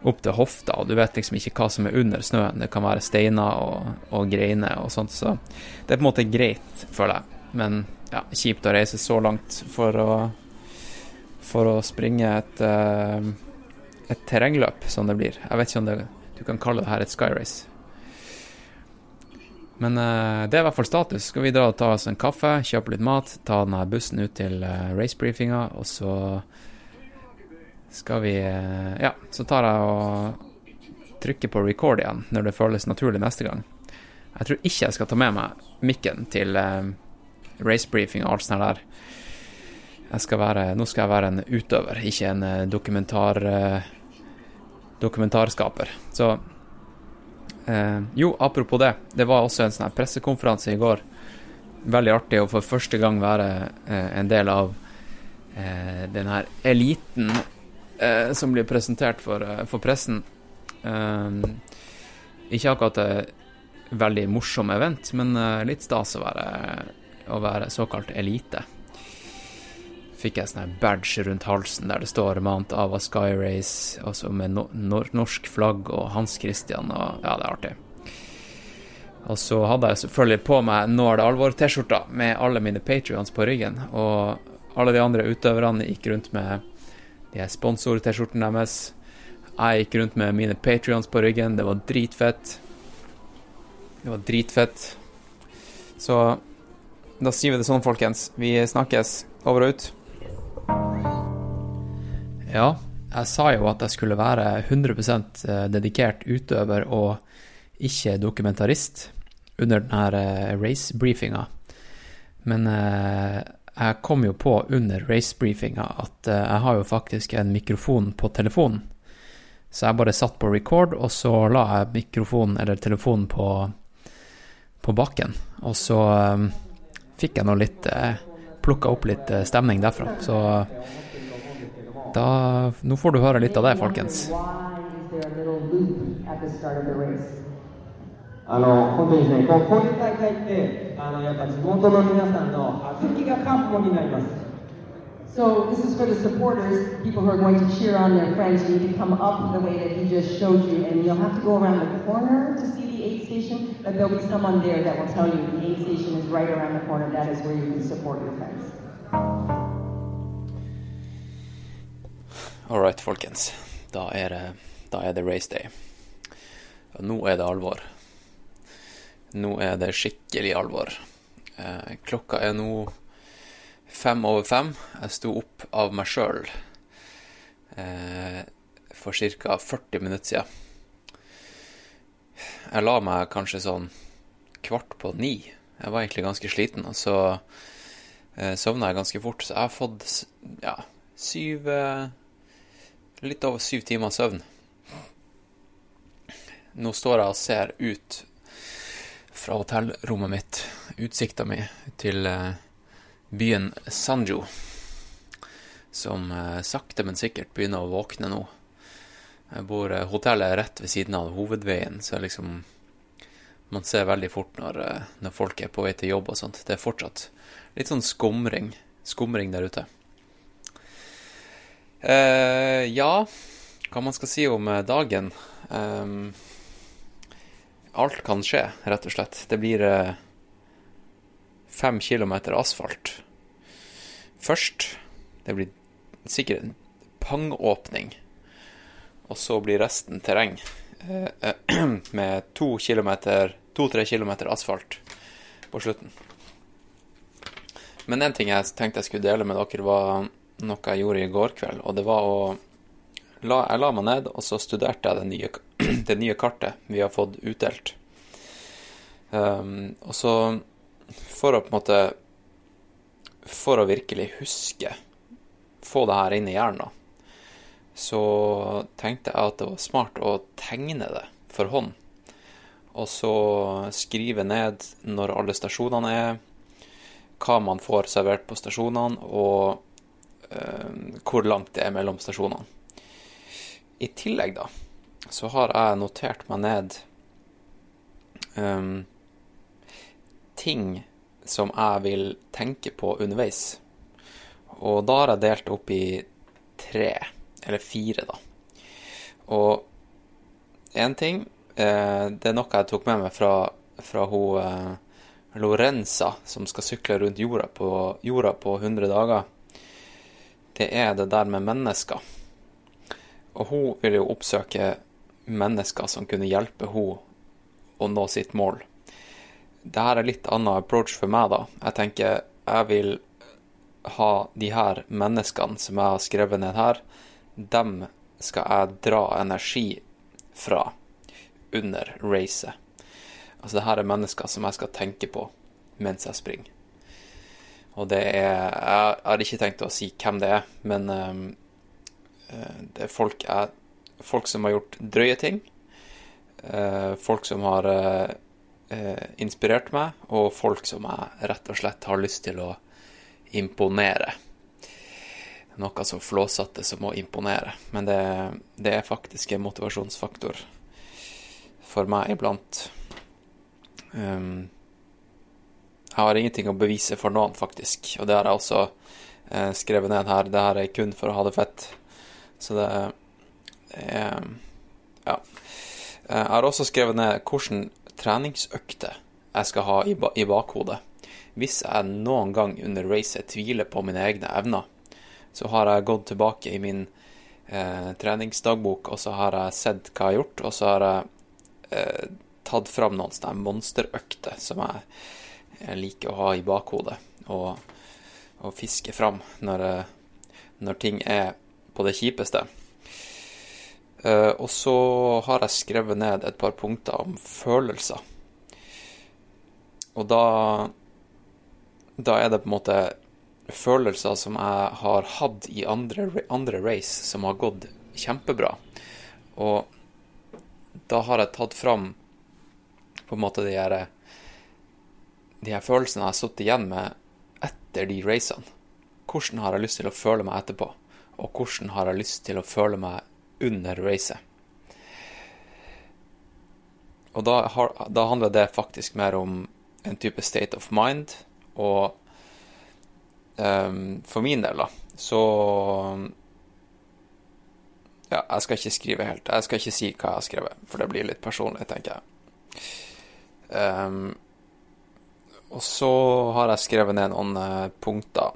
opp til hofta, og du vet liksom ikke hva som er under snøen. Det kan være steiner og, og greiner og sånt, så det er på en måte greit, føler jeg. Men ja, kjipt å reise så langt for å for å springe et, uh, et terrengløp, som det blir. Jeg vet ikke om det, du kan kalle det her et skyrace. Men uh, det er i hvert fall status. Skal vi dra og ta oss en kaffe, kjøpe litt mat, ta denne bussen ut til uh, racebriefinga, og så skal vi uh, Ja, så tar jeg og trykker på record igjen når det føles naturlig neste gang. Jeg tror ikke jeg skal ta med meg mikken til uh, racebriefing og alt sånt der. Skal være, nå skal jeg være en utøver, ikke en dokumentar dokumentarskaper. Så Eh, jo, apropos det. Det var også en sånn pressekonferanse i går. Veldig artig å for første gang være eh, en del av eh, den her eliten eh, som blir presentert for, eh, for pressen. Eh, ikke akkurat et veldig morsom event, men litt stas å være, å være såkalt elite. Fikk jeg sånn badge rundt halsen der det står Mount Ava Sky Race, altså med no nor norsk flagg og Hans Christian, og ja, det er artig. Og så hadde jeg selvfølgelig på meg Nå er det alvor-T-skjorta med alle mine patrions på ryggen, og alle de andre utøverne gikk rundt med de her sponsor-T-skjortene deres. Jeg gikk rundt med mine patrions på ryggen, det var dritfett. Det var dritfett. Så da sier vi det sånn, folkens. Vi snakkes. Over og ut. Ja, jeg sa jo at jeg skulle være 100% dedikert utøver og ikke dokumentarist under denne race-briefinga. Men eh, jeg kom jo på under race-briefinga at eh, jeg har jo faktisk en mikrofon på telefonen. Så jeg bare satt på record, og så la jeg mikrofonen eller telefonen på, på bakken. Og så eh, fikk jeg nå litt eh, Plukka opp litt eh, stemning derfra. Så da Nå får du høre litt av det, folkens. あの本当にですねこうこういう大会ってあのやっぱ地元の皆さんの小豆が関門になります So this is for the supporters, people who are going to cheer on their friends. You need to come up the way that he just showed you, and you'll have to go around the corner to see the aid station. But there'll be someone there that will tell you the aid station is right around the corner. That is where you can support your friends. All right, folkens. Da er det, da er det race day. Nå er det alvor. Nå er det skikkelig alvor. Eh, klokka er nå fem over fem. Jeg sto opp av meg sjøl eh, for ca. 40 minutter siden. Jeg la meg kanskje sånn kvart på ni. Jeg var egentlig ganske sliten, og så eh, sovna jeg ganske fort. Så jeg har fått ja, syv eh, Litt over syv timer søvn. Nå står jeg og ser ut fra hotellrommet mitt, utsikta mi til eh, byen Sanjo, som eh, sakte, men sikkert begynner å våkne nå. Jeg bor, eh, hotellet er rett ved siden av hovedveien, så liksom Man ser veldig fort når, når folk er på vei til jobb og sånt. Det er fortsatt litt sånn skumring, skumring der ute. Eh, ja, hva man skal si om dagen? eh, alt kan skje, rett og slett. Det blir eh, fem kilometer asfalt først. Det blir sikkert en pangåpning. Og så blir resten terreng eh, med to kilometer, to-tre kilometer asfalt på slutten. Men en ting jeg tenkte jeg skulle dele med dere, var noe jeg gjorde i går kveld. Og det var å la, Jeg la meg ned, og så studerte jeg det nye, det nye kartet vi har fått utdelt. Um, og så, for å på en måte For å virkelig huske, få det her inn i hjernen, så tenkte jeg at det var smart å tegne det for hånd. Og så skrive ned når alle stasjonene er, hva man får servert på stasjonene, og uh, hvor langt det er mellom stasjonene. I tillegg, da, så har jeg notert meg ned um, ting som jeg vil tenke på underveis. Og da har jeg delt opp i tre, eller fire, da. Og én ting eh, Det er noe jeg tok med meg fra, fra hun eh, Lorenza, som skal sykle rundt jorda på, jorda på 100 dager. Det er det der med mennesker. Og hun vil jo oppsøke mennesker som kunne hjelpe hun å nå sitt mål det her er litt annen approach for meg, da. Jeg tenker jeg vil ha de her menneskene som jeg har skrevet ned her, dem skal jeg dra energi fra under racet. Altså det her er mennesker som jeg skal tenke på mens jeg springer. Og det er Jeg har ikke tenkt å si hvem det er, men um, det er folk, jeg, folk som har gjort drøye ting. Uh, folk som har uh, uh, inspirert meg, og folk som jeg rett og slett har lyst til å imponere. Noe så flåsete som å imponere. Men det, det er faktisk en motivasjonsfaktor for meg iblant. Um, jeg har ingenting å bevise for noen, faktisk. Og det har jeg også eh, skrevet ned her. Det her er kun for å ha det fett. Så det er Ja. Jeg har også skrevet ned hvordan treningsøkter jeg skal ha i, ba i bakhodet. Hvis jeg noen gang under racet tviler på mine egne evner, så har jeg gått tilbake i min eh, treningsdagbok, og så har jeg sett hva jeg har gjort, og så har jeg eh, tatt fram noen sånne monsterøkter som jeg, jeg liker å ha i bakhodet, og, og fiske fram når, eh, når ting er på det kjipeste. Eh, og så har jeg skrevet ned et par punkter om følelser. Og da Da er det på en måte følelser som jeg har hatt i andre, andre race som har gått kjempebra. Og da har jeg tatt fram på en måte de her, de her følelsene jeg har sittet igjen med etter de racene. Hvordan har jeg lyst til å føle meg etterpå? Og hvordan har jeg lyst til å føle meg under racet. Og da, har, da, handler det faktisk mer om en type state of mind, og um, for min del, da, så Ja, jeg skal ikke skrive helt. Jeg skal ikke si hva jeg har skrevet, for det blir litt personlig, tenker jeg. Um, og så har jeg skrevet ned noen uh, punkter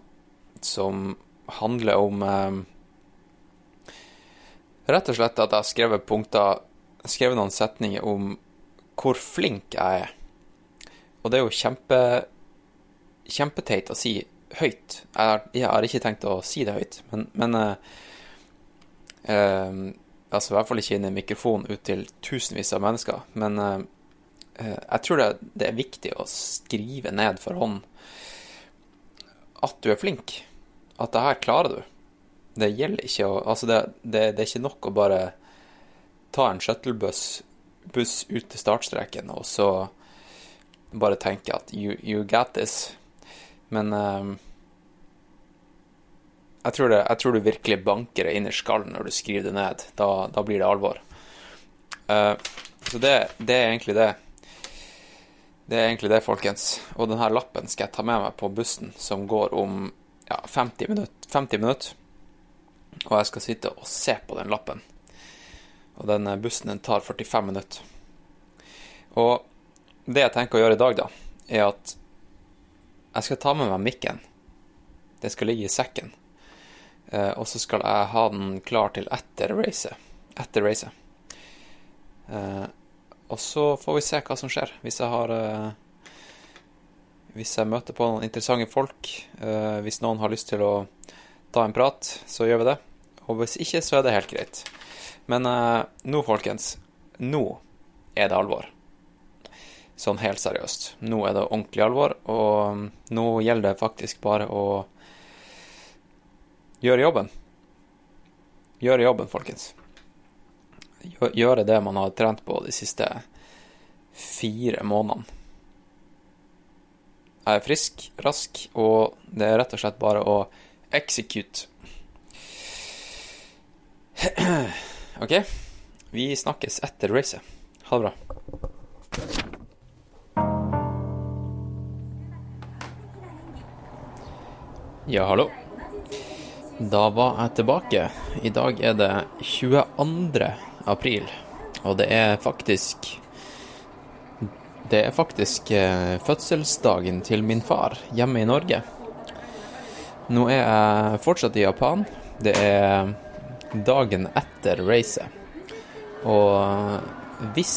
som handler om um, Rett og slett at jeg har skrevet punkter Skrevet noen setninger om hvor flink jeg er. Og det er jo kjempe kjempeteit å si høyt. Jeg har, ikke tenkt å si det høyt, men, men eh, eh, Altså i hvert fall ikke inn i en mikrofon ut til tusenvis av mennesker. Men eh, eh, jeg tror det, det, er viktig å skrive ned for hånd at du er flink. At det her klarer du det gjelder ikke å Altså, det, det, det, er ikke nok å bare ta en shuttlebuss buss ut til startstreken og så bare tenke at you, you got this. Men um, jeg, tror det, jeg, tror du virkelig banker det inn i skallen når du skriver det ned. Da, da blir det alvor. Uh, så det, det, er egentlig det. Det er egentlig det, folkens. Og denne lappen skal jeg ta med meg på bussen, som går om ja, 50 minutter. 50 minutter. Og jeg skal sitte og se på den lappen. Og den bussen den tar 45 minutter. Og det jeg tenker å gjøre i dag, da, er at jeg skal ta med meg mikken. Den skal ligge i sekken. Eh, og så skal jeg ha den klar til etter racet. Etter racet. Eh, og så får vi se hva som skjer. Hvis jeg har eh, Hvis jeg møter på noen interessante folk, hvis noen har lyst til å ta en prat, så gjør vi det. Og hvis ikke, så er det helt greit. Men nå, folkens, nå er det alvor. Sånn helt seriøst. Nå er det ordentlig alvor, og mm, nå gjelder det faktisk bare å gjøre jobben. Gjøre jobben, folkens. Gjøre det man har trent på de siste fire månedene. Jeg er frisk, rask, og det er rett og slett bare å execute. OK. Vi snakkes etter racet. Ha det bra. Ja, hallo. Da var jeg tilbake. I dag er det 22. april, og det er faktisk Det er faktisk eh, fødselsdagen til min far hjemme i Norge. Nå er jeg fortsatt i Japan. Det er dagen etter racet. Og hvis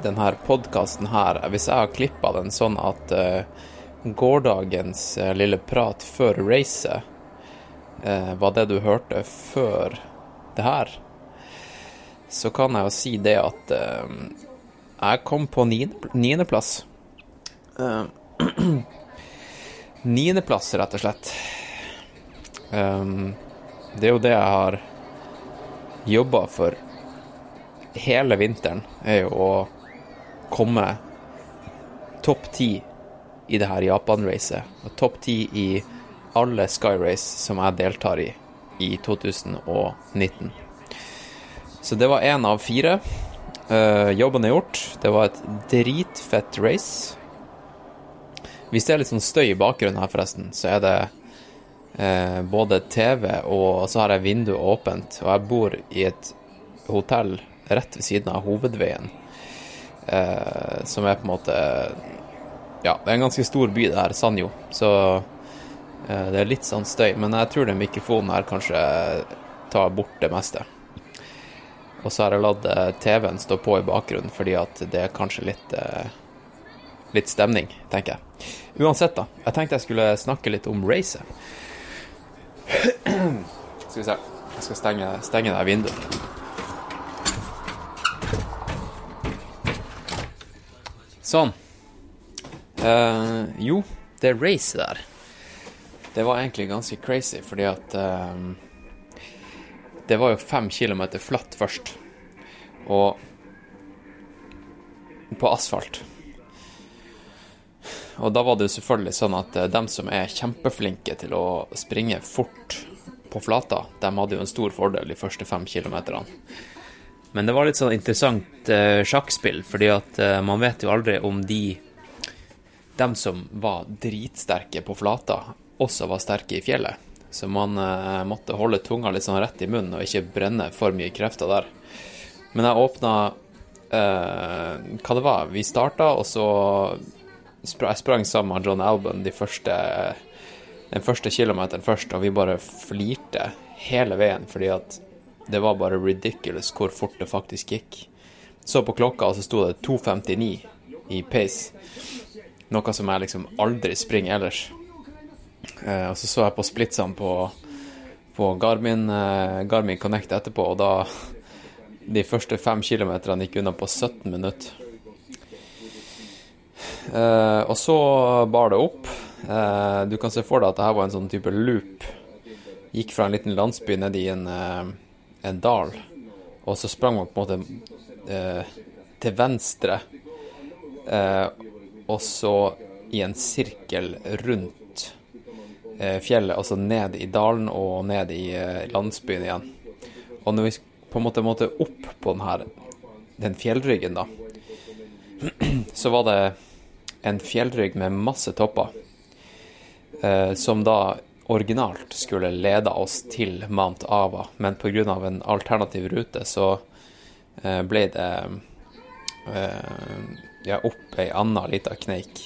denne podkasten her, hvis jeg har klippa den sånn at uh, gårsdagens uh, lille prat før racet uh, var det du hørte før det her, så kan jeg jo si det at jeg kom på niendeplass. Niendeplass, rett og slett. Det er jo det jeg har jobba for hele vinteren, er jo å komme topp ti i det her Japan-racet. Topp ti i alle Skyrace som jeg deltar i i 2019. Så det var én av fire. Uh, jobben er gjort. Det var et dritfett race. Hvis det er litt sånn støy i bakgrunnen her, forresten, så er det uh, både TV og så har jeg vinduet åpent. Og jeg bor i et hotell rett ved siden av hovedveien, uh, som er på en måte Ja, det er en ganske stor by, det her, Sanjo, så eh, det er litt sånn støy. Men jeg tror den mikrofonen her kanskje tar bort det meste. Og så har jeg latt eh, TV-en stå på i bakgrunnen, fordi at det er kanskje litt eh, litt stemning, tenker jeg. Uansett, da. Jeg tenkte jeg skulle snakke litt om racet. Skal vi se. Jeg skal stenge, stenge det vinduet. Sånn. Eh, jo, det racet der, det var egentlig ganske crazy, fordi at uh, Det var jo fem kilometer flatt først, og på asfalt. Og da var det jo selvfølgelig sånn at eh, dem som er kjempeflinke til å springe fort på flata, dem hadde jo en stor fordel de første fem kilometerne. Men det var litt sånn interessant uh, sjakkspill, fordi at man vet jo aldri om de dem som var dritsterke på flata, også var sterke i fjellet. Så man eh, måtte holde tunga litt sånn rett i munnen og ikke brenne for mye krefter der. Men jeg åpna eh, hva det var. Vi starta, og så spra jeg sprang sammen med John Alban de første, den første kilometeren først, og vi bare flirte hele veien fordi at det var bare ridiculous hvor fort det faktisk gikk. Så på klokka, og så sto det 2.59 i pace. Noe som jeg liksom aldri springer ellers. Eh, og så så jeg på splitsene på, på Garmin, eh, Garmin Connect etterpå, og da De første fem kilometerne gikk unna på 17 minutter. Eh, og så bar det opp. Eh, du kan se for deg at det her var en sånn type loop. Gikk fra en liten landsby ned i en, eh, en dal, og så sprang man på en måte eh, til venstre. Eh, og så i en sirkel rundt eh, fjellet, altså ned i dalen og ned i eh, landsbyen igjen. Og når vi på en måte måtte opp på den her, den fjellryggen, da, så var det en fjellrygg med masse topper, eh, som da originalt skulle lede oss til Mount Ava, men pga. en alternativ rute så ble det ja, opp ei anna lita kneik,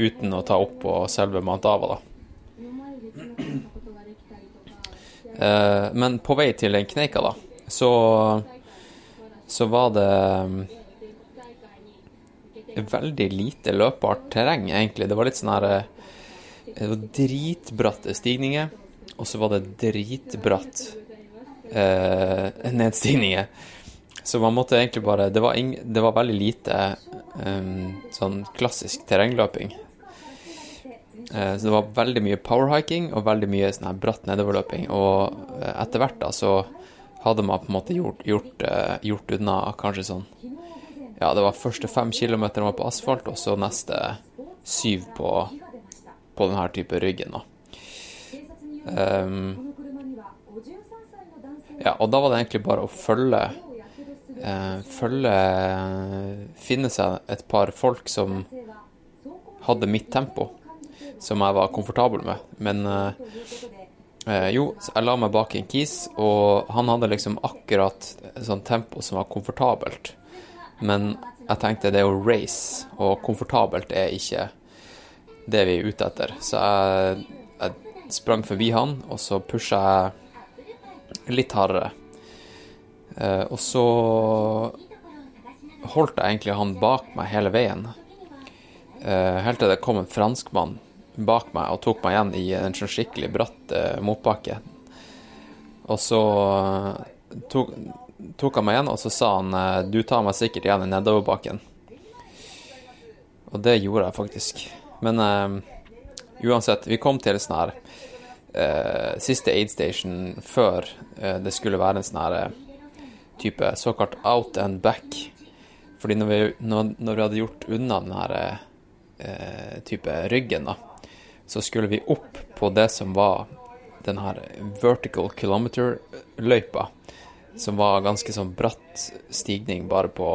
uten å ta opp på selve Mount Ava, da. Eh, men på vei til den kneika, da, så, så var det veldig lite løpbart terreng, egentlig. Det var litt sånn her Det var dritbratte stigninger, og så var det dritbratt eh, nedstigninger. Så man måtte egentlig bare Det var, ing, det var veldig lite um, sånn klassisk terrengløping. Uh, så det var veldig mye powerhiking og veldig mye sånn her bratt nedoverløping. Og uh, etter hvert da så hadde man på en måte gjort, gjort, uh, gjort unna kanskje sånn Ja, det var første fem kilometer var på asfalt, og så neste syv på, på denne type ryggen. da. Um, ja, og da var det egentlig bare å følge Følge Finne seg et par folk som hadde mitt tempo, som jeg var komfortabel med. Men eh, eh, jo, jeg la meg bak en kis, og han hadde liksom akkurat sånn tempo som var komfortabelt. Men jeg tenkte det er jo race, og komfortabelt er ikke det vi er ute etter. Så jeg, jeg sprang forbi han, og så pusha jeg litt hardere. Eh, og så holdt jeg egentlig han bak meg hele veien. Eh, helt til det kom en franskmann bak meg og tok meg igjen i en skikkelig bratt eh, motbakke. Og så tok, tok han meg igjen, og så sa han du tar meg sikkert igjen i nedoverbakken. Og det gjorde jeg faktisk. Men eh, uansett, vi kom til sånn her eh, siste aid station før eh, det skulle være en sånn her type såkalt out and back. Fordi når vi, når, når vi hadde gjort unna den her eh, type ryggen, da, så skulle vi opp på det som var den her vertical kilometer-løypa, som var ganske sånn bratt stigning bare på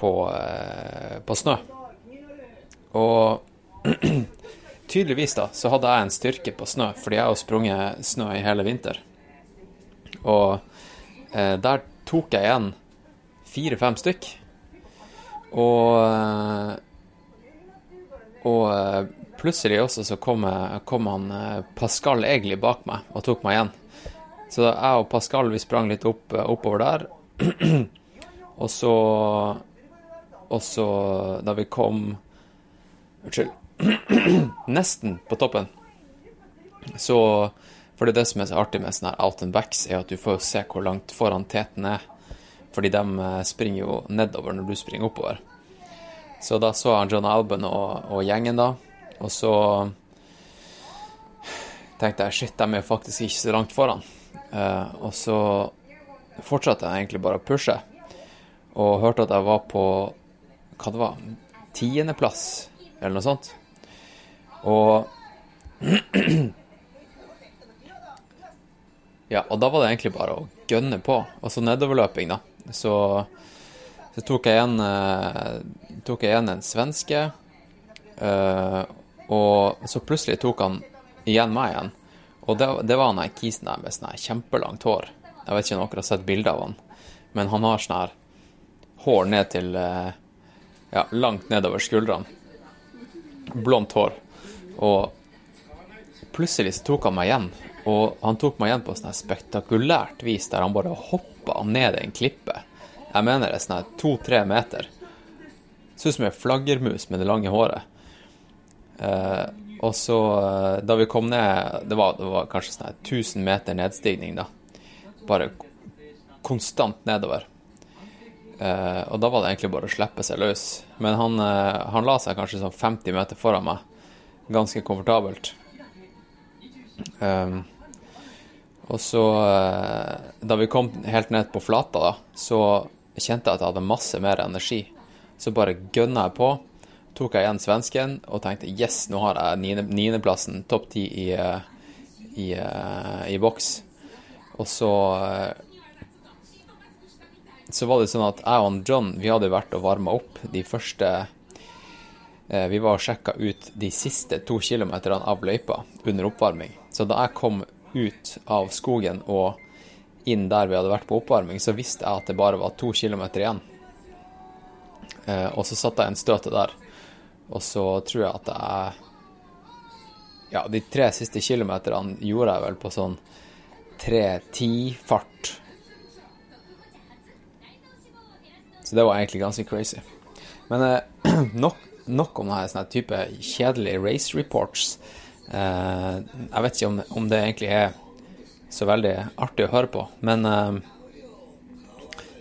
på, eh, på snø. Og tydeligvis da, så hadde jeg en styrke på snø, fordi jeg har sprunget snø i hele vinter. Og der tok jeg igjen fire-fem stykk. Og eh, Og eh, plutselig også så kom, kom han eh, Pascal egentlig bak meg og tok meg igjen. Så jeg og Pascal vi sprang litt opp, eh, oppover der. og så Og så, da vi kom Unnskyld. Nesten på toppen. Så For det som er så artig med sånne her out and backs, er at du får se hvor langt foran teten er. Fordi de eh, springer jo nedover når du springer oppover. Så da så han John Alban og, og gjengen, da. Og så tenkte jeg shit, de er faktisk ikke så langt foran. Uh, og så fortsatte jeg egentlig bare å pushe. Og hørte at jeg var på hva det var, tiendeplass, eller noe sånt. Og Ja, og da var det egentlig bare å gønne på. Og så nedoverløping, da. Så, så tok jeg igjen eh, tok jeg igjen en svenske. eh, og så plutselig tok han igjen meg igjen. Og det, det var han der kisen der med sånn her kjempelangt hår. Jeg vet ikke om dere har sett bilde av han, men han har sånn her hår ned til eh, Ja, langt nedover skuldrene. Blondt hår. Og plutselig så tok han meg igjen. Og han tok meg igjen på sånn spektakulært vis, der han bare hoppa ned en klippe. Jeg mener det er sånn to-tre meter. Ser ut som ei flaggermus med det lange håret. Eh, og så, eh, da vi kom ned Det var, det var kanskje sånn 1000 meter nedstigning, da. Bare konstant nedover. Eh, og da var det egentlig bare å slippe seg løs. Men han, eh, han la seg kanskje sånn 50 meter foran meg. Ganske komfortabelt. Um, og så, eh, da vi kom helt ned på flata, da, så kjente jeg at jeg hadde masse mer energi. Så bare gønna jeg på. Tok jeg igjen svensken og tenkte yes, nå har jeg niende- niendeplassen, topp ti i, eh, i, eh, i boks. Og så så var det sånn at jeg og John vi hadde vært og varma opp de første Vi var og sjekka ut de siste to kilometerne av løypa under oppvarming. Så da jeg kom ut av skogen og inn der vi hadde vært på oppvarming, så visste jeg at det bare var to kilometer igjen. Eh, og så satte jeg en støte der. Og så tror jeg at jeg Ja, de tre siste kilometerne gjorde jeg vel på sånn 3.10-fart. Så det var egentlig ganske crazy. Men eh, nok, nok om denne type kjedelige race reports. Eh, jeg vet ikke om, om det egentlig er så veldig artig å høre på, men eh,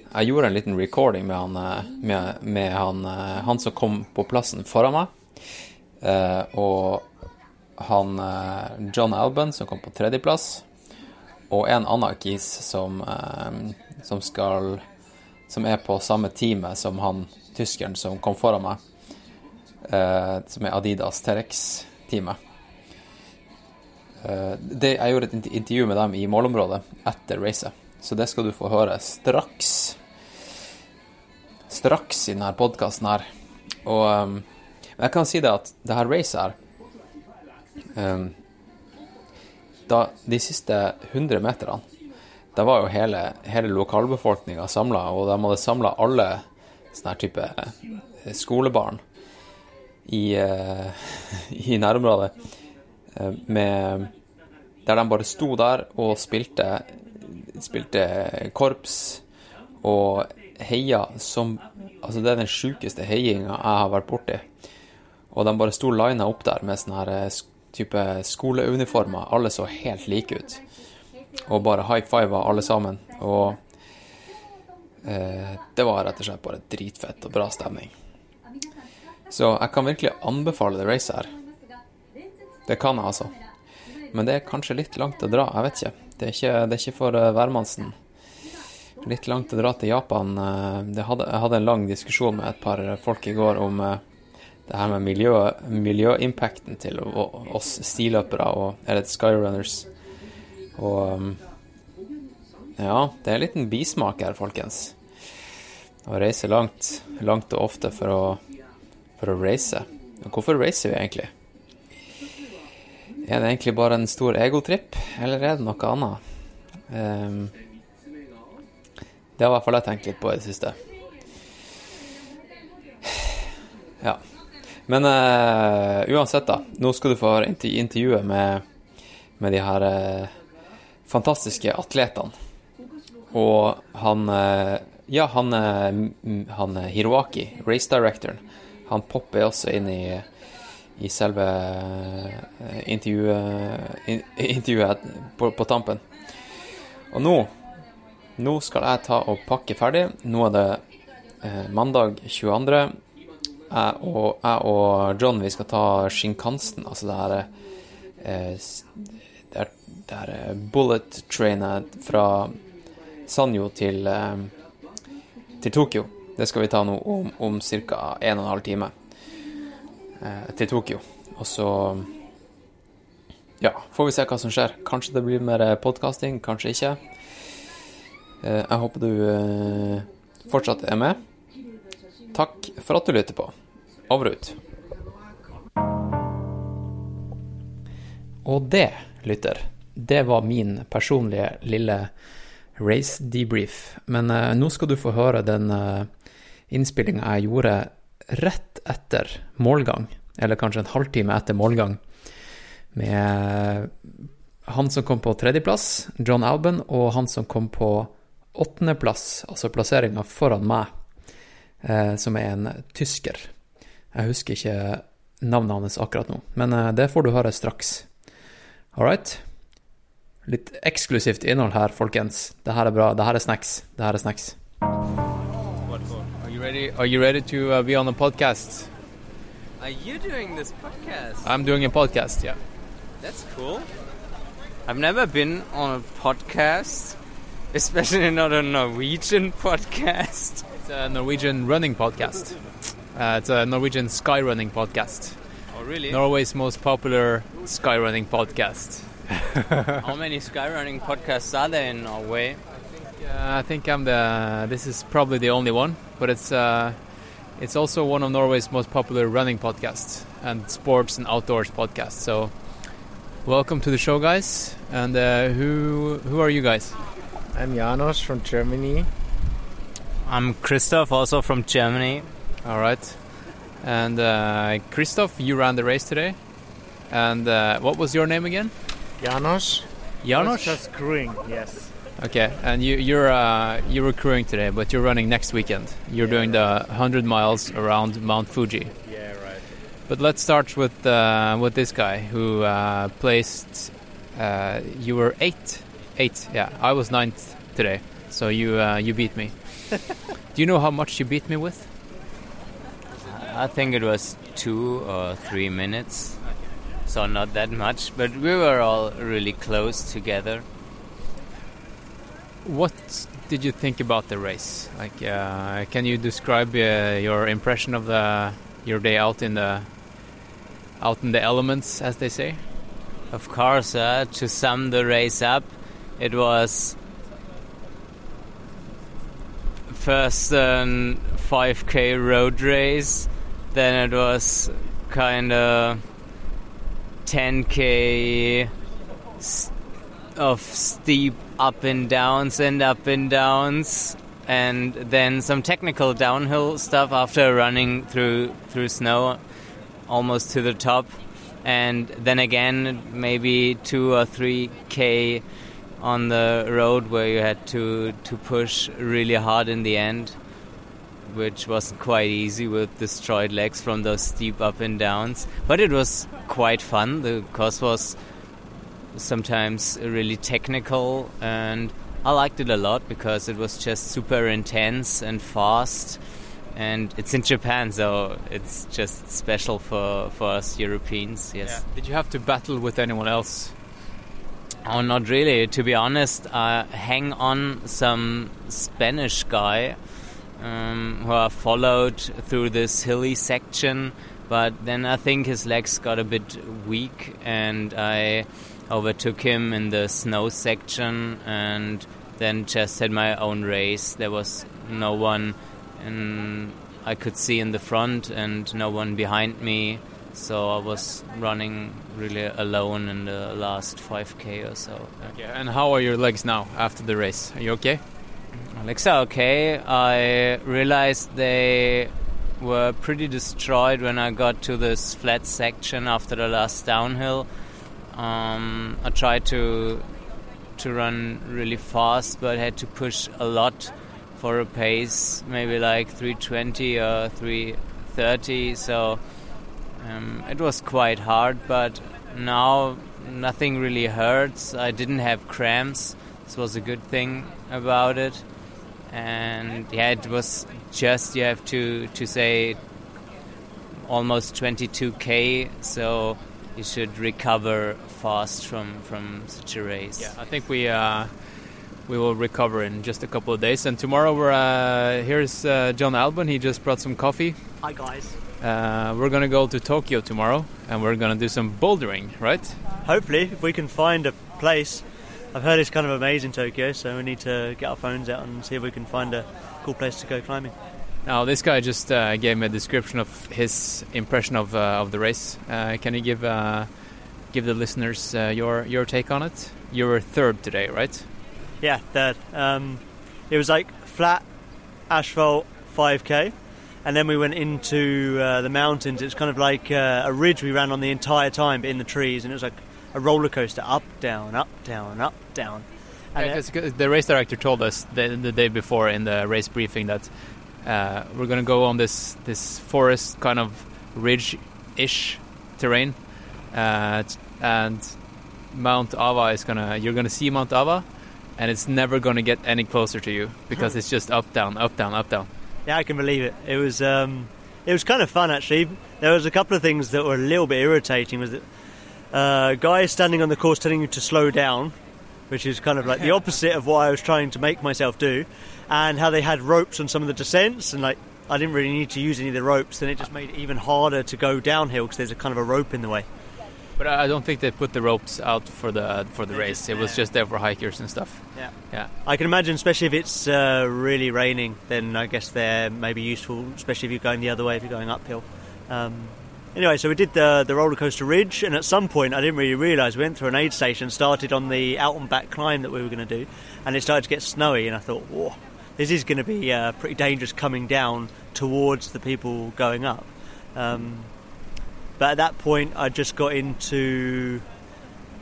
jeg gjorde en liten recording med han, eh, med, med han, han som kom på plassen foran meg, og han John Alban som kom på tredjeplass, og en annen kis som, som skal som er på samme teamet som han tyskeren som kom foran meg, som er Adidas Terex-teamet. Eh, det, jeg gjorde et intervju med dem i målområdet etter racet, så det skal du få høre straks. Straks i denne podkasten her. Og um, jeg kan si det at det her racet her um, da, De siste 100 meterne da var jo hele, hele lokalbefolkninga samla, og de hadde samla alle sånne type eh, skolebarn i, uh, i nærområdet. Eh, med Der de bare sto der og spilte, spilte korps og heia som Altså, det er den sjukeste heiinga jeg har vært borti. Og de bare sto lina opp der med sånne her eh, type skoleuniformer. Alle så helt like ut og bare high fiva alle sammen. Og eh, det var rett og slett bare dritfett og bra stemning. Så jeg kan virkelig anbefale det racet her. Det kan jeg, altså. Men det er kanskje litt langt å dra, jeg vet ikke. Det er ikke, det er ikke for uh, hvermannsen. Litt langt å dra til Japan. eh, hadde, jeg hadde en lang diskusjon med et par folk i går om eh, det her med miljø, miljøimpacten til oss stiløpere og eller skyrunners. Og um, ja, det er en liten bismak her, folkens. Å reise langt, langt og ofte for å, for å race. Hvorfor racer vi egentlig? Er det egentlig bare en stor egotripp, eller er det noe annet? Um, det har i hvert fall jeg tenkt litt på i det siste. Ja. Men uh, uansett, da. Nå skal du få intervjuet med, med de her uh, fantastiske atletene. Og han uh, Ja, han, han Hiroaki, race directoren, han popper også inn i, i selve eh, intervjuet, intervjuet på, på tampen. Og nå Nå skal jeg ta og pakke ferdig. Nå er det eh, mandag 22. Jeg og, jeg og John vi skal ta Shinkansen, altså det her eh, det er, det er eh, bullet trainet fra Sanyo til, eh, til Tokyo. Det skal vi ta nå om, om ca. 1 12 time eh, til Tokyo. Og så ja, får vi se hva som skjer. Kanskje det blir mer podkasting, kanskje ikke. Eh, Jeg håper du eh, fortsatt er med. Takk for at du lytter på. Over og ut. Og det, lytter, det var min personlige lille race debrief. Men eh, nå skal du få høre den uh, innspillinga jeg gjorde rett etter målgang, eller kanskje en halvtime etter målgang, med han som kom på tredjeplass, John Alban, og han som kom på åttendeplass, altså plasseringa foran meg, eh, som er en tysker. Jeg husker ikke navnet hans akkurat nå, men eh, det får du høre straks. All right? Litt eksklusivt innhold her, folkens. Det her er bra. Det her er snacks. Det her er snacks. Are you ready? Are you ready to uh, be on a podcast? Are you doing this podcast? I'm doing a podcast. Yeah. That's cool. I've never been on a podcast, especially not a Norwegian podcast. It's a Norwegian running podcast. Uh, it's a Norwegian sky running podcast. Oh, really? Norway's most popular sky running podcast. How many sky running podcasts are there in Norway? Yeah, I think I'm the. This is probably the only one, but it's uh, it's also one of Norway's most popular running podcasts and sports and outdoors podcasts. So, welcome to the show, guys. And uh, who who are you guys? I'm Janos from Germany. I'm Christoph, also from Germany. All right. And uh, Christoph, you ran the race today. And uh, what was your name again? Janos. Janos? Just screwing. yes. Okay, and you, you're uh, you're recruiting today, but you're running next weekend. You're doing the 100 miles around Mount Fuji. Yeah, right. But let's start with uh, with this guy who uh, placed. Uh, you were eight, eight. Yeah, I was ninth today, so you uh, you beat me. Do you know how much you beat me with? I think it was two or three minutes, so not that much, but we were all really close together. What did you think about the race? Like, uh, can you describe uh, your impression of the your day out in the out in the elements, as they say? Of course, uh, to sum the race up, it was first an 5k road race, then it was kind of 10k s- of steep up and downs and up and downs and then some technical downhill stuff after running through through snow almost to the top. And then again maybe 2 or 3 k on the road where you had to to push really hard in the end which wasn't quite easy with destroyed legs from those steep up and downs. But it was quite fun. The course was sometimes really technical and I liked it a lot because it was just super intense and fast and it's in Japan so it's just special for, for us Europeans yes Did you have to battle with anyone else? Oh, not really. To be honest, I hang on some Spanish guy um, who I followed through this hilly section, but then I think his legs got a bit weak, and I overtook him in the snow section, and then just had my own race. There was no one in, I could see in the front, and no one behind me. So I was running really alone in the last 5k or so. Okay. And how are your legs now after the race? Are you okay? My legs are okay. I realized they were pretty destroyed when I got to this flat section after the last downhill. Um, I tried to to run really fast, but had to push a lot for a pace, maybe like 320 or 330. So um, it was quite hard, but now nothing really hurts. I didn't have cramps. This was a good thing about it. And yeah, it was just you have to to say almost 22k, so you should recover fast from from such a race. Yeah, I think we uh, we will recover in just a couple of days. And tomorrow we're uh, here's uh, John Albon. He just brought some coffee. Hi guys. Uh, we're gonna go to Tokyo tomorrow, and we're gonna do some bouldering, right? Hopefully, if we can find a place. I've heard it's kind of amazing Tokyo, so we need to get our phones out and see if we can find a cool place to go climbing. Now, this guy just uh, gave me a description of his impression of uh, of the race. Uh, can you give uh, give the listeners uh, your your take on it? You were third today, right? Yeah, third. Um, it was like flat asphalt 5k, and then we went into uh, the mountains. It's kind of like uh, a ridge we ran on the entire time, but in the trees, and it was like a roller coaster up, down, up, down, up, down. And Yeah, the race director told us the, the day before in the race briefing that uh, we're going to go on this this forest kind of ridge-ish terrain, uh, and Mount Ava is gonna you're gonna see Mount Ava, and it's never gonna get any closer to you because it's just up down up down up down. Yeah, I can believe it. It was um, it was kind of fun actually. There was a couple of things that were a little bit irritating. Was that uh, guys standing on the course telling you to slow down, which is kind of like the opposite of what I was trying to make myself do, and how they had ropes on some of the descents, and like I didn't really need to use any of the ropes. Then it just made it even harder to go downhill because there's a kind of a rope in the way. But I I don't think they put the ropes out for the for the race. It was just there for hikers and stuff. Yeah. Yeah. I can imagine, especially if it's uh, really raining, then I guess they're maybe useful, especially if you're going the other way, if you're going uphill. Um, anyway, so we did the, the roller coaster ridge, and at some point, I didn't really realise we went through an aid station, started on the out and back climb that we were going to do, and it started to get snowy, and I thought, whoa, this is going to be uh, pretty dangerous coming down towards the people going up. Um, but at that point, I just got into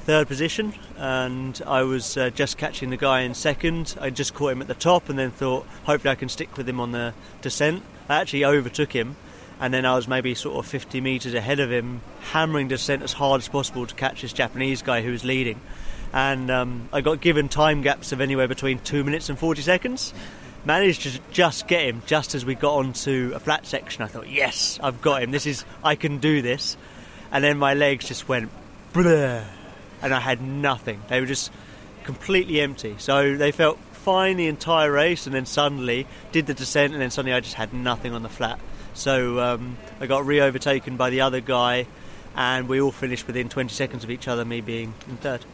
third position, and I was uh, just catching the guy in second. I just caught him at the top, and then thought, hopefully, I can stick with him on the descent. I actually overtook him, and then I was maybe sort of 50 metres ahead of him, hammering descent as hard as possible to catch this Japanese guy who was leading. And um, I got given time gaps of anywhere between two minutes and 40 seconds. Managed to just get him just as we got onto a flat section. I thought, yes, I've got him. This is, I can do this. And then my legs just went, bleh, and I had nothing. They were just completely empty. So they felt fine the entire race, and then suddenly did the descent, and then suddenly I just had nothing on the flat. So um, I got re-overtaken by the other guy, and we all finished within 20 seconds of each other. Me being in third.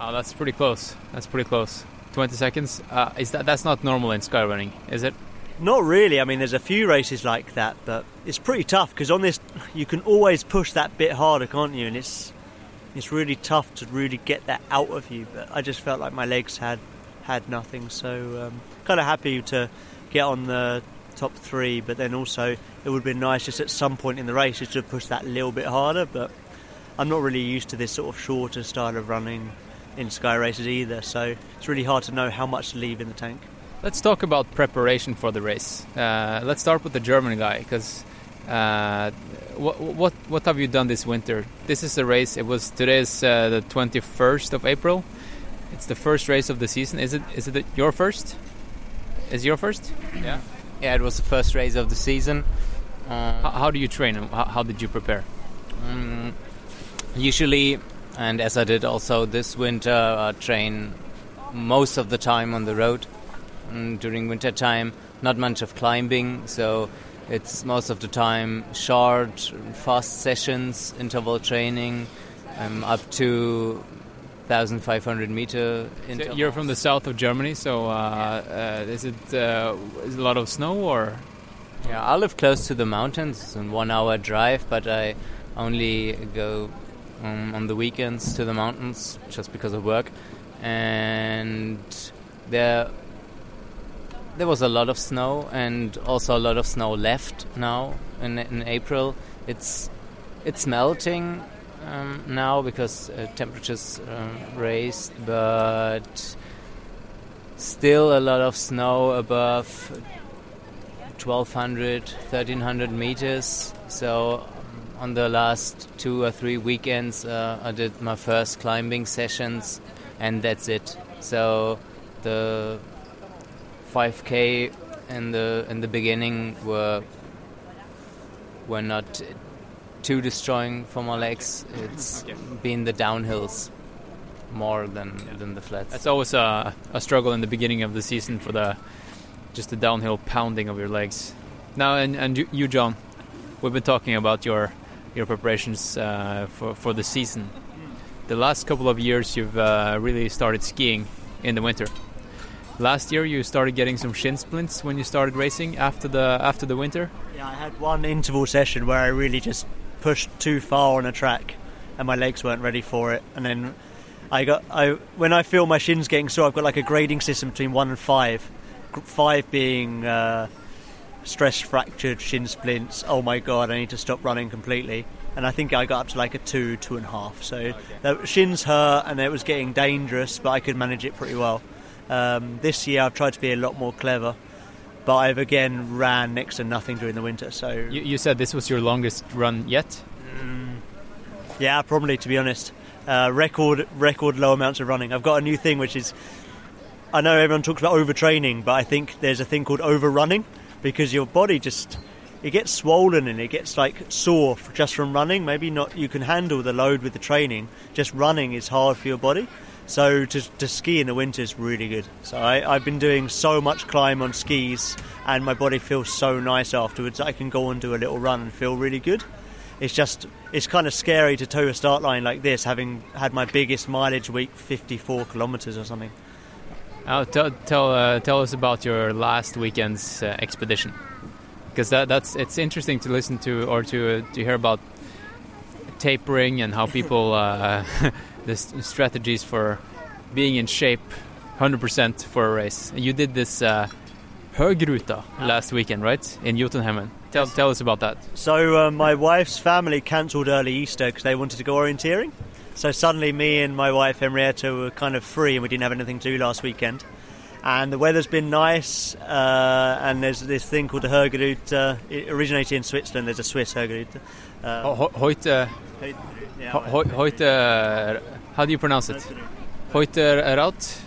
Oh, that's pretty close. That's pretty close. 20 seconds. Uh, is that that's not normal in skyrunning, is it? Not really. I mean, there's a few races like that, but it's pretty tough because on this, you can always push that bit harder, can't you? And it's it's really tough to really get that out of you. But I just felt like my legs had had nothing, so um, kind of happy to get on the top three. But then also, it would been nice just at some point in the race just to push that little bit harder. But I'm not really used to this sort of shorter style of running in sky races either, so it's really hard to know how much to leave in the tank. Let's talk about preparation for the race. Uh, let's start with the German guy because uh, what what what have you done this winter? This is a race. It was today's uh, the 21st of April. It's the first race of the season. Is it? Is it your first? Is it your first? Yeah. Yeah, it was the first race of the season. how, how do you train? How, how did you prepare? Mm, usually, and as I did also this winter, I train most of the time on the road. Mm, during winter time, not much of climbing, so it's most of the time short, fast sessions, interval training, um, up to 1,500 meter. So you're from the south of Germany, so uh, uh, is it uh, is it a lot of snow or? Yeah, I live close to the mountains. It's a one-hour drive, but I only go um, on the weekends to the mountains just because of work. And there there was a lot of snow and also a lot of snow left now in, in April. It's it's melting um, now because uh, temperatures um, raised, but still a lot of snow above 1200, 1300 meters. So on the last two or three weekends, uh, I did my first climbing sessions, and that's it. So the 5k in the in the beginning were were not too destroying for my legs. It's been the downhills more than than the flats. It's always a, a struggle in the beginning of the season for the just the downhill pounding of your legs. Now, and, and you, John, we've been talking about your your preparations uh, for for the season. The last couple of years, you've uh, really started skiing in the winter. Last year, you started getting some shin splints when you started racing after the after the winter. Yeah, I had one interval session where I really just pushed too far on a track, and my legs weren't ready for it. And then I got I when I feel my shins getting sore, I've got like a grading system between one and five. Five being uh, stress fractured shin splints. Oh my god, I need to stop running completely. And I think I got up to like a two, two and a half. So okay. the shins hurt, and it was getting dangerous, but I could manage it pretty well. Um, this year, I've tried to be a lot more clever but I've again ran next to nothing during the winter. So you, you said this was your longest run yet. Mm, yeah, probably to be honest. Uh, record record low amounts of running. I've got a new thing which is I know everyone talks about overtraining, but I think there's a thing called overrunning because your body just it gets swollen and it gets like sore just from running. Maybe not you can handle the load with the training. Just running is hard for your body. So to, to ski in the winter is really good. So I, I've been doing so much climb on skis, and my body feels so nice afterwards. I can go and do a little run and feel really good. It's just it's kind of scary to toe a start line like this, having had my biggest mileage week, 54 kilometers or something. Tell tell, uh, tell us about your last weekend's uh, expedition, because that, that's it's interesting to listen to or to to hear about tapering and how people uh, the strategies for being in shape 100% for a race. You did this uh, Högruta last weekend, right? In Jotunheimen. Tell, tell us about that. So, uh, my wife's family cancelled early Easter because they wanted to go orienteering. So, suddenly, me and my wife Henrietta were kind of free and we didn't have anything to do last weekend. And the weather's been nice, uh, and there's this thing called the Högruta. It originated in Switzerland, there's a Swiss Högruta. Uh, Heute. Heute. How do you pronounce it? Heute Raut?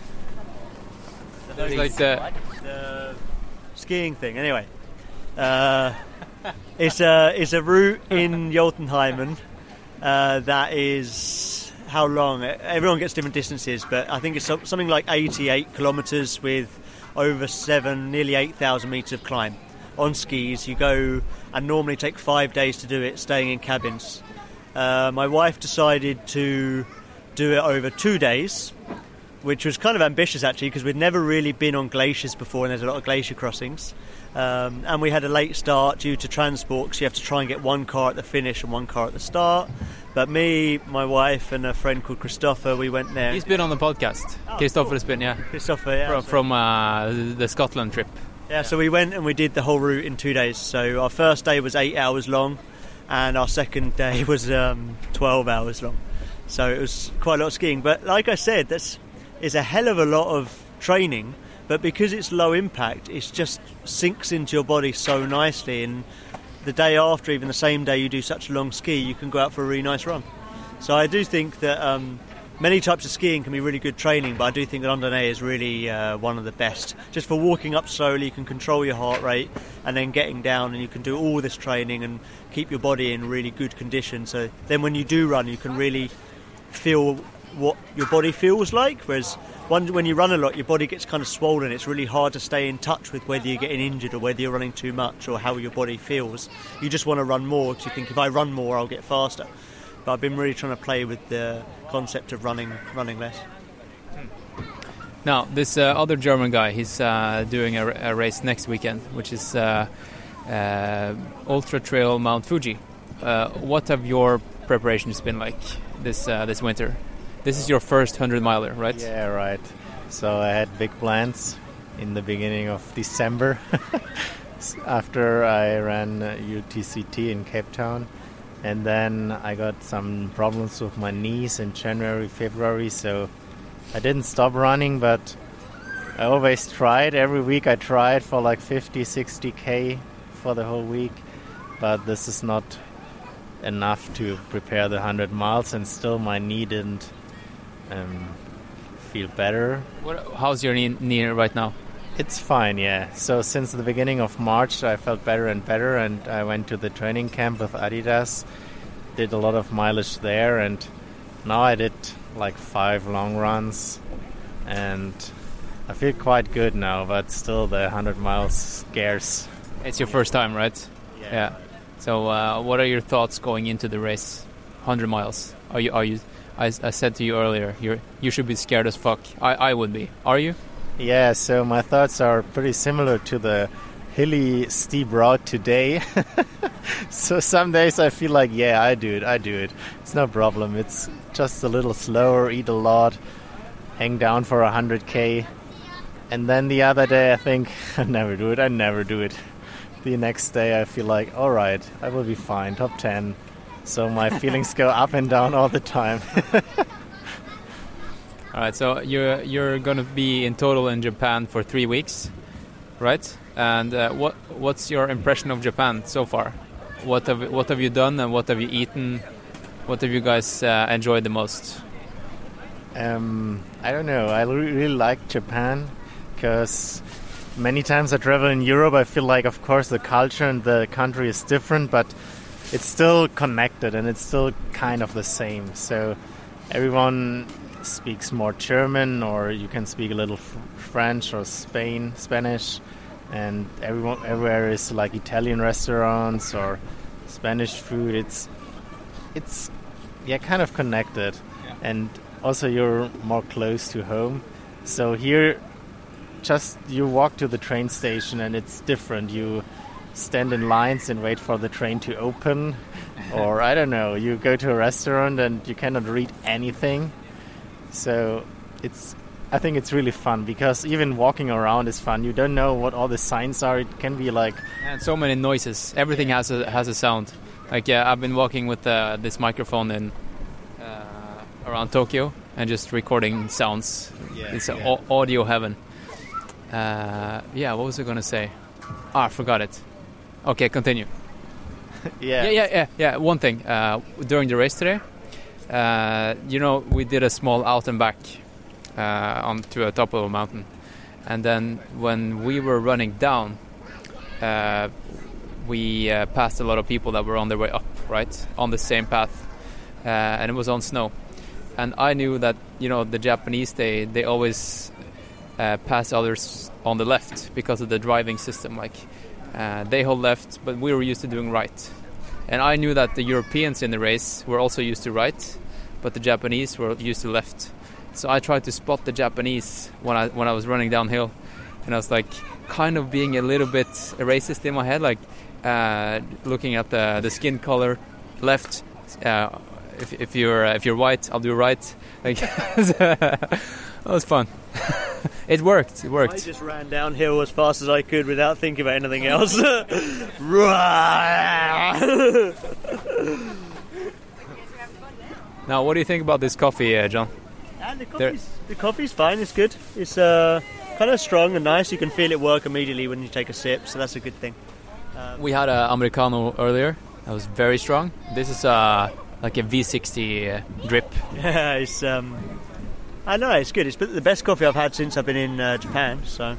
It's like the, the skiing thing. Anyway, uh, it's a it's a route in Jotunheimen uh, that is how long? Everyone gets different distances, but I think it's something like 88 kilometres with over seven, nearly 8,000 metres of climb on skis. You go and normally take five days to do it, staying in cabins. Uh, my wife decided to do it over two days, which was kind of ambitious actually because we'd never really been on glaciers before and there's a lot of glacier crossings. Um, and we had a late start due to transport because you have to try and get one car at the finish and one car at the start. But me, my wife, and a friend called Christopher, we went there. He's been on the podcast. Oh, Christopher has been, yeah. Christopher, yeah. From, from uh, the Scotland trip. Yeah, so we went and we did the whole route in two days. So our first day was eight hours long, and our second day was um, 12 hours long. So it was quite a lot of skiing. But like I said, that's is a hell of a lot of training. But because it's low impact, it just sinks into your body so nicely. And the day after, even the same day you do such a long ski, you can go out for a really nice run. So I do think that um, many types of skiing can be really good training, but I do think that randonnée is really uh, one of the best. Just for walking up slowly, you can control your heart rate, and then getting down, and you can do all this training and keep your body in really good condition. So then, when you do run, you can really feel what your body feels like. Whereas when you run a lot, your body gets kind of swollen. It's really hard to stay in touch with whether you're getting injured or whether you're running too much or how your body feels. You just want to run more because you think if I run more, I'll get faster. But I've been really trying to play with the concept of running running less. Now, this uh, other German guy, he's uh, doing a, a, race next weekend, which is uh, uh Ultra Trail Mount Fuji. uh, what have your preparations been like this uh, this winter? This is your first hundred miler, right? Yeah, right. So I had big plans in the beginning of December after I ran UTCT in Cape Town. And then I got some problems with my knees in January, February, so I didn't stop running, but I always tried. Every week I tried for like 50, 60k for the whole week, but this is not enough to prepare the 100 miles, and still my knee didn't um, feel better. What, how's your knee, knee right now? It's fine, yeah. So since the beginning of March, I felt better and better, and I went to the training camp with Adidas, did a lot of mileage there, and now I did like five long runs, and I feel quite good now. But still, the 100 miles scares. It's your first time, right? Yeah. So, uh, what are your thoughts going into the race? 100 miles. Are you? Are you? I, I said to you earlier, you you should be scared as fuck. I, I would be. Are you? Yeah, so my thoughts are pretty similar to the hilly, steep route today. so some days I feel like, yeah, I do it, I do it. It's no problem. It's just a little slower, eat a lot, hang down for 100k. And then the other day I think, I never do it, I never do it. The next day I feel like, all right, I will be fine, top 10. So my feelings go up and down all the time. All right, so you're you're going to be in total in Japan for three weeks, right? And uh, what what's your impression of Japan so far? What have what have you done and what have you eaten? What have you guys uh, enjoyed the most? Um, I don't know. I re- really like Japan because many times I travel in Europe, I feel like, of course, the culture and the country is different, but it's still connected and it's still kind of the same. So everyone speaks more German, or you can speak a little French or Spain, Spanish, and everyone everywhere is like Italian restaurants or Spanish food. It's it's yeah, kind of connected, and also you're more close to home. So here, just you walk to the train station and it's different. You stand in lines and wait for the train to open, or I don't know. You go to a restaurant and you cannot read anything. So it's I think it's really fun because even walking around is fun. You don't know what all the signs are. It can be like And so many noises. Everything has a has a sound. Like yeah, I've been walking with uh, this microphone in uh, around Tokyo and just recording sounds. Yeah, it's yeah. au- audio heaven. Uh, yeah, what was I gonna say? Ah, I forgot it. Okay, continue. yeah. yeah, yeah, yeah, yeah. One thing uh, during the race today, uh, you know, we did a small out and back uh, onto a top of a mountain, and then when we were running down, uh, we uh, passed a lot of people that were on their way up, right, on the same path, uh, and it was on snow, and I knew that you know the Japanese they they always uh, pass others on the left because of the driving system, like. Uh, they hold left, but we were used to doing right. And I knew that the Europeans in the race were also used to right, but the Japanese were used to left. So I tried to spot the Japanese when I when I was running downhill, and I was like kind of being a little bit racist in my head, like uh, looking at the the skin color, left. Uh, if, if you're uh, if you're white, I'll do right. Like that was fun. it worked. It worked. I just ran downhill as fast as I could without thinking about anything else. Now, what do you think about this coffee, uh, John? And the coffee's, the coffee's fine. It's good. It's uh, kind of strong and nice. You can feel it work immediately when you take a sip, so that's a good thing. Um, We had an americano earlier. That was very strong. This is uh, like a V60 uh, drip. Yeah, it's um, I know it's good. It's the best coffee I've had since I've been in uh, Japan. So,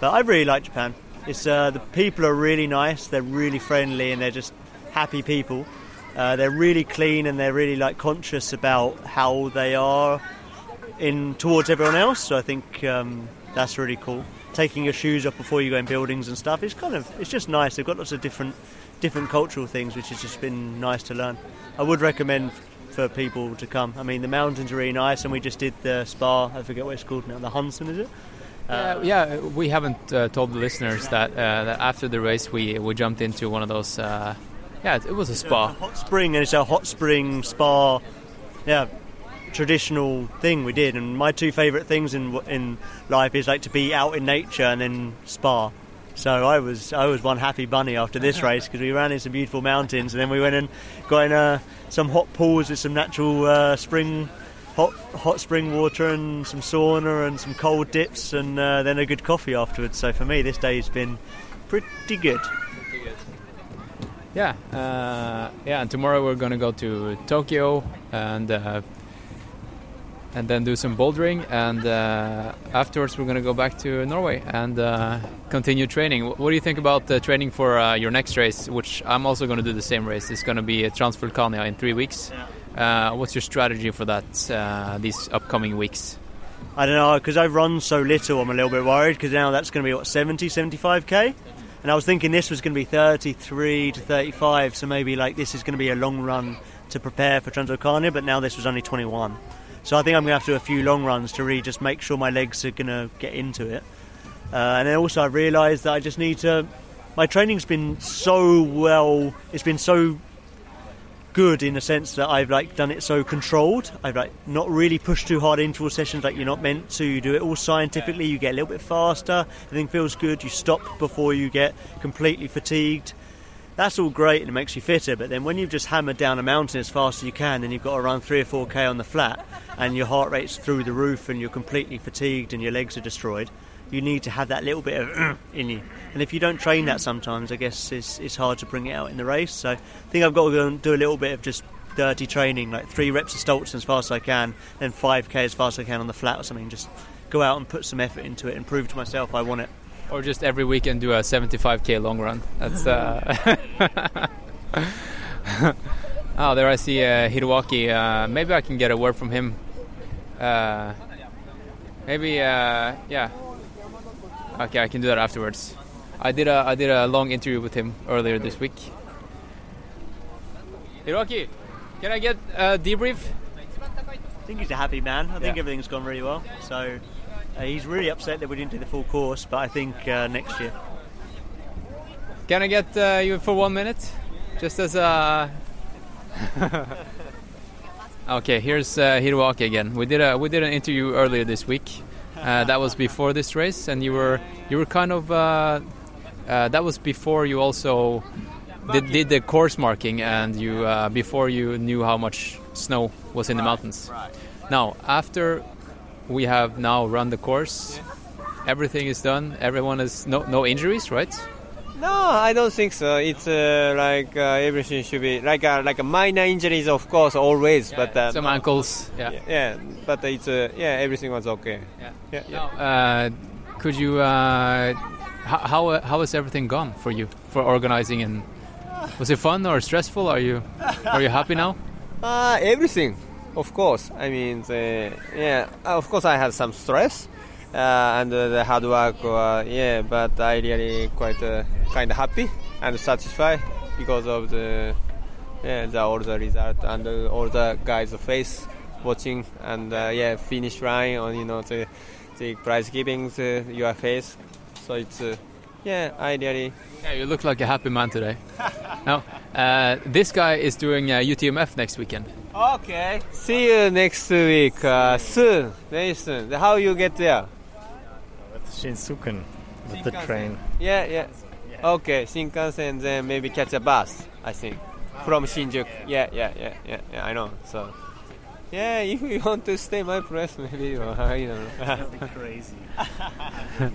but I really like Japan. It's uh, the people are really nice. They're really friendly and they're just happy people. Uh, they're really clean and they're really like conscious about how they are in towards everyone else. So I think um, that's really cool. Taking your shoes off before you go in buildings and stuff. It's kind of it's just nice. They've got lots of different different cultural things, which has just been nice to learn. I would recommend for people to come. I mean, the mountains are really nice, and we just did the spa. I forget what it's called now. The Hunsen, is it? Uh, yeah, we haven't uh, told the listeners that, uh, that after the race we, we jumped into one of those uh, Yeah, it, it was a spa. hot spring, and it's a hot spring spa. Yeah, traditional thing we did. And my two favourite things in in life is like to be out in nature and then spa. So I was I was one happy bunny after this race because we ran in some beautiful mountains and then we went and got in uh, some hot pools with some natural uh, spring hot hot spring water and some sauna and some cold dips and uh, then a good coffee afterwards. So for me, this day's been pretty good. Yeah, uh, yeah. And tomorrow we're gonna go to Tokyo and uh, and then do some bouldering, and uh, afterwards we're gonna go back to Norway and uh, continue training. What do you think about the training for uh, your next race, which I'm also gonna do the same race? It's gonna be at Transvulcania in three weeks. Uh, what's your strategy for that uh, these upcoming weeks? I don't know because I've run so little. I'm a little bit worried because now that's going to be what 70, 75k, and I was thinking this was going to be 33 to 35. So maybe like this is going to be a long run to prepare for Transvolcania, but now this was only 21. So I think I'm going to have to do a few long runs to really just make sure my legs are going to get into it. Uh, and then also I realised that I just need to. My training's been so well. It's been so good in the sense that I've like done it so controlled. I've like not really pushed too hard interval sessions like you're not meant to. You do it all scientifically. You get a little bit faster. Everything feels good. You stop before you get completely fatigued. That's all great and it makes you fitter. But then when you've just hammered down a mountain as fast as you can, and you've got to run three or four k on the flat, and your heart rate's through the roof, and you're completely fatigued, and your legs are destroyed. You need to have that little bit of in you. And if you don't train that sometimes, I guess it's, it's hard to bring it out in the race. So I think I've got to go and do a little bit of just dirty training, like three reps of Stoltzen as fast as I can, then 5k as fast as I can on the flat or something. Just go out and put some effort into it and prove to myself I want it. Or just every weekend do a 75k long run. That's. Uh... oh, there I see uh, Hiroaki. Uh, maybe I can get a word from him. Uh, maybe, uh, yeah. Okay, I can do that afterwards. I did a I did a long interview with him earlier this week. Hiroaki, can I get a debrief? I think he's a happy man. I think Yeah. everything's gone really well. So uh, he's really upset that we didn't do the full course, but I think uh, next year. Can I get uh, you for one minute, just as a? okay, here's uh, Hiroaki again. We did a we did an interview earlier this week. Uh, that was before this race, and you were you were kind of uh, uh, that was before you also did, did the course marking, and you uh, before you knew how much snow was in the mountains. Now, after we have now run the course, everything is done. Everyone has no no injuries, right? No, I don't think so. It's uh, like uh, everything should be like uh, like a minor injuries, of course, always. but uh, some ankles. Yeah. yeah. But it's uh, yeah, everything was okay. Yeah. Yeah. Uh, could you? Uh, how how how has everything gone for you for organizing and was it fun or stressful? Are you are you happy now? Uh, everything, of course. I mean, the, yeah, of course, I had some stress uh, and the hard work. Uh, yeah, but I really quite uh, kind of happy and satisfied because of the yeah the all the result and uh, all the guys' face watching and uh, yeah finish line on you know the the prize giving your face. So it's uh, yeah, I really Yeah, you look like a happy man today. now, this guy is doing UTMF next weekend. Okay. See you next week. Uh, soon. Very soon. How you get there? With Shinsuken, with the train. Yeah, yeah. Okay, Shinkansen, then maybe catch a bus, I think. From Shinjuku. Yeah, yeah, yeah, yeah, yeah, I know. So, yeah, if you want to stay my place, maybe, you know, I don't know. That'd be crazy.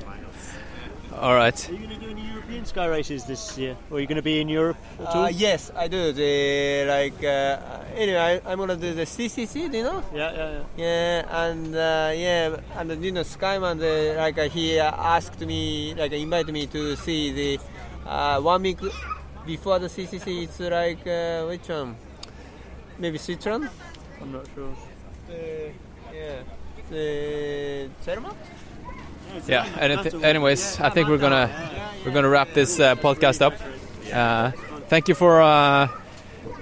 All right. Are you going to do any European sky races this year? Or are you going to be in Europe at all? Uh, yes, I do. The like uh, anyway, I, I'm gonna do the CCC. Do you know? Yeah, yeah, yeah. Yeah, and uh, yeah, and you know, Skyman, the, like uh, he uh, asked me, like invited me to see the uh, one week before the CCC. It's like uh, which one? Maybe Switzerland. I'm not sure. The, yeah, the Zermatt. Yeah. Anyth- anyways, I think we're gonna we're gonna wrap this uh, podcast up. Uh, thank you for uh,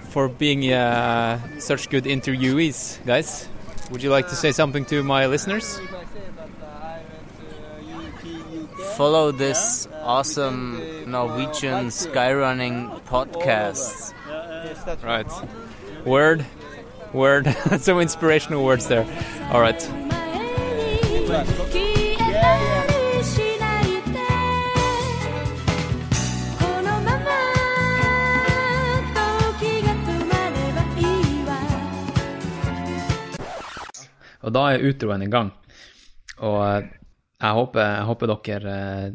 for being uh, such good interviewees, guys. Would you like to say something to my listeners? If I say that I went to UK, follow this awesome Norwegian skyrunning podcast. Right. Word, word. Some inspirational words there. All right. Og da er utroen i gang. Og eh, jeg håper, jeg håper dere eh,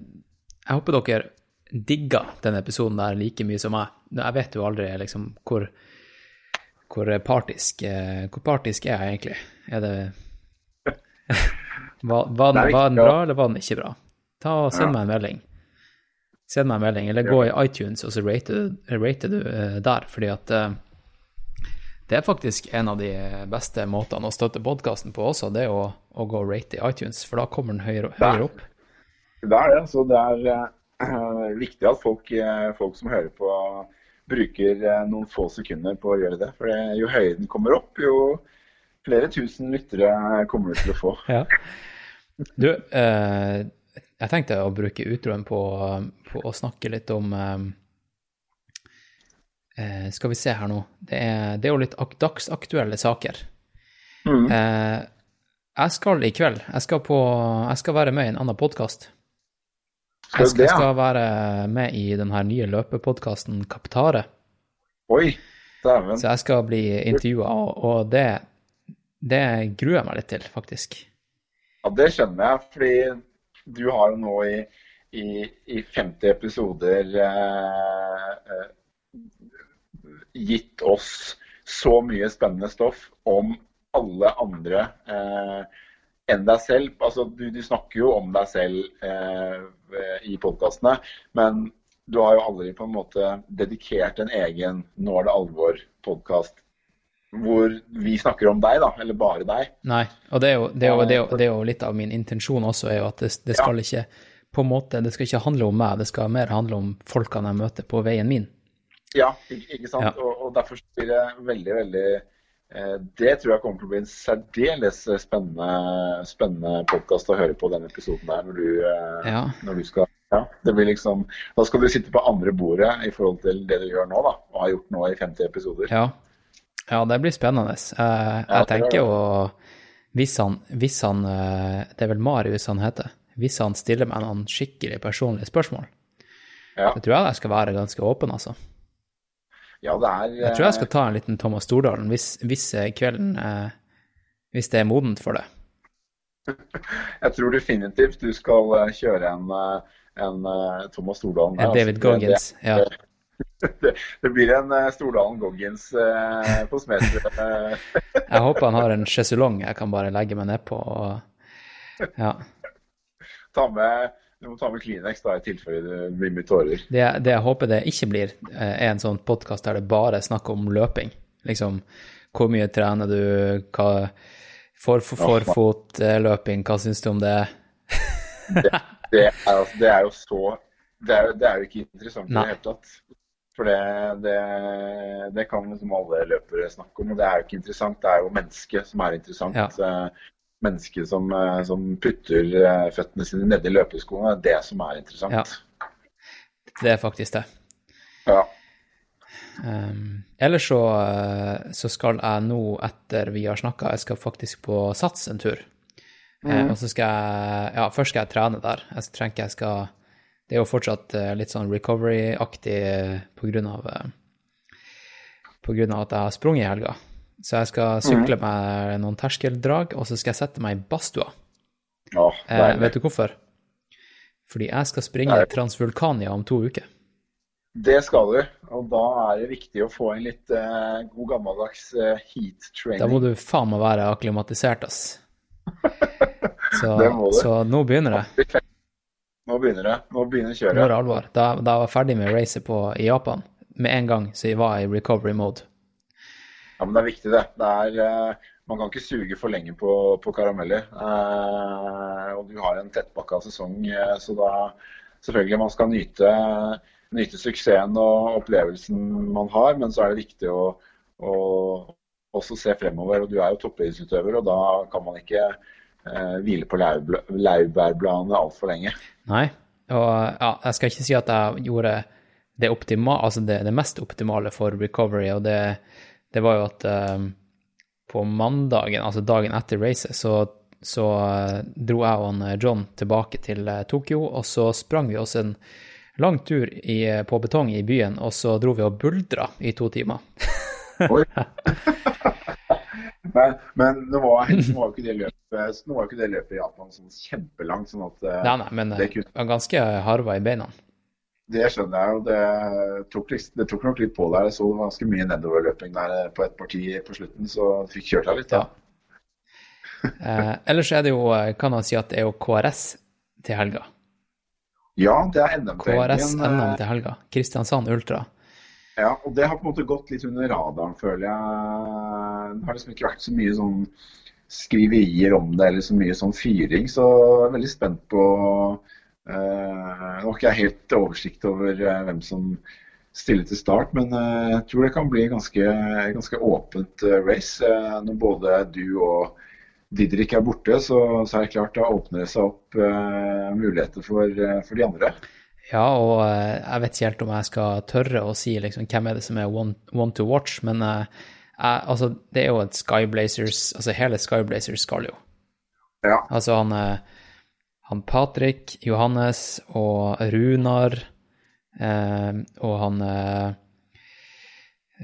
Jeg håper dere digger denne episoden der like mye som meg. Jeg vet jo aldri liksom hvor hvor partisk, eh, hvor partisk er jeg egentlig? Er det Var, var, den, var den bra, eller var den ikke bra? Ta og Send meg en melding. Send meg en melding, eller gå i iTunes og så rater, rater du der, fordi at det er faktisk en av de beste måtene å støtte podkasten på også, det å, å gå og rate i iTunes, for da kommer den høyere, høyere opp. Det er det. Så det er uh, viktig at folk, uh, folk som hører på, bruker uh, noen få sekunder på å gjøre det. For det, jo høyere den kommer opp, jo flere tusen lyttere kommer du til å få. Ja. Du, jeg tenkte å bruke utroen på, på å snakke litt om eh, Skal vi se her nå. Det er, det er jo litt ak dagsaktuelle saker. Mm. Eh, jeg skal i kveld Jeg skal, på, jeg skal være med i en annen podkast. Jeg jeg skal være med i den her nye løpepodkasten Kaptare. Oi, dæven. Så jeg skal bli intervjua, og, og det, det gruer jeg meg litt til, faktisk. Ja, det skjønner jeg, fordi du har jo nå i, i, i 50 episoder eh, eh, gitt oss så mye spennende stoff om alle andre eh, enn deg selv. Altså, du, du snakker jo om deg selv eh, i podkastene, men du har jo aldri på en måte dedikert en egen 'Nå er det alvor'-podkast hvor vi snakker om deg, da, eller bare deg. Nei, og det er jo, det er jo, det er jo, det er jo litt av min intensjon også, er jo at det, det skal ikke på en måte, det skal ikke handle om meg, det skal mer handle om folkene jeg møter på veien min. Ja, ikke, ikke sant? Ja. Og, og derfor blir det veldig, veldig eh, Det tror jeg kommer til å bli en særdeles spennende, spennende podkast å høre på denne episoden der, når du, eh, Ja. når du skal ja, det blir liksom, Da skal du sitte på andre bordet i forhold til det du gjør nå, da, og har gjort nå i 50 episoder. Ja, ja det blir spennende. Jeg, Ja, jeg gjør tenker jo hvis han, hvis han eh, Det er vel Marius han heter. Hvis han stiller meg noen skikkelig personlige spørsmål, Ja. så tror jeg jeg skal være ganske åpen, altså. Ja, det er Jeg tror jeg skal ta en liten Thomas Stordalen hvis, hvis eh, kvelden eh, Hvis det er modent for det. Jeg tror definitivt du skal eh, kjøre en, eh, en eh, Thomas Stordalen. En David altså. Goggins, det- ja. Det, det blir en eh, Stordalen Goggins eh, på Smedsrud. eh. Jeg håper han har en sjeselong jeg kan bare legge meg ned på. Og, ja. ta med, du må ta med Kleenex da, i tilfelle det blir mye tårer. Det, det jeg håper det ikke blir, eh, er en sånn podkast der det bare er snakk om løping. Liksom, hvor mye trener du, hva for, for, forfotløping, hva syns du om det? Det er, altså, det er jo så Det er, det er jo ikke interessant i det hele tatt. For det, det, det kan liksom alle løpere snakke om, og det er jo ikke interessant. Det er jo mennesket som er interessant. Ja. Eh, Mennesket som, eh, som putter eh, føttene sine nedi løpeskoene, det er det som er interessant. Ja. Det er faktisk det. Ja. Um, ellers så, eh, så skal jeg nå, etter vi har snakka, jeg skal faktisk på Sats en tur. Eh, Mhm. og så skal jeg Ja, først skal jeg trene der. Jeg trenger ikke jeg skal Det er jo fortsatt eh, litt sånn recovery-aktig eh, på grunn av eh, På grunn av at jeg har sprunget i helga. Så jeg skal sykle meg noen terskeldrag, og så skal jeg sette meg i badstua. Åh, Eh, vet du hvorfor? Fordi jeg skal springe Nei. Transvulkania om to uker. Det skal du. Og da er det viktig å få en litt eh, god gammeldags eh, heat training. Da må du faen meg være akklimatisert, ass. Så, Det må du. så nå begynner det. Nå begynner det. Nå begynner Nå er det alvor. Da, da jeg var ferdig med racet på, i Japan, med en gang så jeg var i recovery mode. Ja, men det er viktig, det. det er, uh, man kan ikke suge for lenge på, på karameller. Uh, og du har en tettpakka sesong, uh, så da selvfølgelig man skal nyte, nyte suksessen og opplevelsen man har, men så er det viktig å, å også se fremover. Og du er jo toppidrettsutøver, og da kan man ikke hvile på laurbærbladene altfor lenge. Nei. Og ja, jeg skal ikke si at jeg gjorde det, optima, altså det, det mest optimale for recovery, og det, det var jo at eh, på mandagen, altså dagen etter racet, så, så uh, dro jeg og han, eh, John tilbake til uh, Tokyo, og så sprang vi oss en lang tur i, på betong i byen, og så dro vi og buldra i to timer. Men, men nå var, nå var jo ikke det løpet nå var ikke det løpet i Japan sånn kjempelangt, sånn at uh, Nei, nei, men det, kunne, ganske harva i beina. Det skjønner jeg jo. Det tok, det tok nok litt på der. Jeg så det var ganske mye nedoverløping der eh, på et parti på slutten, så fikk kjørt deg litt. da. Eh, ellers er det jo, eh, kan man si at det er jo KRS til helga. Ja, det er NM til KRS NM eh, til helga. Kristiansand Ultra. Ja, og det har på en måte gått litt under radaren, føler jeg. Det har liksom ikke vært så mye sånn skriverier om det, eller så mye sånn fyring. Så jeg er veldig spent på eh, Nå har ikke jeg helt oversikt over eh, hvem som stiller til start, men eh, jeg tror det kan bli ganske, ganske åpent eh, race. Eh, når både du og Didrik er borte, så, så er det klart da åpner det seg opp eh, muligheter for, eh, for de andre. Ja, og eh, jeg vet ikke helt om jeg skal tørre å si liksom, hvem er det som er one, one to watch, men eh, jeg, altså, det er jo et Skyblazers Altså, hele Skyblazers skal jo. Ja. Altså, han, eh, han Patrick, Johannes og Runar eh, og han eh,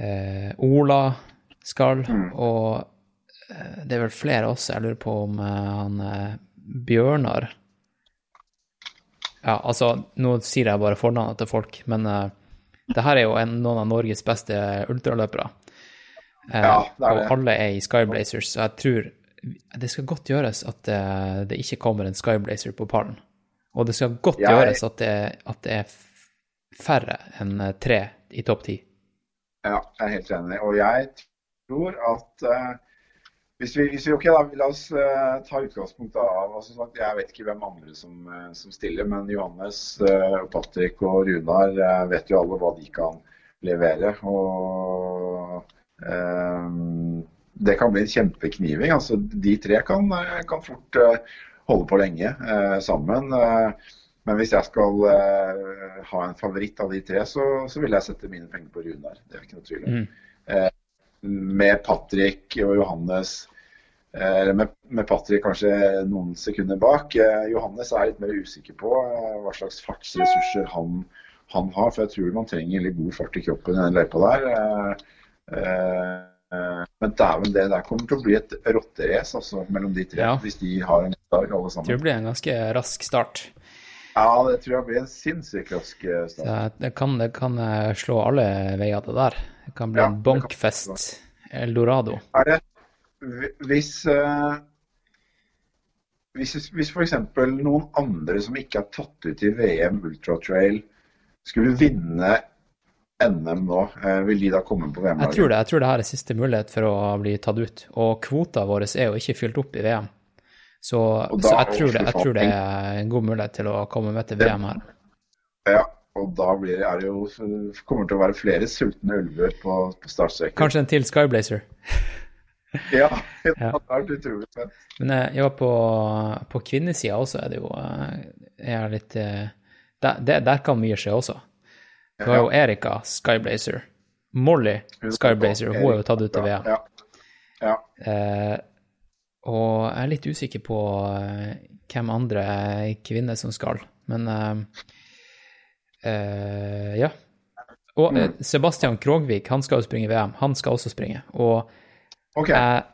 eh, Ola skal, og eh, det er vel flere også. Jeg lurer på om eh, han Bjørnar Ja, altså, nå sier jeg bare fornavnet til folk, men det her er jo en, noen av Norges beste ultraløpere. Eh, Ja, det er det. Og alle er i Skyblazers, så jeg tror det skal godt gjøres at det, det ikke kommer en Skyblazer på pallen. Og det skal godt Jeg- gjøres at det, at det er færre enn eh, tre i topp ti. Ja, jeg er helt enig. Og jeg tror at uh, hvis vi, hvis vi ok, da, La oss uh, ta utgangspunkt av altså, sagt, Jeg vet ikke hvem andre som, uh, som stiller, men Johannes, Patrick og Runar eh, vet jo alle hva de kan levere. Og eh, det kan bli en kjempekniving. Altså, de tre kan, eh, kan fort eh, holde på lenge eh, sammen. Men hvis jeg skal ha en favoritt av de tre, så, så vil jeg sette mine penger på Runar. Det er ikke noe tvil om. Mm. Eh, med Patrick og Johannes eller med, med Patrick kanskje noen sekunder bak. Eh, Johannes er litt mer usikker på eh, hva slags fartsressurser han, han har. For jeg tror man trenger litt god fart i kroppen i den løypa der. Eh, men dæven, det der kommer til å bli et rotterace altså, mellom de tre. Ja. Hvis de har en dag, alle Jeg tror det blir en ganske rask start. Ja, det tror jeg blir en sinnssykt rask start. Så start. det kan, det kan eh, slå alle veier, det der. Det kan bli Ja, en bankfest. Eldorado. Er det hvis uh, hvis, hvis f.eks. noen andre som ikke er tatt ut i VM Ultratrail, skulle vinne NM nå, eh, vil de da komme på VM-laget? tror det. Jeg tror det her er siste mulighet for å bli tatt ut. Og kvota vår er jo ikke fylt opp i VM. Så, så jeg, tror det, jeg tror det er en god mulighet til å komme med til VM her. Ja, og da blir det, det jo, kommer det til å være flere sultne ulver på, på startstreken. Kanskje en til Skyblazer. Ja, det er utrolig spent. Men eh, ja, på, på kvinnesida også er det jo eh, er litt der, der kan mye skje også. Du var jo Erika Skyblazer. Molly Skyblazer, hun er jo tatt ut av VM. Ja. ja. Eh, og jeg er litt usikker på eh, hvem andre kvinner som skal, men eh, eh, ja. Og eh, Sebastian Krogvik, han skal jo springe VM. Han skal også springe. Og jeg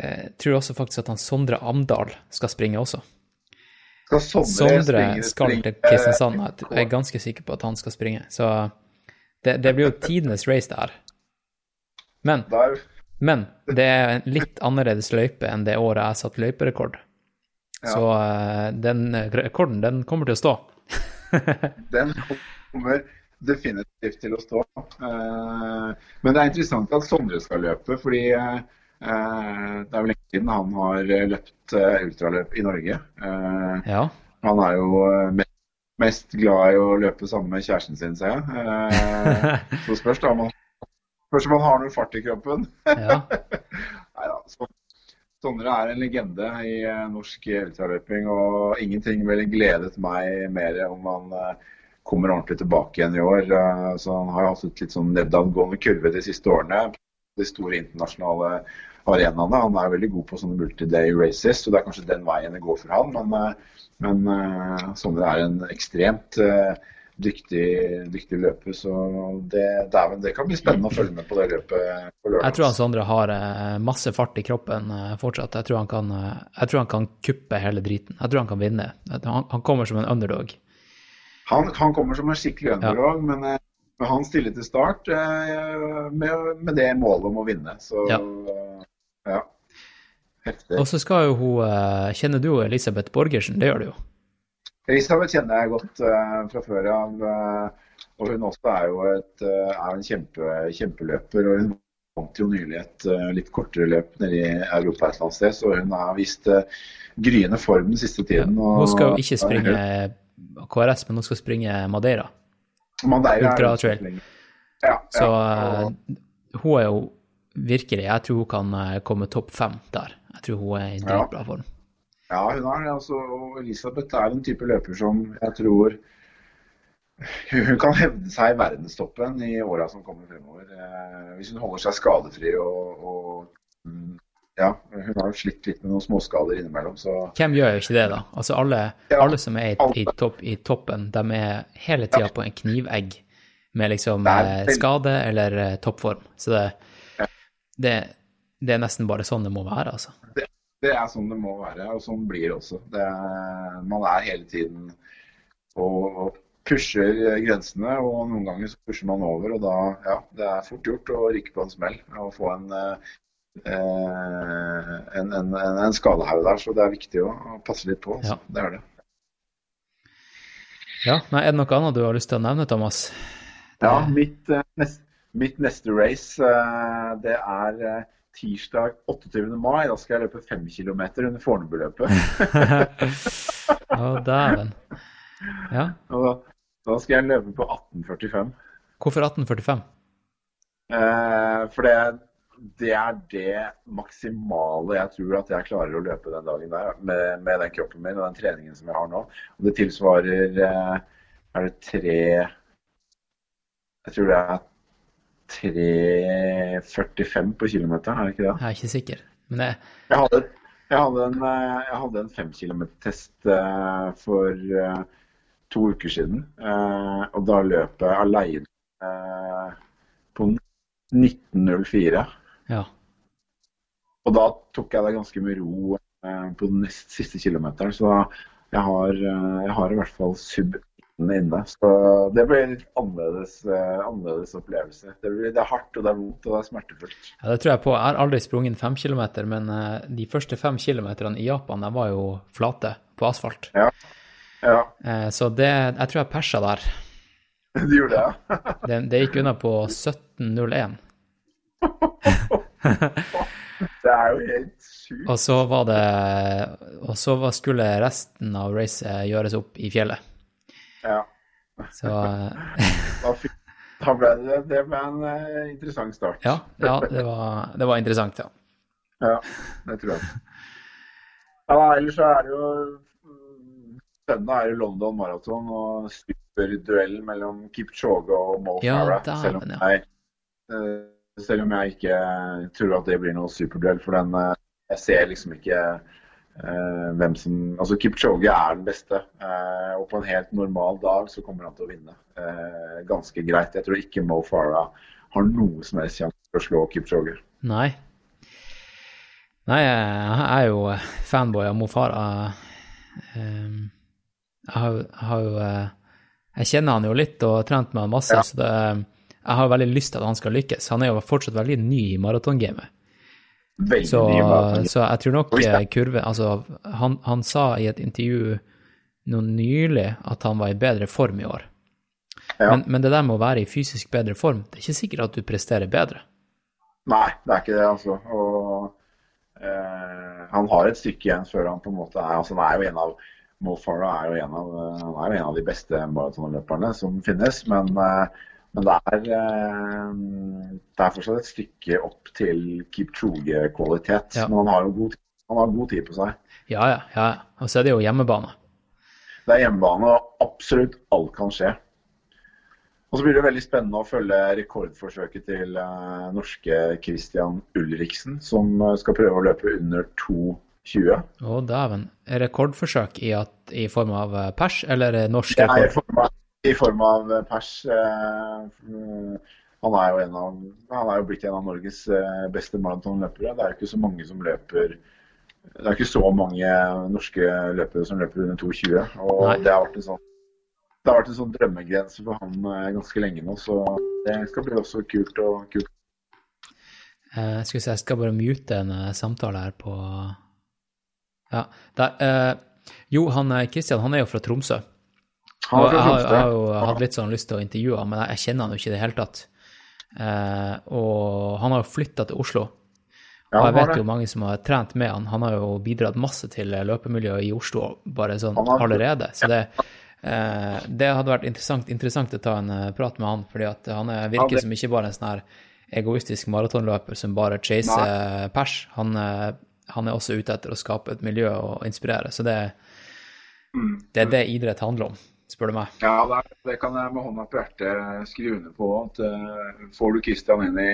eh, tror også faktisk at han Sondre Amdal skal springe også. Skal Sondre Sondre skal til Kristiansand. Jeg er ganske sikker på at han skal springe. Så det, det blir jo tidenes race, det her. Men, men det er en litt annerledes løype enn det året jeg satte løyperekord. Så eh, den rekorden, den kommer til å stå. Den kommer definitivt til å stå. Eh, Men det er interessant at Sondre skal løpe, fordi eh, det er vel lenge siden han har løpt eh, ultraløp i Norge. Eh, Ja. Han er jo eh, mest, mest glad i å løpe sammen med kjæresten sin, ser jeg. Eh, Så spørs det om han, spørs om han har noe fart i kroppen. Ja. Neida, så, Sondre er en legende i eh, norsk ultraløping, og ingenting ville gledet meg mer om han eh, kommer ordentlig tilbake igjen i år. Eh, Så Han har hatt et litt sånn nedadgående kurve de siste årene. De store internasjonale arenaene. Han er veldig god på sånne multi-day races, så det er kanskje den veien det går for han. Men, eh, men eh, Sondre er en ekstremt eh, dyktig, dyktig løper, så det, dæven, det kan bli spennende å følge med på det løpet på. Jeg tror han Sondre har masse fart i kroppen fortsatt. Jeg tror, han kan, jeg tror han kan kuppe hele driten. Jeg tror han kan vinne. Han, han kommer som en underdog. Han, han kommer som en skikkelig underdog, men, eh, men han stiller til start eh, med, med det målet om å vinne. Så Ja. ja. Heftig. Og så skal jo hun eh, Kjenner du Elisabeth Borgersen? Det gjør du jo. Elisabeth kjenner jeg godt eh, fra før av. og hun også er jo et, er en kjempe, kjempeløper. og Hun vant jo nylig et litt kortere løp nede i Europa et eller annet sted, så hun har vist gryende form den siste tiden. og- Hun skal jo ikke springe KRS, men hun skal springe Madeira. Ultra Trail. Ja, Så ja, eh, hun er jo virkelig Jeg tror hun kan eh, komme topp fem der. Jeg tror hun er i dritbra form. Ja, hun er det. Altså, og Elisabeth er en type løper som jeg tror hun kan hevde seg i verdenstoppen i åra som kommer fremover. Eh, hvis hun holder seg skadefri og, og mm, Ja, hun har jo slitt litt med noen småskader innimellom, så Hvem gjør jo ikke det, da? Altså alle, alle som er i, i, topp, i toppen, de er hele tida på en knivegg med liksom eh, veldig- skade eller eh, toppform. Så det, det, det er nesten bare sånn det må være, altså. det, det er sånn det må være, og sånn blir det også. Det man er hele tiden og, og pusher grensene, og noen ganger så pusher man over, og da ja, det er fort gjort å rykke på en smell og få en eh, en, en, en, en skadehaug der, så det er viktig å, passe litt på. Altså. Det er det. Ja, nei, Er det noe annet du har lyst til å nevne, Thomas? Ja, mitt, nest, neste, mitt neste race, eh, det er eh, tirsdag 28. mai. Da skal jeg løpe fem km under Fornebuløpet. Å, dæven. Ja. Og da skal jeg løpe på 1845. Hvorfor 1845? Eh, for det, det er det maksimale jeg tror at jeg klarer å løpe den dagen der, med, med den kroppen min og den treningen som jeg har nå. Og det tilsvarer eh, Er det tre Jeg tror det er 3,45 på kilometeren, er det ikke det? Jeg er ikke sikker. Men det, Jeg hadde, jeg hadde en, eh, jeg hadde en fem kilometer-test eh, for to uker siden. og da løp jeg alene eh, på 19.04. Ja. Og da tok jeg det ganske med ro eh, på den nest siste kilometeren. Så jeg har, eh, jeg har i hvert fall sub 19 inne. Så det blir en litt annerledes, eh, annerledes opplevelse. Det, blir, det er hardt, og det er vondt, og det er smertefullt. Ja, det tror jeg på. Jeg har aldri sprunget fem kilometer, men eh, de første fem kilometerne i Japan de var jo flate på asfalt. Ja. Ja. Eh, Så det, jeg tror jeg persa der. Du gjorde det, ja? Det, det gikk unna på 17.01. Det er jo helt sjukt. Og så var det Og så var- skulle resten av racet gjøres opp i fjellet. Ja. Så eh, Da, ble det, det ble en eh, interessant start. ja, ja det, var, det var interessant, ja. Ja, det tror jeg. Ja, ellers så er det jo mm, er jo London Marathon og superduell mellom Kipchoge og Mo Ja, Farah. dæven, Selv, om ja. jeg, eh, selv om jeg ikke tror at det blir noe superduell, for den eh, Jeg ser liksom ikke uh, hvem som Altså, Kipchoge er den beste, Uh, og på en helt normal dag så kommer han til å vinne. uh, ganske greit. Jeg tror ikke Mo Farah har noe som helst sjanse for å slå Kipchoge. Nei. Nei, jeg er jo fanboy av Mo Farah. Um, Jeg har, har jo Jeg kjenner han jo litt og har trent med han masse, så det, jeg har veldig lyst til at han skal lykkes. Han er jo fortsatt veldig ny i maratongamet. Så, så jeg tror nok eh, kurven Altså, han, han sa i et intervju nå nylig at han var i bedre form i år. Men, men det der med å være i fysisk bedre form, det er ikke sikkert at du presterer bedre. Nei, det er ikke det, altså. Og eh, han har et stykke igjen før han på en måte er Altså, han er jo en av Mo Farah er jo en av, han er jo en av de beste maratonløperne som finnes, men, eh, men det, er, eh, det er fortsatt et stykke opp til Kipchoge-kvalitet. Ja. Men han har jo god har god tid på seg. Ja, ja. ja. Og så er det jo hjemmebane. Det er hjemmebane, og absolutt alt kan skje. Og så blir det veldig spennende å følge rekordforsøket til eh, norske Christian Ulriksen, som eh, skal prøve å løpe under 2,20. Å, dæven. Rekordforsøk i, at, i form av pers, eller er norsk i rekord? form av, i form av eh, pers. eh, Han er, jo en av, han er jo blitt en av Norges eh, beste maratonløpere. Det er jo ikke så mange som løper Det er ikke så mange norske løpere som løper under 2,20. Og Nei. det har vært en sånn det har vært en sånn drømmegrense for han ganske lenge nå, så det skal bli også kult. og kult. Jeg skulle si jeg skal bare mute en samtale her på Ja. Der, eh, jo, han Kristian han er jo fra Tromsø. Han Og jeg, har, jeg har jo hatt litt sånn lyst til å intervjue ham, men jeg, kjenner han jo ikke i det hele tatt. Eh, og han har jo flytta til Oslo. Og jeg vet jo mange som har trent med han. Han har jo bidratt masse til eh, løpemiljøet i Oslo bare sånn allerede. Så det, eh, det hadde vært interessant, interessant å ta en eh, prat med han, fordi at han er, virker Ja, det- som ikke bare en sånn her egoistisk maratonløper som bare chaser pers. Han, eh, han er også ute etter å skape et miljø og inspirere. Så det, det er det idrett handler om, spør du meg. Ja, det, det kan jeg med hånda på hjertet skrive under på. at uh, Får du Christian inn i,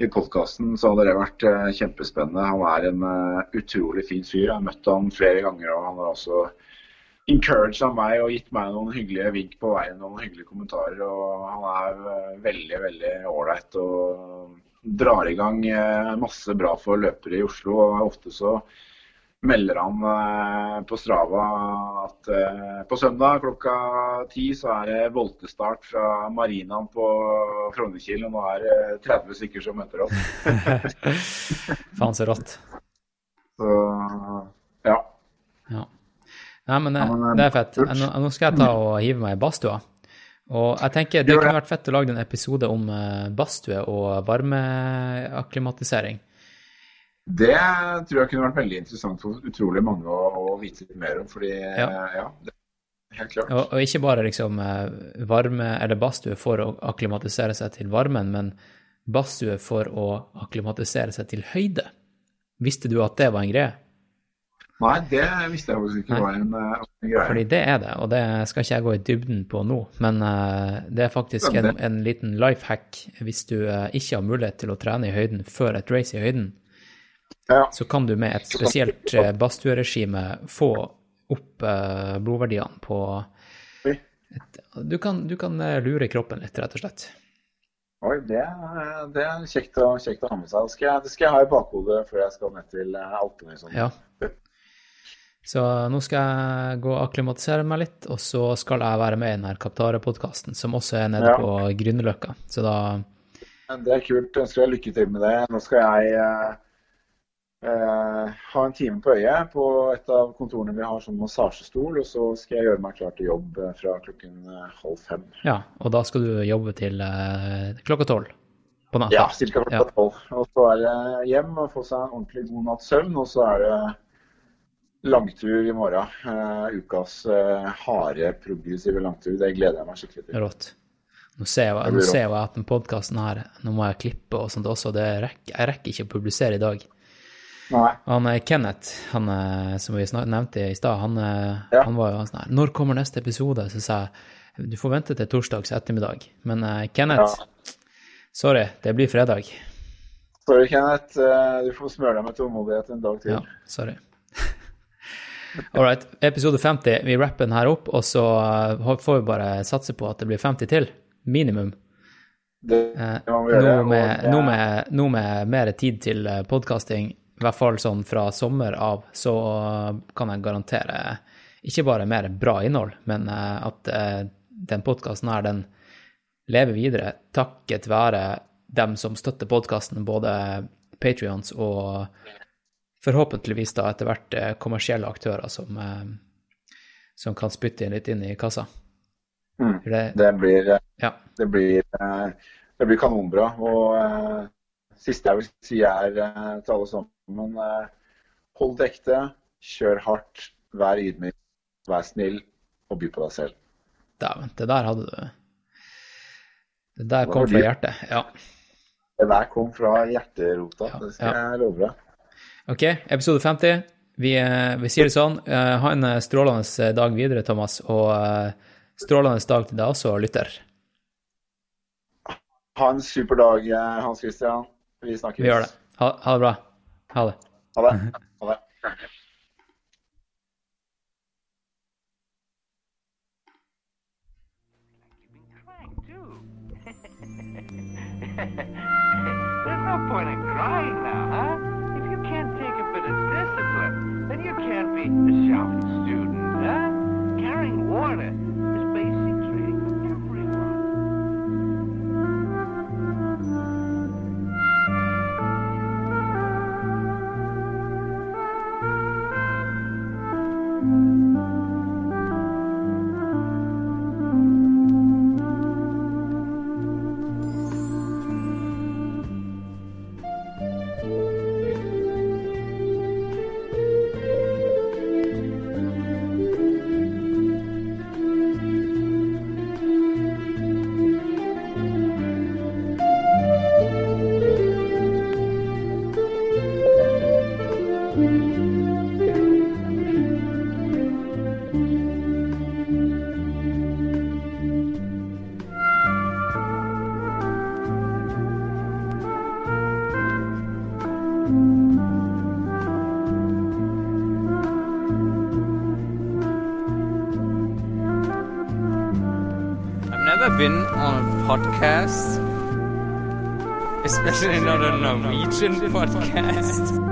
i podkasten, så hadde det vært uh, kjempespennende. Han er en uh, utrolig fin fyr. Jeg har møtt han flere ganger, og han har også av meg og gitt meg noen hyggelige vink på veien, noen hyggelige kommentarer. og Han er veldig, veldig ålreit og drar i gang masse bra for løpere i Oslo. og Ofte så melder han eh, på Strava at eh, på søndag klokka ti så er det voltestart fra marinaen på Frognerkilen, og nå er det 30 stykker som møter opp. Faen så rått. Så ja. Ja. Nei, men det, Ja, men, eh, det er fett. Nå, nå skal jeg ta og hive meg i badstua. Og jeg tenker det kunne vært fett å lage en episode om eh, badstue og varmeakklimatisering. Det tror jeg kunne vært veldig interessant for utrolig mange å, å vite litt mer om. fordi Ja. ja, det er helt klart. Og, og ikke bare liksom eh, varme eller badstue for å akklimatisere seg til varmen, men badstue for å akklimatisere seg til høyde. Visste du at det var en greie? Nei, det visste jeg faktisk ikke Nei. var en, eh, en greie. Fordi det er det, og det skal ikke jeg gå i dybden på nå. Men uh, det er faktisk en, en liten life hack hvis du uh, ikke har mulighet til å trene i høyden før et race i høyden. Så kan du med et spesielt uh, badstueregime få opp eh, blodverdiene på et, du, kan, du kan eh, lure kroppen litt, rett og slett. Oi, det, det er kjekt å, kjekt å ha med seg. Det skal, jeg- det skal jeg ha i bakhodet før jeg skal ned til eh, Alpene. Liksom. Ja. Så nå skal jeg gå og akklimatisere meg litt, og så skal jeg være med i den her Kaptare-podkasten, som også er nede Ja. på Grünerløkka. Så da Det er kult. Ønsker deg lykke til med det. Nå skal jeg eh, ha en time på øyet på et av kontorene vi har som massasjestol, og så skal jeg gjøre meg klar til jobb eh, fra klokken eh, halv fem. Ja, og da skal du jobbe til eh, klokka tolv på natta. Ja, ca. klokka tolv. Og så er det hjem og få seg en ordentlig god natts søvn, og så er det langtur i morgen. Eh, ukas harde, progressive langtur. Det gleder jeg meg skikkelig til. Rått. Nå ser jeg, nå ser jeg at den podkasten her Nå må jeg klippe og sånt også. Det rekker, jeg rekker ikke å publisere i dag. Nei. Han eh, Kenneth, han eh, som vi nevnte i stad, han, ja. han var jo sånn her Når kommer neste episode? Så sa jeg du får vente til torsdags ettermiddag. Men uh, Kenneth, sorry, det blir fredag. Sorry, Kenneth. Eh, Du får smøre deg med tålmodighet en dag til. Ja, sorry. All right, episode 50. Vi rapper den her opp, og så eh, får vi bare satse på at det blir 50 til. Minimum. Det Eh, vi gjøre. Nå med, nå, med, nå med mer tid til podkasting, i hvert fall sånn fra sommer av, så kan jeg garantere ikke bare mer bra innhold, men eh, at eh, den podkasten her, den lever videre takket være dem som støtter podkasten, både Patrions og forhåpentligvis da etter hvert eh, kommersielle aktører som, som kan spytte inn litt inn i kassa. Mm. Det, Det blir, Ja. det blir, det blir kanonbra. Og siste jeg vil si er eh, til alle sammen eh, hold det ekte, kjør hardt, vær ydmyk, vær snill og by på deg selv. Dæven, det der hadde du Det der kom fra hjertet. Ja. Det der kom fra hjerterota, det skal Ja. jeg love deg. OK, episode 50. Vi, eh, vi sier det sånn. Ha en strålende dag videre, Thomas, og strålende dag til deg også, lytter. Ha en super dag, Hans Christian. Vi snakkes. Vi gjør det. Ha, ha det bra. Ha det. Ha det. Ha det. There's no point in crying now, huh? If you can't take a bit of discipline, then you can't be a shouting student, huh? Carrying water podcast, especially not a Norwegian podcast.